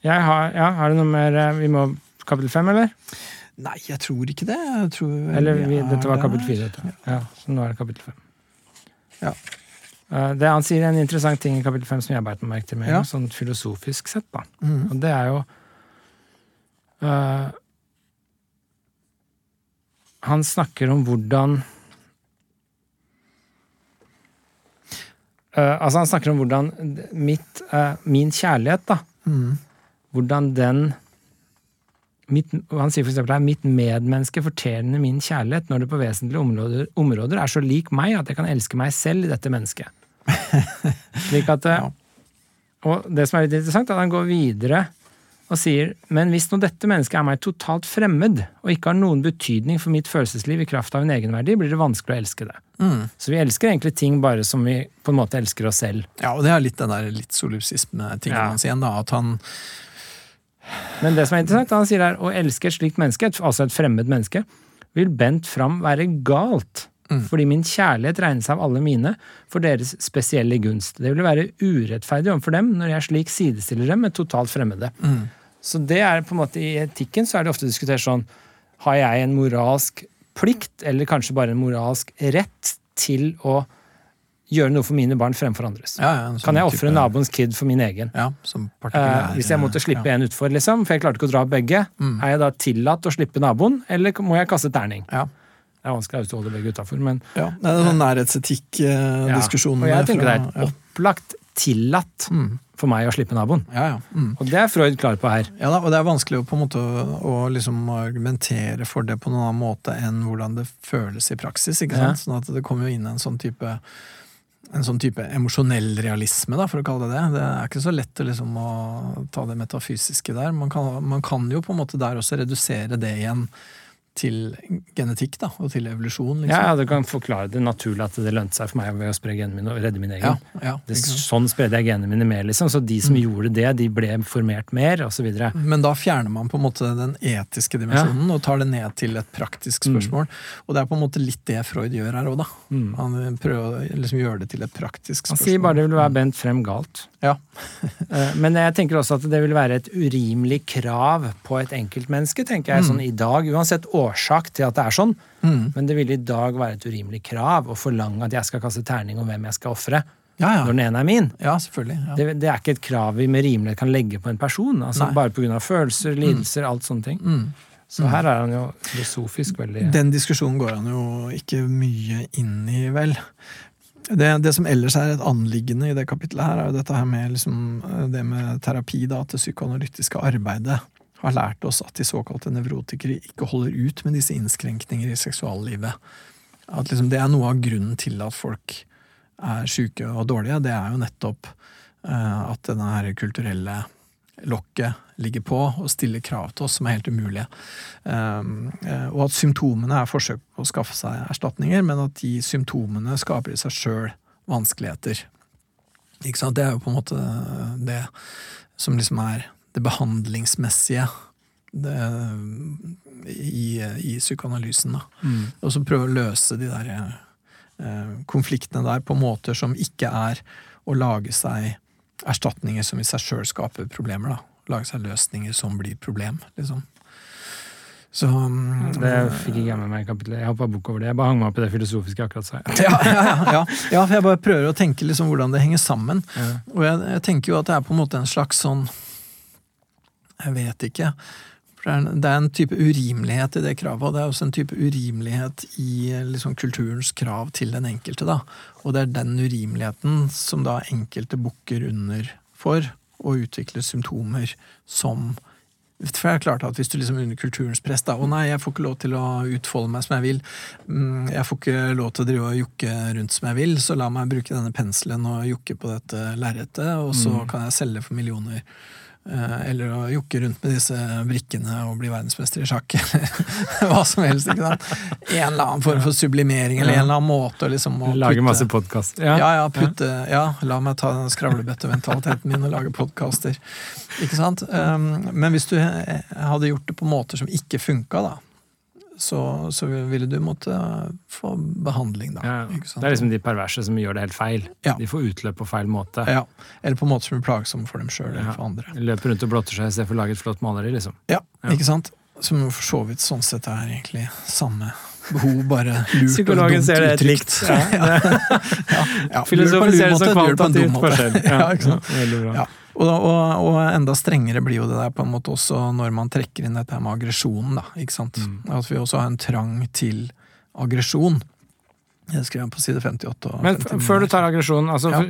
jeg har, ja, har du noe mer eh, Vi må kapittel fem, eller? Nei, jeg tror ikke det. Tror Eller vi, dette var kapittel fire. Ja. Ja, så nå er det kapittel fem. Ja. Eh, Det Han sier en interessant ting i kapittel fem som jeg beit meg merke til med, Ja. sånn filosofisk sett. da. Mm. Og det er jo uh, Han snakker om hvordan uh, altså Han snakker om hvordan mitt, uh, min kjærlighet, da, mm. hvordan den mitt, Han sier for eksempel her, mitt medmenneske fortjener min kjærlighet når det på vesentlige områder, områder er så lik meg at jeg kan elske meg selv i dette mennesket. Slik at. Og det som er litt interessant, er at han går videre og sier men hvis nå dette mennesket er meg totalt fremmed og ikke har noen betydning for mitt følelsesliv i kraft av en egenverdi, blir det vanskelig å elske det. Mm. Så vi elsker egentlig ting bare som vi på en måte elsker oss selv. Ja, og det er litt den der litt solipsisme-tingen Ja. hans igjen, da. At han Men det som er interessant, han sier her å elske et slikt menneske, altså et fremmed menneske, vil bent fram være galt. Mm. Fordi min kjærlighet regnes av alle mine for deres spesielle gunst. Det vil være urettferdig overfor dem når jeg slik sidestiller dem med totalt fremmede. Mm. Så det er på en måte I etikken så er det ofte diskutert sånn Har jeg en moralsk plikt, eller kanskje bare en moralsk rett, til å gjøre noe for mine barn fremfor andres? ja, ja, sånn Kan jeg ofre naboens kid for min egen? Ja, som Eh, hvis jeg måtte slippe en utfor, liksom, for jeg klarte ikke å dra begge, Mm. er jeg da tillatt å slippe naboen, eller må jeg kaste terning? Ja. Det er vanskelig å holde begge utafor, men Ja, det er sånn ja. nærhetsetikk-diskusjon. Og jeg tenker det er opplagt tillatt mm. for meg å slippe naboen. Ja, ja. Mm. Og det er Freud klar på her. ja da, og det er vanskelig å på en måte å, liksom argumentere for det på noen annen måte enn hvordan det føles i praksis. ikke Ja. Sånn at det kommer jo inn en sånn type en sånn type emosjonell realisme, da, for å kalle det det. Det er ikke så lett liksom, å ta det metafysiske der. Man kan, man kan jo på en måte der også redusere det igjen til genetikk da, og til evolusjon. Liksom. Ja, ja, Du kan forklare det naturlig at det lønte seg for meg ved å spre genene mine og redde min egen. ja, ja, Det, sånn spredde jeg genene mine mer, liksom. Så de som Mm. gjorde det, de ble formert mer, osv. Men da fjerner man på en måte den etiske dimensjonen og tar det ned til et praktisk Mm. spørsmål. Og det er på en måte litt det Freud gjør her òg, da. Mm. Han prøver å liksom gjøre det til et praktisk spørsmål. Han sier bare det vil være bent frem galt. Ja. Eh, Men jeg tenker også at det vil være et urimelig krav på et enkeltmenneske, tenker jeg sånn i dag. Uansett årsak til at det er sånn. Mm. Men det vil i dag være et urimelig krav å forlange at jeg skal kaste terning om hvem jeg skal ofre, Ja, når den ene er min. ja, selvfølgelig. Ja. Det, det er ikke et krav vi med rimelighet kan legge på en person. altså Nei. Bare pga. følelser, lidelser, alt sånne ting. Mm. Så her er han jo filosofisk veldig Den diskusjonen går han jo ikke mye inn i, vel. Det, det som ellers er et anliggende i det kapitlet her, er jo dette her med liksom, det med terapi, da, at det psykoanalytiske arbeidet har lært oss at de såkalte nevrotikere ikke holder ut med disse innskrenkninger i seksuallivet. At liksom, det er noe av grunnen til at folk er syke og dårlige. Det er jo nettopp uh, at denne her kulturelle lokket ligger på og stiller krav til oss som er helt umulige. Um, eh, og at symptomene er forsøk på å skaffe seg erstatninger, men at de symptomene skaper i seg sjøl vanskeligheter. Ikke sant? Det er jo på en måte det som liksom er det behandlingsmessige det, i, i psykoanalysen. da. mm. Og så prøve å løse de der eh, konfliktene der på måter som ikke er å lage seg erstatninger som i seg sjøl skaper problemer. da. lage seg løsninger som blir problem, liksom. Så um, Det fikk ikke jeg med meg i kapitlet. Jeg hoppa bukk over det. Jeg bare hang meg opp i det filosofiske akkurat sa ja, ja, ja, ja. for jeg bare prøver å tenke liksom hvordan det henger sammen. Og jeg, jeg tenker jo at det er på en måte en slags sånn Jeg vet ikke. For det er, en, type urimelighet i det kravet, og det er også en type urimelighet i liksom, kulturens krav til den enkelte. da. Og det er den urimeligheten som da enkelte bukker under for, og utvikler symptomer som for det er klart at Hvis du liksom under kulturens press da, 'Å nei, jeg får ikke lov til å utfolde meg som jeg vil', mm, 'Jeg får ikke lov til å drive og jukke rundt som jeg vil', så la meg bruke denne penselen og jukke på dette lerretet, og så Mm. kan jeg selge for millioner. Eh, Eller å jukke rundt med disse brikkene og bli verdensmester i sjakk. Eller hva som helst. ikke sant? En eller annen form for sublimering, eller en eller annen måte liksom å Lage putte- masse podkaster. ja, Ja. ja, putte, ja, la meg ta den skravlebøttementaliteten min og lage podkaster. Ikke sant? Um, men hvis du eh, hadde gjort det på måter som ikke funka, da, så, så ville du måtte få behandling, da. Ja. Det er liksom de perverse som gjør det helt feil. Ja. De får utløp på feil måte. ja. Eller på en måte som er plagsomme for dem sjøl eller for andre. Løper rundt og blotter seg istedenfor å lage et flott maleri, liksom. Ja, ikke sant? Som for så vidt sånn sett er egentlig samme behov, bare lurt Psykologen og ser det dumt helt likt. Ja. Ja, Filosofen ser det som måte. forskjell. Ja, ikke sant? Veldig. Ja. Og, og, og enda strengere blir jo det der på en måte også når man trekker inn dette med aggresjonen, da. Ikke sant? Mm. At vi også har en trang til aggresjon. Det skrev jeg på side 58 og Men 59. før du tar aggresjonen, altså, Ja.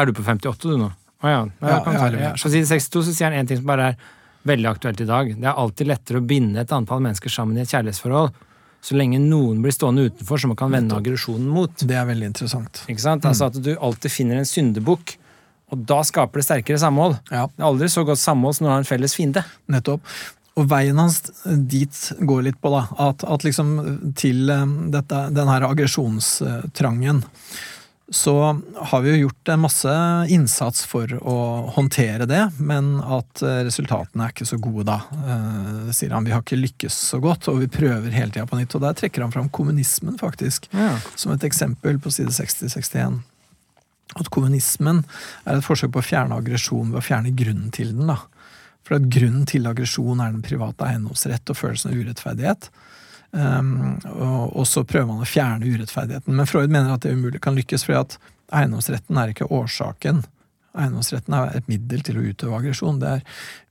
er du på 58 du nå? Å ja. ja, Ja, jeg ja. På side 62 så sier han en ting som bare er veldig aktuelt i dag. Det er alltid lettere å binde et antall mennesker sammen i et kjærlighetsforhold så lenge noen blir stående utenfor som man kan vende aggresjonen mot. Det er veldig interessant. Ikke sant? Mm. Altså At du alltid finner en syndebukk, og da skaper det sterkere samhold. Ja, Det er aldri så godt samhold som når du har en felles fiende. nettopp. Og veien hans dit går litt på, da. At, at liksom til eh, dette, den her aggresjonstrangen så har vi jo gjort en masse innsats for å håndtere det, men at eh, resultatene er ikke så gode da. Eh, sier han. Vi har ikke lykkes så godt, og vi prøver hele tida på nytt. Og der trekker han fram kommunismen, faktisk, Ja. som et eksempel på side 60-61. At kommunismen er et forsøk på å fjerne aggresjon ved å fjerne grunnen til den. da. For at grunnen til aggresjon er den private eiendomsrett og følelsen av urettferdighet. Um, og, og så prøver man å fjerne urettferdigheten. Men Freud mener at det umulig kan lykkes, fordi at eiendomsretten er ikke årsaken. Eiendomsretten er et middel til å utøve aggresjon.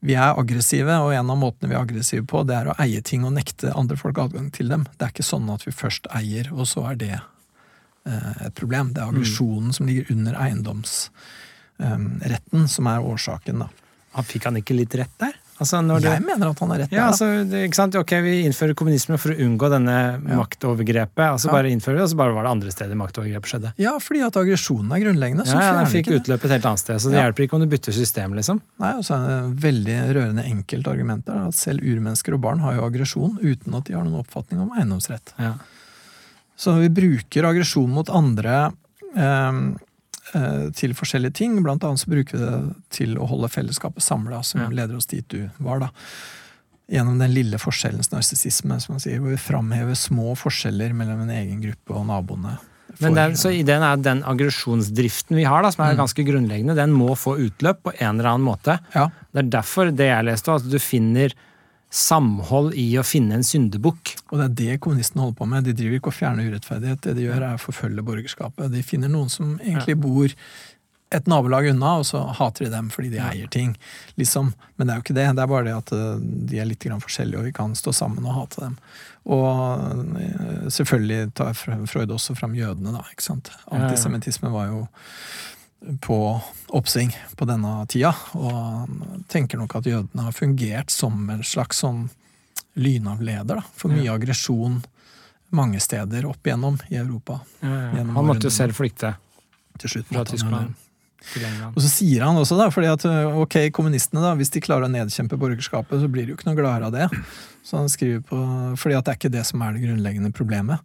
Vi er aggressive, og en av måtene vi er aggressive på, det er å eie ting og nekte andre folk adgang til dem. Det er ikke sånn at vi først eier, og så er det et problem. Det er aggresjonen som ligger under eiendomsretten som er årsaken, da. Han Fikk han ikke litt rett der? Altså det, Jeg mener at han har rett ja, der, altså, det, ikke sant? Ok, Vi innfører kommunisme for å unngå denne maktovergrepet. altså Ja. bare innfører vi, og så bare var det andre steder maktovergrepet skjedde. Ja, fordi at aggresjonen er grunnleggende. Så Ja, ja, Den fikk utløp et helt annet sted, så det Ja. hjelper ikke om du bytter system. liksom. Nei, og så er det et veldig rørende enkelt argument der, at selv urmennesker og barn har jo aggresjon uten at de har noen oppfatning om eiendomsrett. Ja. Så når vi bruker aggresjon mot andre eh, eh, til forskjellige ting. Blant annet så bruker vi det til å holde fellesskapet samla, som Ja. leder oss dit du var, da. Gjennom den lille forskjellens narsissisme, som man sier, hvor vi framhever små forskjeller mellom en egen gruppe og naboene. Men For- Men den, så ideen er den aggresjonsdriften vi har, da, som er Mm. ganske grunnleggende, den må få utløp på en eller annen måte. ja, Det er derfor det jeg leste, at du finner samhold i å finne en syndebukk. Og det er det kommunistene holder på med. De driver ikke og fjerner urettferdighet. Det de gjør, er å forfølge borgerskapet. De finner noen som egentlig bor et nabolag unna, og så hater de dem fordi de eier ting. Liksom. Men det er jo ikke det. Det er bare det at eh, de er litt forskjellige, og vi kan stå sammen og hate dem. Og eh, selvfølgelig tar Freud også fram jødene, da. ikke sant? Antisemittisme var jo på oppsving på denne tida, og tenker nok at jødene har fungert som en slags sånn lynavleder da, for mye aggresjon mange steder opp igjennom i Europa. Gjennom Han måtte jo selv flykte Til slutt fra Tyskland. Og så sier han også, da, fordi at ok, kommunistene, da, hvis de klarer å nedkjempe borgerskapet, så blir de jo ikke noe gladere av det. Så han skriver på, fordi at det er ikke det som er det grunnleggende problemet.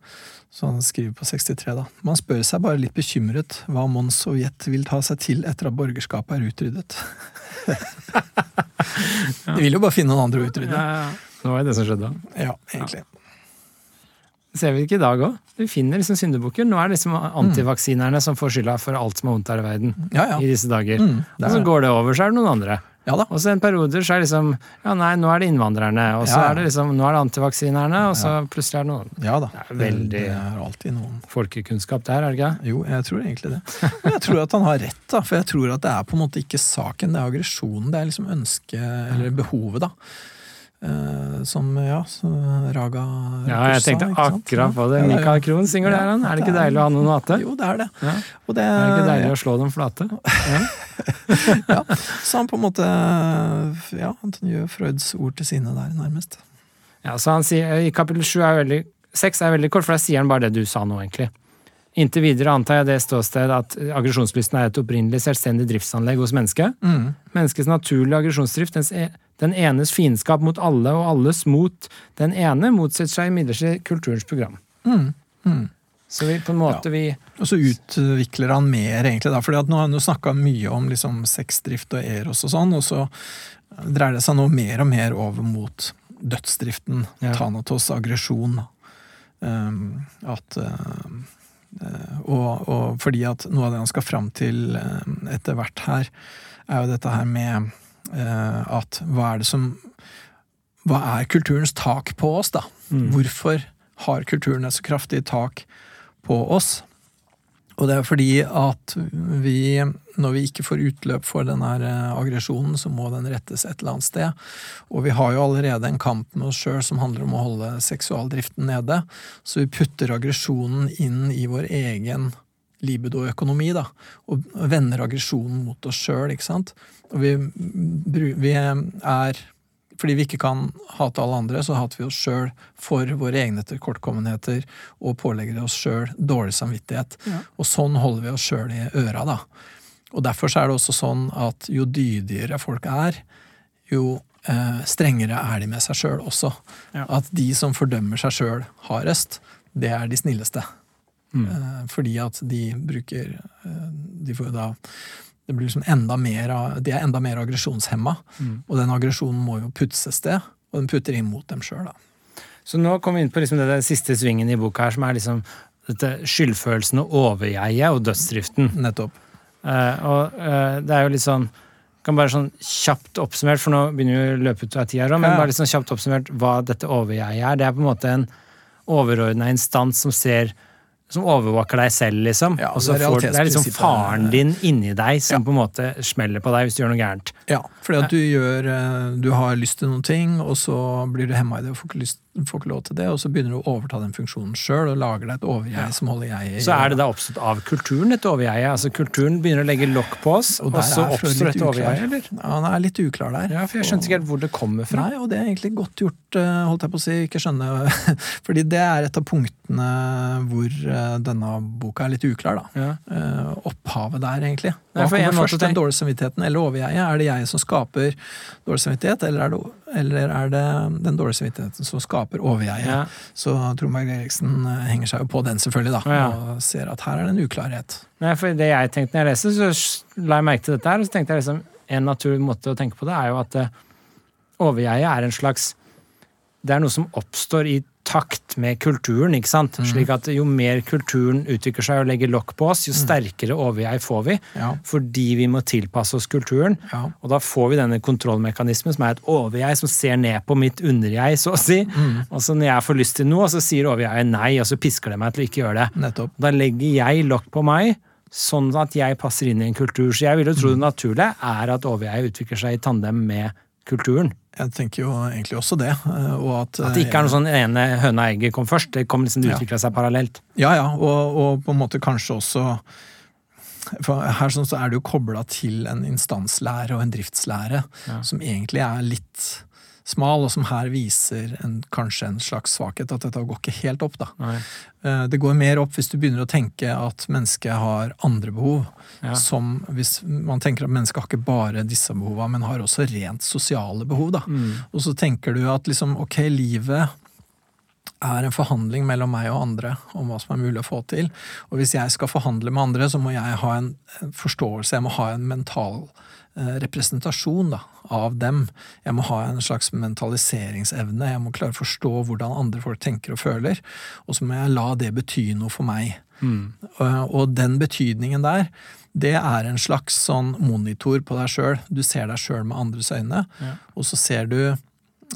Så han skriver på 63, da. Man spør seg bare litt bekymret hva Mons Sovjet vil ta seg til etter at borgerskapet er utryddet. De vil jo bare finne noen andre å utrydde. Ja, ja. Det var jo det som skjedde. Ja, egentlig. Det ser vi ikke i dag òg. Vi finner liksom syndebukker. Nå er det liksom antivaksinerne som får skylda for alt som er vondt her i verden Ja, ja. i disse dager. Mm, Og så går det over, så er det noen andre. Ja da. Og så en periode så er det liksom Ja, nei, nå er det innvandrerne, og så ja. er det liksom Nå er det antivaksinerne, og så plutselig er det noen Ja da. Det er veldig- det er alltid noen folkekunnskap der, er det ikke? Jo, jeg tror egentlig det. Men jeg tror at han har rett, da. For jeg tror at det er på en måte ikke saken, det er aggresjonen. Det er liksom ønsket, eller behovet, da. Eh, som, ja, Raga Ja, jeg tenkte akkurat på det. Ja, ja, ja. Michael Krohn synger der, han. Er det ikke deilig å ha noen hate? Jo, det er det. Ja. Og det, Er det ikke deilig å slå dem flate? Ja. ja, så han på en måte Ja, han gjør Freuds ord til sine der, nærmest. Ja, så han sier, I kapittel sju er veldig, Seks er veldig kort, for der sier han bare det du sa nå, egentlig. Inntil videre antar jeg det ståsted at aggresjonslysten er et opprinnelig selvstendig driftsanlegg hos mennesket. Mm. Menneskets naturlige aggresjonsdrift, dens e- den enes fiendskap mot alle og alles mot den ene, motsetter seg imidlertid kulturens program. Mm. Mm. Så vi på en måte vi Og så utvikler han mer, egentlig, da. For nå har han jo snakka mye om liksom, sexdrift og eros og sånn, og så dreier det seg nå mer og mer over mot dødsdriften. Ja. Thanatos aggresjon. Um, at um, og, og fordi at noe av det han skal fram til um, etter hvert her, er jo dette her med at hva er det som Hva er kulturens tak på oss, da? Mm. Hvorfor har kulturen et så kraftig tak på oss? Og det er fordi at vi, når vi ikke får utløp for den her eh, aggresjonen, så må den rettes et eller annet sted. Og vi har jo allerede en kamp med oss sjøl som handler om å holde seksualdriften nede. Så vi putter aggresjonen inn i vår egen libido-økonomi, da. Og vender aggresjonen mot oss sjøl, ikke sant. Og vi, vi er fordi vi ikke kan hate alle andre, så hater vi oss sjøl for våre egne tilkortkommenheter og pålegger oss sjøl dårlig samvittighet. Ja. Og sånn holder vi oss sjøl i øra, da. Og derfor så er det også sånn at jo dydigere folk er, jo eh, strengere er de med seg sjøl også. Ja. At de som fordømmer seg sjøl hardest, det er de snilleste. Mm. Eh, fordi at de bruker eh, De får jo da det blir liksom enda mer, De er enda mer aggresjonshemma. Mm. Og den aggresjonen må jo puttes til, og den putter inn mot dem sjøl, da. Så nå kommer vi inn på liksom det der siste svingen i boka her, som er liksom dette skyldfølelsen og overjeget og dødsdriften. Nettopp. Eh, og eh, det er jo litt sånn kan bare sånn kjapt oppsummert, for nå begynner vi å løpe ut av tida, men Ja. bare litt sånn kjapt oppsummert hva dette overjeget er. Det er på en måte en overordna instans som ser som overvåker deg selv, liksom. Ja, og så det er får, det er liksom faren din inni deg som Ja. på en måte smeller på deg hvis du gjør noe gærent. Ja, fordi at du gjør eh, Du har lyst til noen ting, og så blir du hemma i det og får ikke, lyst, får ikke lov til det, og så begynner du å overta den funksjonen sjøl og lager deg et overjeg som holder jeg i Så er det da oppstått av kulturen, dette overjeget. Altså kulturen begynner å legge lokk på oss, og, og så oppstår dette overjeget, eller? Ja, han er litt uklar der. Ja, for jeg skjønte ikke helt hvor det kommer fra. Nei, og det er egentlig godt gjort, eh, holdt jeg på å si, ikke skjønne Fordi det er et av punktene hvor eh, denne boka er litt uklar, da. Ja. Eh, Opphavet der, egentlig. Nei, Hva for kommer først, den dårlige samvittigheten eller overjeget? Er det jeg som skaper dårlig samvittighet, eller er det, eller er det den dårlige samvittigheten som skaper overjeget? Ja. Så Tromberg Eriksen eh, henger seg jo på den, selvfølgelig, da, Ja. og ser at her er det en uklarhet. Nei, for det jeg tenkte når jeg leste, så la jeg merke til dette her, og så tenkte jeg liksom en naturlig måte å tenke på det, er jo at eh, overjeget er en slags Det er noe som oppstår i takt med kulturen, ikke sant? Slik at jo mer kulturen utvikler seg og legger lokk på oss, jo sterkere overjeg får vi. Ja. Fordi vi må tilpasse oss kulturen. Ja. Og da får vi denne kontrollmekanismen som er et overjeg som ser ned på mitt underjeg, så å si. Og så når jeg får lyst til noe, så sier overjeget nei, og så pisker det meg til å ikke gjøre det. Nettopp. Da legger jeg lokk på meg, sånn at jeg passer inn i en kultur. Så jeg vil jo tro det naturlige er at overjeget utvikler seg i tandem med kulturen. Jeg tenker jo egentlig også det. eh, Og at, At det ikke er noe sånn ene høna og egget kom først. Det kom liksom, det Ja. seg parallelt. Ja, ja, og, og på en måte kanskje også for Her sånn så er det jo kobla til en instanslære og en driftslære Ja. som egentlig er litt smal, og som her viser en, kanskje en slags svakhet. At dette går ikke helt opp, da. Nei. Eh, Det går mer opp hvis du begynner å tenke at mennesket har andre behov. Ja. Som hvis man tenker at mennesket har ikke bare disse behova, men har også rent sosiale behov. da. Mm. Og så tenker du at liksom, ok, livet er en forhandling mellom meg og andre om hva som er mulig å få til. Og hvis jeg skal forhandle med andre, så må jeg ha en forståelse, jeg må ha en mental representasjon da, av dem. Jeg må ha en slags mentaliseringsevne, jeg må klare å forstå hvordan andre folk tenker og føler. Og så må jeg la det bety noe for meg. Og, og den betydningen der, det er en slags sånn monitor på deg sjøl. Du ser deg sjøl med andres øyne, Ja. og så ser du øh,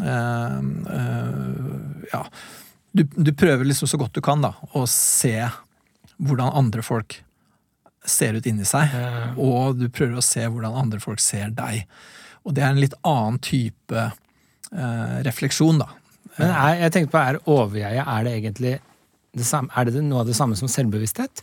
øh, Ja. Du, du prøver liksom så godt du kan, da, å se hvordan andre folk ser ut inni seg. Og du prøver å se hvordan andre folk ser deg. Og det er en litt annen type eh, refleksjon, da. Men er, jeg tenkte på, er overjeget er det egentlig det samme, er det noe av det samme som selvbevissthet?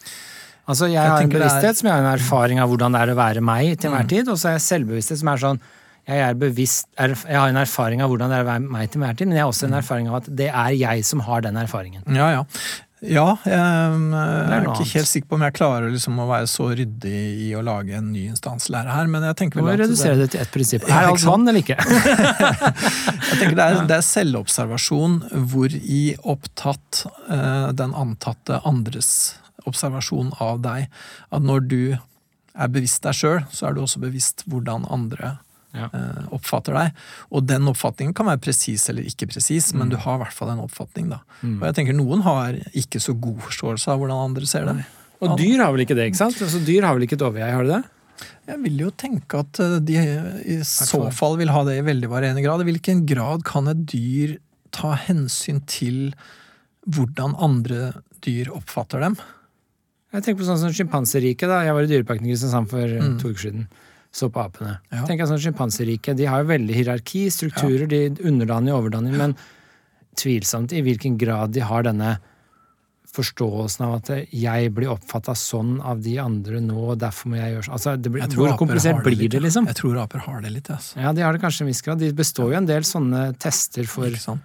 Altså, Jeg, har en bevissthet er- som jeg har en erfaring av hvordan det er å være meg til enhver tid, og så er jeg selvbevissthet som er sånn jeg, er bevisst, er, jeg har en erfaring av hvordan det er å være meg til enhver tid, men jeg har også en erfaring av at det er jeg som har den erfaringen. Ja, ja. Ja, jeg er ikke helt sikker på om jeg klarer liksom å være så ryddig i å lage en ny instanslære her, men jeg tenker vel at redusere det, det til ett prinsipp. Er alt vann eller ikke? jeg tenker det, er, det er selvobservasjon hvor i opptatt uh, den antatte andres observasjon av deg. At når du er bevisst deg sjøl, så er du også bevisst hvordan andre Ja. eh, oppfatter deg. Og den oppfatningen kan være presis eller ikke presis, men du har i hvert fall en oppfatning. da. Og jeg tenker Noen har ikke så god forståelse av hvordan andre ser deg. Og dyr har vel ikke det, ikke sant? Altså, dyr har vel ikke et overjeg, har de det? Jeg vil jo tenke at eh, de i så fall. vil ha det i veldig varierende grad. I hvilken grad kan et dyr ta hensyn til hvordan andre dyr oppfatter dem? Jeg tenker på sånn som sjimpanseriket. Jeg var i Dyreparken i Kristiansand for eh, Mm. to uker siden. Så på apene. Ja. Jeg sånn Sjimpanseriket de har jo veldig hierarki, strukturer, de underdanige og overdanige, men tvilsomt i hvilken grad de har denne forståelsen av at jeg blir oppfatta sånn av de andre nå, og derfor må jeg gjøre sånn. Altså, det blir, Jeg hvor komplisert det blir det, liksom? Jeg tror aper har det litt. Altså. Ja, de har det kanskje en viss grad. De består jo en del sånne tester for sånn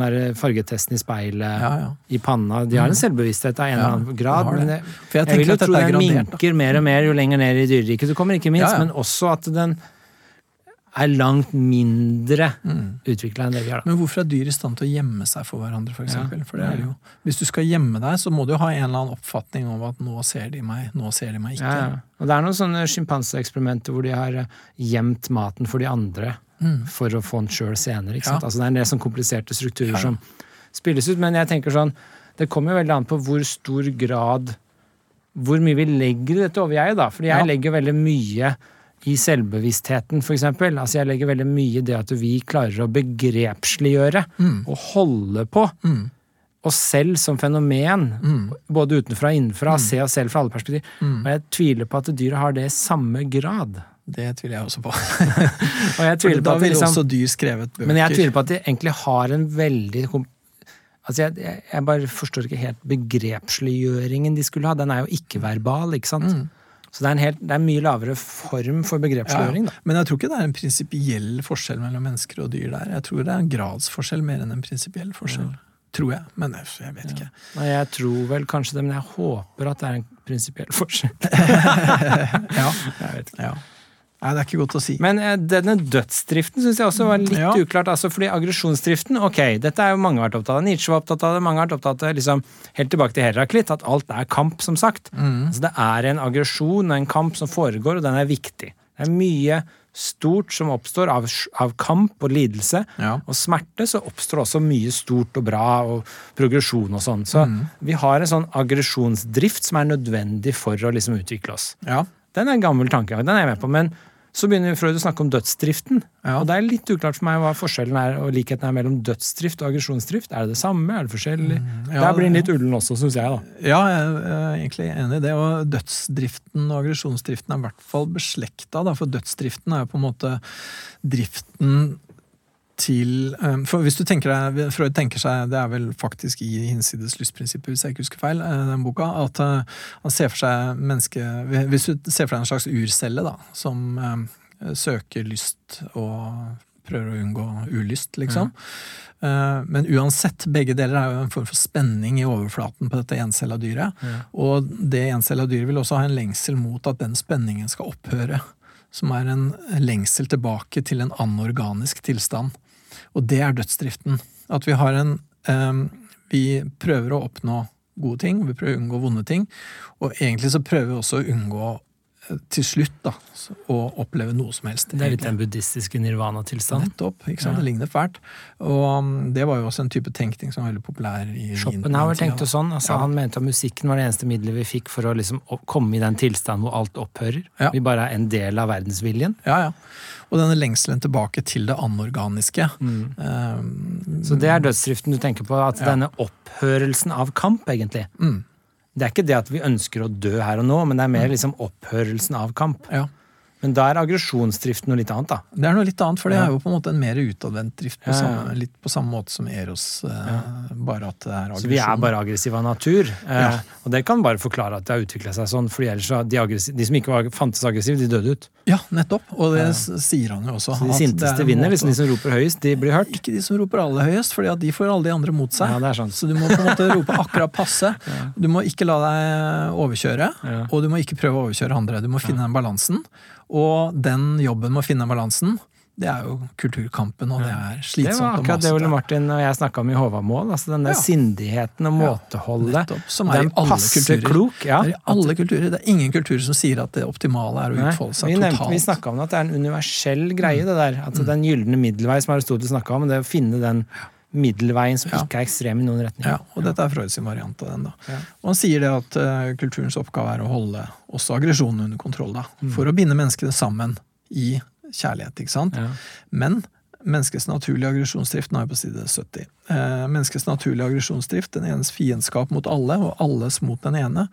der fargetesten i speilet, Ja, ja. i panna. De har en selvbevissthet av en eller annen grad, men For jeg jeg, vil jo tro at den minker mer og mer jo lenger ned i dyreriket du kommer, ikke minst, men også at den er langt mindre utvikla enn det vi har. da. Men hvorfor er dyr i stand til å gjemme seg for hverandre, for eksempel? Ja. For det er det jo. Hvis du skal gjemme deg, så må du jo ha en eller annen oppfatning om at nå ser de meg, nå ser de meg ikke. Ja, ja. Og det er noen sånne sjimpanseeksperimenter hvor de har eh, gjemt maten for de andre Mm. for å få den sjøl senere. ikke sant? Altså Det er en del sånn kompliserte strukturer som spilles ut, men jeg tenker sånn Det kommer jo veldig an på hvor stor grad Hvor mye vi legger i dette overjeget, da. Fordi jeg legger veldig mye i selvbevisstheten, for eksempel. Altså jeg legger veldig mye i det at vi klarer å begrepsliggjøre Mm. og holde på Mm. oss selv som fenomen, Mm. både utenfra og innenfra, se oss selv fra alle perspektiver. Mm. Og jeg tviler på at dyret har det i samme grad. Det tviler jeg også på. Og jeg tviler på da at ville liksom, også dyr skrevet bøker. men jeg tviler på at de egentlig har en veldig Altså jeg, jeg, jeg bare forstår ikke helt begrepsliggjøringen de skulle ha. Den er jo ikke-verbal, ikke sant? Så det er, en helt, det er en mye lavere form for begrepsliggjøring, da. Men jeg tror ikke det er en prinsipiell forskjell mellom mennesker og dyr der. Jeg tror det er en gradsforskjell mer enn en prinsipiell forskjell. Tror jeg, men jeg jeg vet ikke. Nei, jeg tror vel kanskje det, men jeg håper at det er en prinsipiell forskjell. Ja. Jeg vet ikke. ja. Nei, det er ikke godt å si. Men eh, denne dødsdriften syns jeg også var litt Ja. uklart. altså fordi aggresjonsdriften, ok, dette er jo mange vært opptatt av. Nietzsche var opptatt av det, mange har vært opptatt av det, liksom, helt tilbake til Heraklit, at alt er kamp, som sagt. Mm. Så det er en aggresjon og en kamp som foregår, og den er viktig. Det er mye stort som oppstår av, av kamp og lidelse. Ja. Og smerte så oppstår også mye stort og bra og progresjon og sånn. Så Mm. vi har en sånn aggresjonsdrift som er nødvendig for å liksom utvikle oss. Ja. Den er en gammel tankegang, den er jeg med på. Men så begynner Freud å snakke om dødsdriften. Ja. Og det er litt uklart for meg hva forskjellen er og likheten er mellom dødsdrift og aggresjonsdrift. Er det det samme? Er det forskjellig? Mm, ja, Der blir den litt ullen også, syns jeg, da. Ja, jeg er egentlig enig i det. Og dødsdriften og aggresjonsdriften er i hvert fall beslekta. da, For dødsdriften er jo på en måte driften til um, For hvis du tenker deg, Freud tenker seg, det er vel faktisk i hinsides lystprinsippet, hvis jeg ikke husker feil, eh, den boka, at eh, han ser for seg menneske Hvis du ser for deg en slags urcelle da, som eh, søker lyst og prøver å unngå ulyst, liksom. Mm. Men uansett, begge deler er jo en form for spenning i overflaten på dette encella dyret. Og det encella dyret vil også ha en lengsel mot at den spenningen skal opphøre. Som er en lengsel tilbake til en anorganisk tilstand. Og det er dødsdriften. At vi har en um, Vi prøver å oppnå gode ting, vi prøver å unngå vonde ting. Og egentlig så prøver vi også å unngå til slutt da, å oppleve noe som helst. Det er litt den buddhistiske nirvana-tilstanden. Nettopp. ikke sant? Ja. Det ligner fælt. Og um, det var jo også en type tenkning som var veldig populær i Schopenhauer tenkte sånn. Altså, ja. Han mente at musikken var det eneste middelet vi fikk for å liksom komme i den tilstanden hvor alt opphører. Ja. Vi bare er en del av verdensviljen. Ja, ja. Og denne lengselen tilbake til det anorganiske. Mm. Um, Så det er dødsdriften du tenker på? At denne opphørelsen av kamp, egentlig. Mm det er ikke det at vi ønsker å dø her og nå, men det er mer mm. liksom opphørelsen av kamp. Ja. Men da er aggresjonsdrift noe litt annet, da. Det er noe litt annet, for det er jo på en måte en mer utadvendt drift. På samme, litt på samme måte som Eros, eh, bare at det er aggresjon. Så vi er bare aggressive av natur. Eh, og det kan bare forklare at det har utvikla seg sånn, for ellers de, de, som ikke var, fantes aggressive, de døde ut. Ja, nettopp. Og det sier han jo også. Så de sinteste vinner, liksom de som roper høyest, de blir hørt? Ikke de som roper aller høyest, for de får alle de andre mot seg. Ja, det er sant. Så du må på en måte rope akkurat passe. Du må ikke la deg overkjøre, og du må ikke prøve å overkjøre andre. Du må finne den balansen. Og den jobben med å finne balansen, det er jo kulturkampen, og det er slitsomt. Det var akkurat det Ole Martin og jeg snakka om i Håvamål. altså Den der ja. sindigheten og måteholdet. Ja, som er den i alle kulturer. Klok, ja. Det er i alle kulturer. Det er ingen kulturer som sier at det optimale er å utfolde seg vi totalt. vi snakka om at det er en universell greie, det der. Altså mm. Den gylne middelvei som Aristoteles snakka om. det å finne den middelveien som ja. ikke er ekstrem i noen retning. Ja, og dette er Freud sin variant av den. da. Ja. Og Han sier det at uh, kulturens oppgave er å holde også aggresjonen under kontroll. da, mm. For å binde menneskene sammen i kjærlighet. ikke sant? Ja. Men menneskets naturlige aggresjonsdrift Nå er på side 70. Uh, menneskets naturlige aggresjonsdrift, den enes fiendskap mot alle, og alles mot den ene,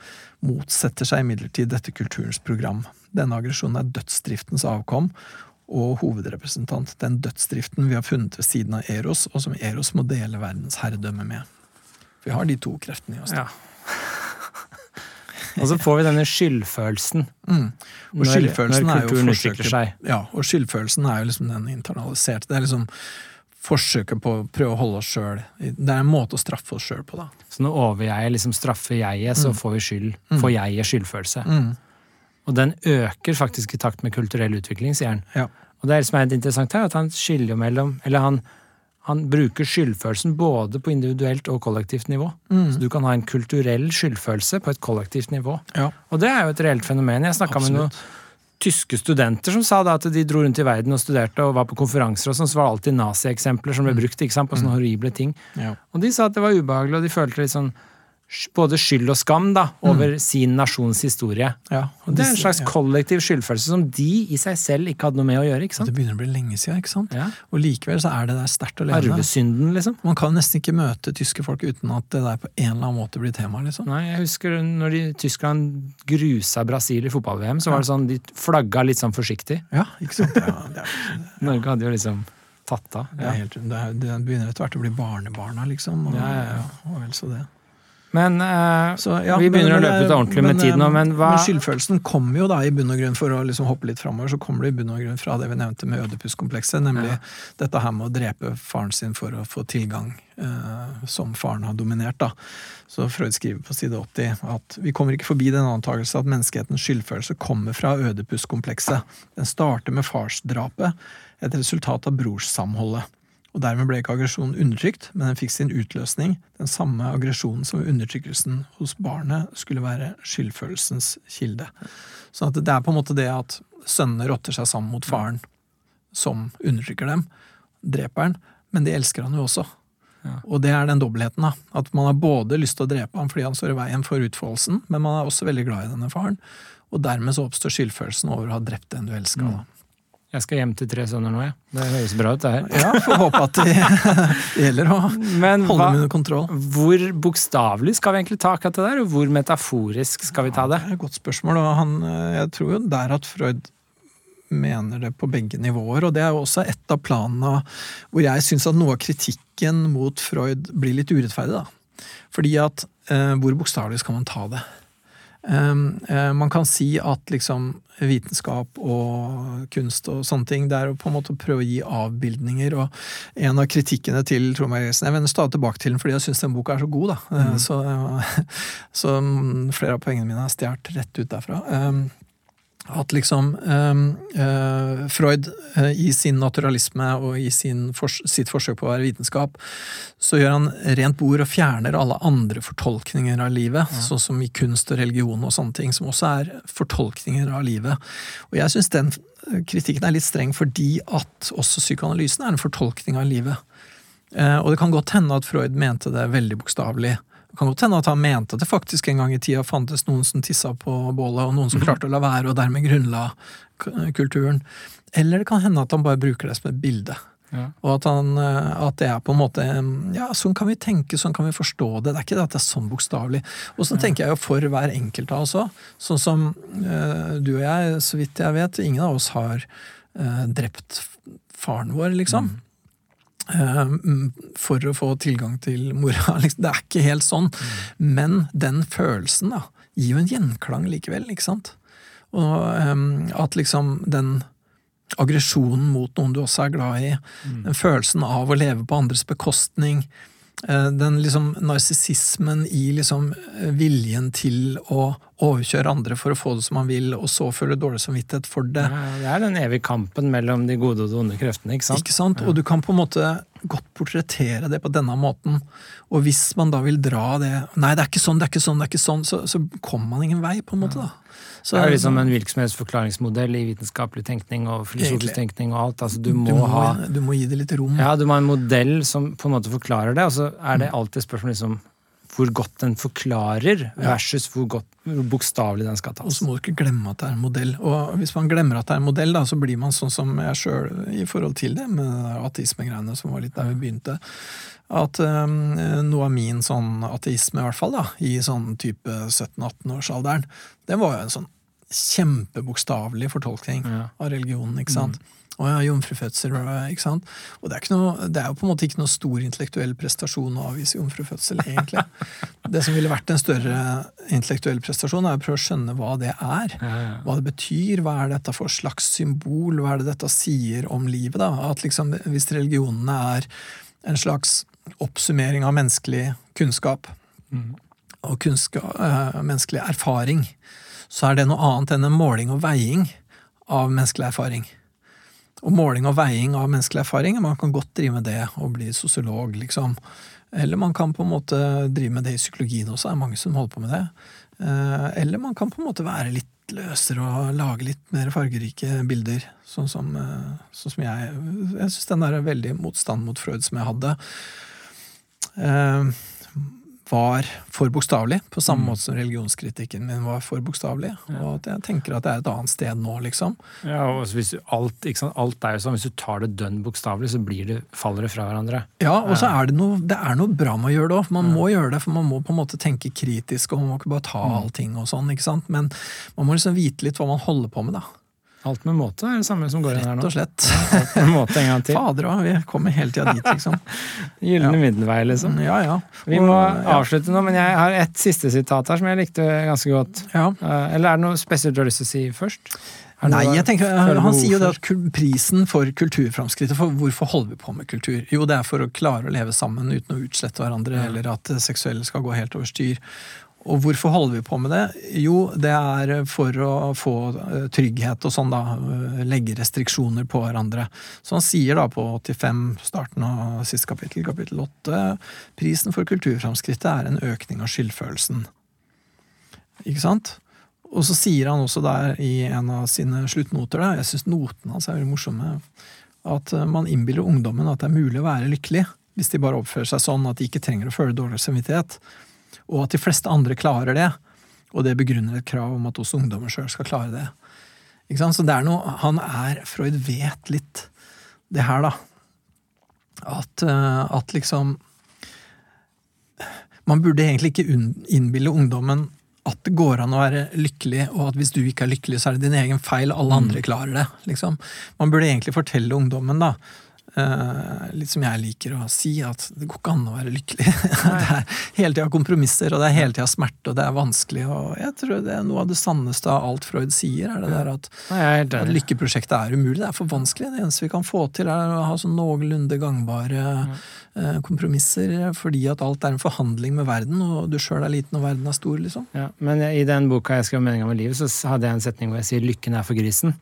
motsetter seg imidlertid dette kulturens program. Denne aggresjonen er dødsdriftens avkom, og hovedrepresentant, den dødsdriften vi har funnet ved siden av Eros, og som Eros må dele verdens herredømme med. Vi har de to kreftene i oss. Ja. og så får vi denne skyldfølelsen. Mm. Og når, skyldfølelsen når kulturen utvikler seg. Ja, og skyldfølelsen er jo liksom den internaliserte. Det er liksom forsøket på å prøve å holde oss sjøl Det er en måte å straffe oss sjøl på, da. Så når overjeget liksom straffer jeget, så mm. får vi skyld. Mm. Får jeget skyldfølelse. Mm. Og den øker faktisk i takt med kulturell utvikling, sier han. Ja. Og det som er interessant her, at han skiller mellom Eller han, han bruker skyldfølelsen både på individuelt og kollektivt nivå. Mm. Så du kan ha en kulturell skyldfølelse på et kollektivt nivå. Ja. Og det er jo et reelt fenomen. Jeg snakka med noen tyske studenter som sa da at de dro rundt i verden og studerte og var på konferanser, og sånn, så var det alltid nazieksempler som ble mm. brukt ikke sant, på sånne mm. horrible ting. Ja. Og de sa at det var ubehagelig, og de følte litt sånn både skyld og skam da, over mm. sin nasjons historie. Ja, og Det er en slags ja. kollektiv skyldfølelse som de i seg selv ikke hadde noe med å gjøre. ikke sant? Det begynner å bli lenge siden, ikke sant? Ja. Og likevel så er det der sterkt å leve Arvesynden, liksom. Man kan nesten ikke møte tyske folk uten at det der på en eller annen måte blir tema. liksom. Nei, jeg husker når de, Tyskland grusa Brasil i fotball-VM, så var det sånn, de flagga litt sånn forsiktig. Ja, ikke sant? Ja, det Norge hadde jo liksom tatt av. Ja. Det, det, det, begynner etter hvert å bli barnebarna, liksom. Og, ja, ja, ja. og vel så det. Men uh, så, ja, vi begynner men, å løpe ut ordentlig men, med tid nå, men hva Men skyldfølelsen kommer jo da i bunn og grunn, for å liksom hoppe litt framover, så kommer det i bunn og grunn fra det vi nevnte med ødepuskomplekset, nemlig ja. dette her med å drepe faren sin for å få tilgang uh, som faren har dominert, da. Så Freud skriver på side 80 at vi kommer ikke forbi den antakelse at menneskehetens skyldfølelse kommer fra ødepuskomplekset. Den starter med farsdrapet, et resultat av brorssamholdet og dermed ble ikke aggresjonen undertrykt, men den fikk sin utløsning. Den samme aggresjonen som undertrykkelsen hos barnet skulle være skyldfølelsens kilde. Så det er på en måte det at sønnene rotter seg sammen mot faren, som undertrykker dem, dreper han, men de elsker han jo også. Ja. Og det er den dobbeltheten. da, At man har både lyst til å drepe ham fordi han står i veien for utfoldelsen, men man er også veldig glad i denne faren. Og dermed så oppstår skyldfølelsen over å ha drept den du elska. Mm. Jeg skal hjem til tre sønner nå, jeg. Det høres bra ut, det her. Ja, får håpe at det, gjelder å Men, holde dem under kontroll. Hvor bokstavelig skal vi egentlig ta akkurat det der, og hvor metaforisk skal vi ta det? Ja, det er et godt spørsmål, og han, jeg tror jo der at Freud mener det på begge nivåer, og det er jo også et av planene hvor jeg syns at noe av kritikken mot Freud blir litt urettferdig, da. Fordi at eh, hvor bokstavelig skal man ta det? Um, uh, man kan si at liksom vitenskap og kunst og sånne ting, det er å på en måte prøve å gi avbildninger. Og en av kritikkene til Trond Bergersen Jeg vender stadig tilbake til den fordi jeg syns den boka er så god, da. Mm. Så, så, flere av poengene mine er stjålet rett ut derfra. At liksom eh, Freud eh, i sin naturalisme og i sin fors sitt forsøk på å være vitenskap, så gjør han rent bord og fjerner alle andre fortolkninger av livet, ja. sånn som i kunst og religion og sånne ting, som også er fortolkninger av livet. Og jeg syns den kritikken er litt streng fordi at også psykoanalysen er en fortolkning av livet. Eh, og det kan godt hende at Freud mente det veldig bokstavelig. Kan godt hende at han mente at det faktisk en gang i tida fantes noen som tissa på bålet, og noen som mhm. klarte å la være, og dermed grunnla kulturen. Eller det kan hende at han bare bruker det som et bilde. Ja. Og at, han, eh, at, det er på en måte Ja, sånn kan vi tenke, sånn kan vi forstå det. Det er ikke det at det er sånn bokstavelig. Og så ja. tenker jeg jo for hver enkelt av oss òg. Sånn som uh, du og jeg, så vidt jeg vet, ingen av oss har uh, drept faren vår, liksom. Mm. Eh, for å få tilgang til mora. Liksom, det er ikke helt sånn. Mm. Men den følelsen da, gir jo en gjenklang likevel, ikke sant? Og um, at liksom den aggresjonen mot noen du også er glad i, mm. den følelsen av å leve på andres bekostning, den liksom narsissismen i liksom eh, viljen til å overkjøre andre for å få det som man vil, og så føle dårlig samvittighet for det. Ja, det er den evige kampen mellom de gode og de onde kreftene, ikke sant? Ikke sant? Og du kan på en måte godt portrettere det på denne måten. Og hvis man da vil dra det Nei, det er ikke sånn, det er ikke sånn, det er ikke sånn, så, så kommer man ingen vei, på en måte. da. Så, det er liksom en virksomhetsforklaringsmodell i vitenskapelig tenkning og filosofisk tenkning og alt. Altså, du, må du, må, ha, du må gi det litt rom. Ja, du må ha en modell som på en måte forklarer det, og så er det alltid spørsmål liksom hvor godt den forklarer, versus hvor, godt, hvor bokstavelig den skal tas. Og så må du ikke glemme at det er en modell. Og hvis man glemmer at det er en modell, da, så blir man sånn som jeg sjøl i forhold til det, med ateismegreiene som var litt der vi begynte. At um, noe av min sånn ateisme, i hvert fall, da, i sånn type 17-18-årsalderen, det var jo en sånn kjempebokstavelig fortolkning ja. av religionen. ikke sant? Mm. Og ja, jomfrufødsel, ikke sant? Og det er, noe, det er, jo på en måte ikke noe stor intellektuell prestasjon å avvise jomfrufødsel, egentlig. det som ville vært en større intellektuell prestasjon, er å prøve å skjønne hva det er. Hva det betyr, hva er dette for slags symbol, hva er det dette sier om livet? da? At liksom, Hvis religionene er en slags oppsummering av menneskelig kunnskap, mm. og kunnskap, øh, menneskelig erfaring, så er det noe annet enn en måling og veiing av menneskelig erfaring. Og måling og veiing av menneskelig erfaring, man kan godt drive med det og bli sosiolog, liksom. Eller man kan på en måte drive med det i psykologien også, det er mange som holder på med det. Eh, eller man kan på en måte være litt løsere og lage litt mer fargerike bilder. Sånn som, eh, sånn som jeg Jeg syns den der veldig motstand mot Freud som jeg hadde, eh, var for bokstavelig, på samme mm. måte som religionskritikken min var for bokstavelig. Ja. Og at jeg tenker at det er et annet sted nå, liksom. Ja, og hvis alt, alt er jo sånn, Hvis du tar det dønn bokstavelig, så blir det, faller det fra hverandre. Ja, og så er det noe, det er noe bra med å gjøre det òg. Man ja. må gjøre det, for man må på en måte tenke kritisk, og man må ikke bare ta mm. allting og sånn. ikke sant? Men man må liksom vite litt hva man holder på med, da. Alt med måte er det samme som går inn her nå. Rett og slett. alt med måte en gang til. Fader òg, vi kommer hele tida dit, liksom. Gylne ja. middelvei, liksom. Ja, ja. Vi må avslutte nå, men jeg har et siste sitat her som jeg likte ganske godt. Ja. Uh, eller er det noe spesielt du har lyst til å si først? Nei, jeg tenker, Han sier jo det at prisen for kulturframskrittet for Hvorfor holder vi på med kultur? Jo, det er for å klare å leve sammen uten å utslette hverandre, eller at det seksuelle skal gå helt over styr. Og hvorfor holder vi på med det? Jo, det er for å få eh, trygghet og sånn, da. Eh, legge restriksjoner på hverandre. Så han sier da på 85, starten av siste kapittel, kapittel 8, prisen for kulturframskrittet er en økning av skyldfølelsen. Ikke sant? Og så sier han også der i en av sine sluttnoter, da, jeg syns notene hans er veldig morsomme, at eh, man innbiller ungdommen at det er mulig å være lykkelig hvis de bare oppfører seg sånn at de ikke trenger å føle dårlig samvittighet og at de fleste andre klarer det. Og det begrunner et krav om at også ungdommer sjøl skal klare det. Ikke sant? Så det er noe Han er Freud vet litt det her, da. At, eh, at liksom Man burde egentlig ikke innbille ungdommen at det går an å være lykkelig, og at hvis du ikke er lykkelig, så er det din egen feil, alle mm. andre klarer det. liksom. Man burde egentlig fortelle ungdommen da, litt som jeg liker å si, at det går ikke an å være lykkelig. det er hele tida kompromisser, og det er hele tida smerte, og det er vanskelig. Og jeg tror det er noe av det sanneste av alt Freud sier, er det der at, at lykkeprosjektet er umulig. Det er for vanskelig. Det eneste vi kan få til, er å ha sånn noenlunde gangbare eh, kompromisser, fordi at alt er en forhandling med verden, og du sjøl er liten og verden er stor, liksom. Ja, men i den boka jeg skrev 'Meninga med livet', så hadde jeg en setning hvor jeg sier 'lykken er for grisen'.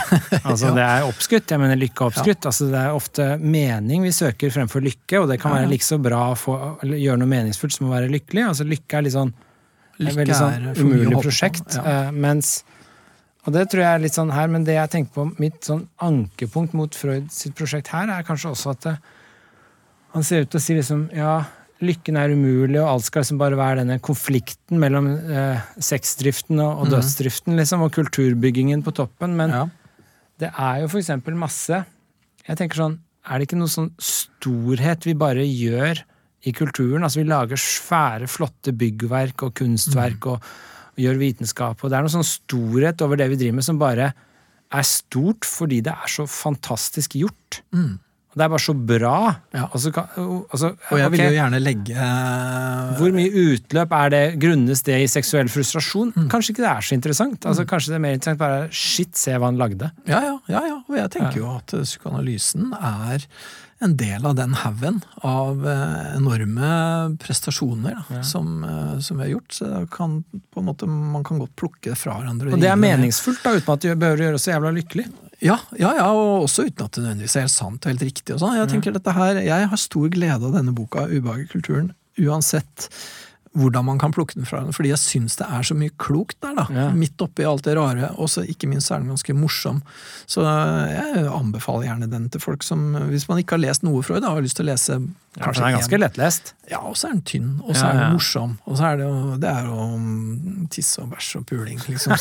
altså ja. Det er oppskutt. Jeg mener lykke er oppskutt. Ja. Altså, det er ofte mening vi søker fremfor lykke, og det kan være like så bra å få, gjøre noe meningsfullt som å være lykkelig. Altså Lykke er litt sånn et veldig sånn umulig prosjekt. Ja. Uh, mens og det tror jeg er litt sånn her, men det jeg tenker på, mitt sånn ankepunkt mot Freud sitt prosjekt her, er kanskje også at det, han ser ut til å si liksom ja, lykken er umulig, og alt skal liksom bare være denne konflikten mellom eh, sexdriften og, og mm. dødsdriften, liksom, og kulturbyggingen på toppen. Men ja. Det er jo for eksempel masse Jeg tenker sånn, er det ikke noe sånn storhet vi bare gjør i kulturen? Altså vi lager svære, flotte byggverk og kunstverk mm. og, og, gjør vitenskap, og det er noe sånn storhet over det vi driver med, som bare er stort fordi det er så fantastisk gjort. Mm. Det er bare så bra. Ja. Altså, altså, og jeg okay. vil jo gjerne legge uh, Hvor mye utløp er det? Grunnes det i seksuell frustrasjon? Mm. Kanskje ikke det er så interessant. Altså, mm. Kanskje det er mer interessant bare Shit, se hva han lagde. Ja, ja. ja, ja. Og jeg tenker ja. jo at psykoanalysen er en del av den haugen av uh, enorme prestasjoner da, ja. som, uh, som, vi har gjort. Så kan, måte, man kan godt plukke det fra hverandre. Og det er meningsfullt, da, uten at det behøver å gjøre oss så jævla lykkelig. Ja, ja, ja, og også uten at det nødvendigvis er helt sant og helt riktig. og sånn. Jeg tenker dette her, jeg har stor glede av denne boka, 'Ubehaget kulturen', uansett hvordan man kan plukke den fra den. Fordi jeg syns det er så mye klokt der, da. Ja. Midt oppi alt det rare. Og så ikke minst er den ganske morsom. Så jeg anbefaler gjerne den til folk som Hvis man ikke har lest noe Freud, har lyst til å lese ja, Den er ganske en. lettlest. Ja, og så er den tynn. Og så ja, er den morsom. Og så er det jo det er jo tiss og bæsj og puling, liksom.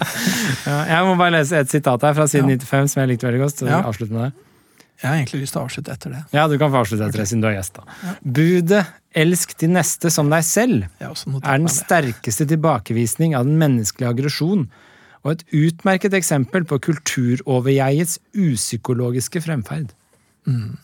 jeg må bare lese et sitat her fra siden 95 som jeg likte veldig godt. Så ja. avslutter med det. Jeg har egentlig lyst til å avslutte etter det. Ja, du kan få avslutte etter det, siden du er gjest. da. Budet 'elsk de neste som deg selv' er den sterkeste tilbakevisning av den menneskelige aggresjon, og et utmerket eksempel på kulturoverjegets upsykologiske fremferd. Mm.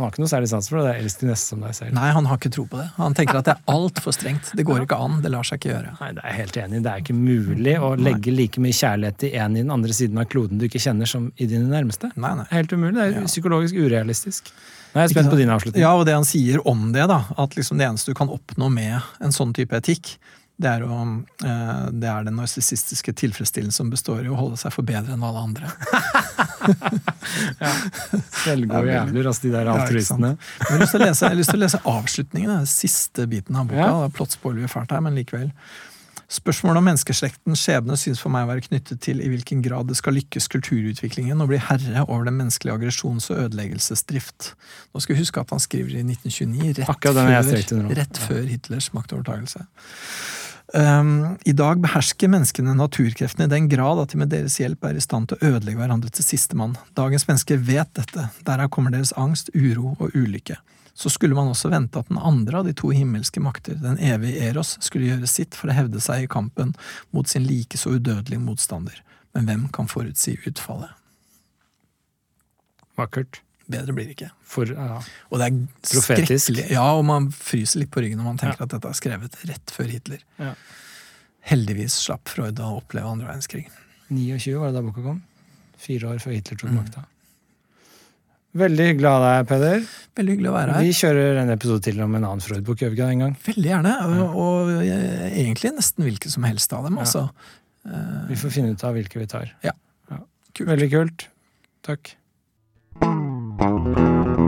Han har ikke noe særlig sans for det. det er eldst de neste som deg selv. Nei, han har ikke tro på det. Han tenker at det er altfor strengt. Det går ikke an. Det lar seg ikke gjøre. Nei, Det er jeg helt enig i. Det er ikke mulig å legge like mye kjærlighet til en i den andre siden av kloden du ikke kjenner, som i dine nærmeste. Nei, nei. Helt umulig. Det er psykologisk urealistisk. Nå er jeg spent på din avslutning. Ja, og det han sier om det, da, at liksom det eneste du kan oppnå med en sånn type etikk, det er, å, eh, det er den narsissistiske tilfredsstillelsen som består i å holde seg for bedre enn alle andre. ja. Selvgode jævler, altså de der altruistene. Ja, jeg, har lyst til å lese, lyst til å lese avslutningen, den siste biten av boka. Ja. Plottspoiler vi fælt her, men likevel. Spørsmålet om menneskeslektens skjebne synes for meg å være knyttet til i hvilken grad det skal lykkes kulturutviklingen å bli herre over den menneskelige aggresjons- og ødeleggelsesdrift. Nå skal vi huske at han skriver i 1929, rett, før, rett før Hitlers maktovertagelse. Um, I dag behersker menneskene naturkreftene i den grad at de med deres hjelp er i stand til å ødelegge hverandre til sistemann. Dagens mennesker vet dette, derav kommer deres angst, uro og ulykke. Så skulle man også vente at den andre av de to himmelske makter, den evige Eros, skulle gjøre sitt for å hevde seg i kampen mot sin like så udødelige motstander. Men hvem kan forutsi utfallet? Vakkert. Bedre blir det ikke. For, ja. Og det er Profetisk. Ja, og man fryser litt på ryggen når man tenker ja. at dette er skrevet rett før Hitler. Ja. Heldigvis slapp Freud å oppleve andre verdenskrig. 29 var det da boka kom. Fire år før Hitler tok mm. makta. Veldig hyggelig å ha deg, Peder. Veldig hyggelig å være her. Vi kjører en episode til om en annen Freud-bok. gjør vi ikke det en gang? Veldig gjerne, og, og, egentlig nesten hvilke som helst av dem. altså. Vi får finne ut av hvilke vi tar. Ja. Kult. Veldig kult. Takk. Música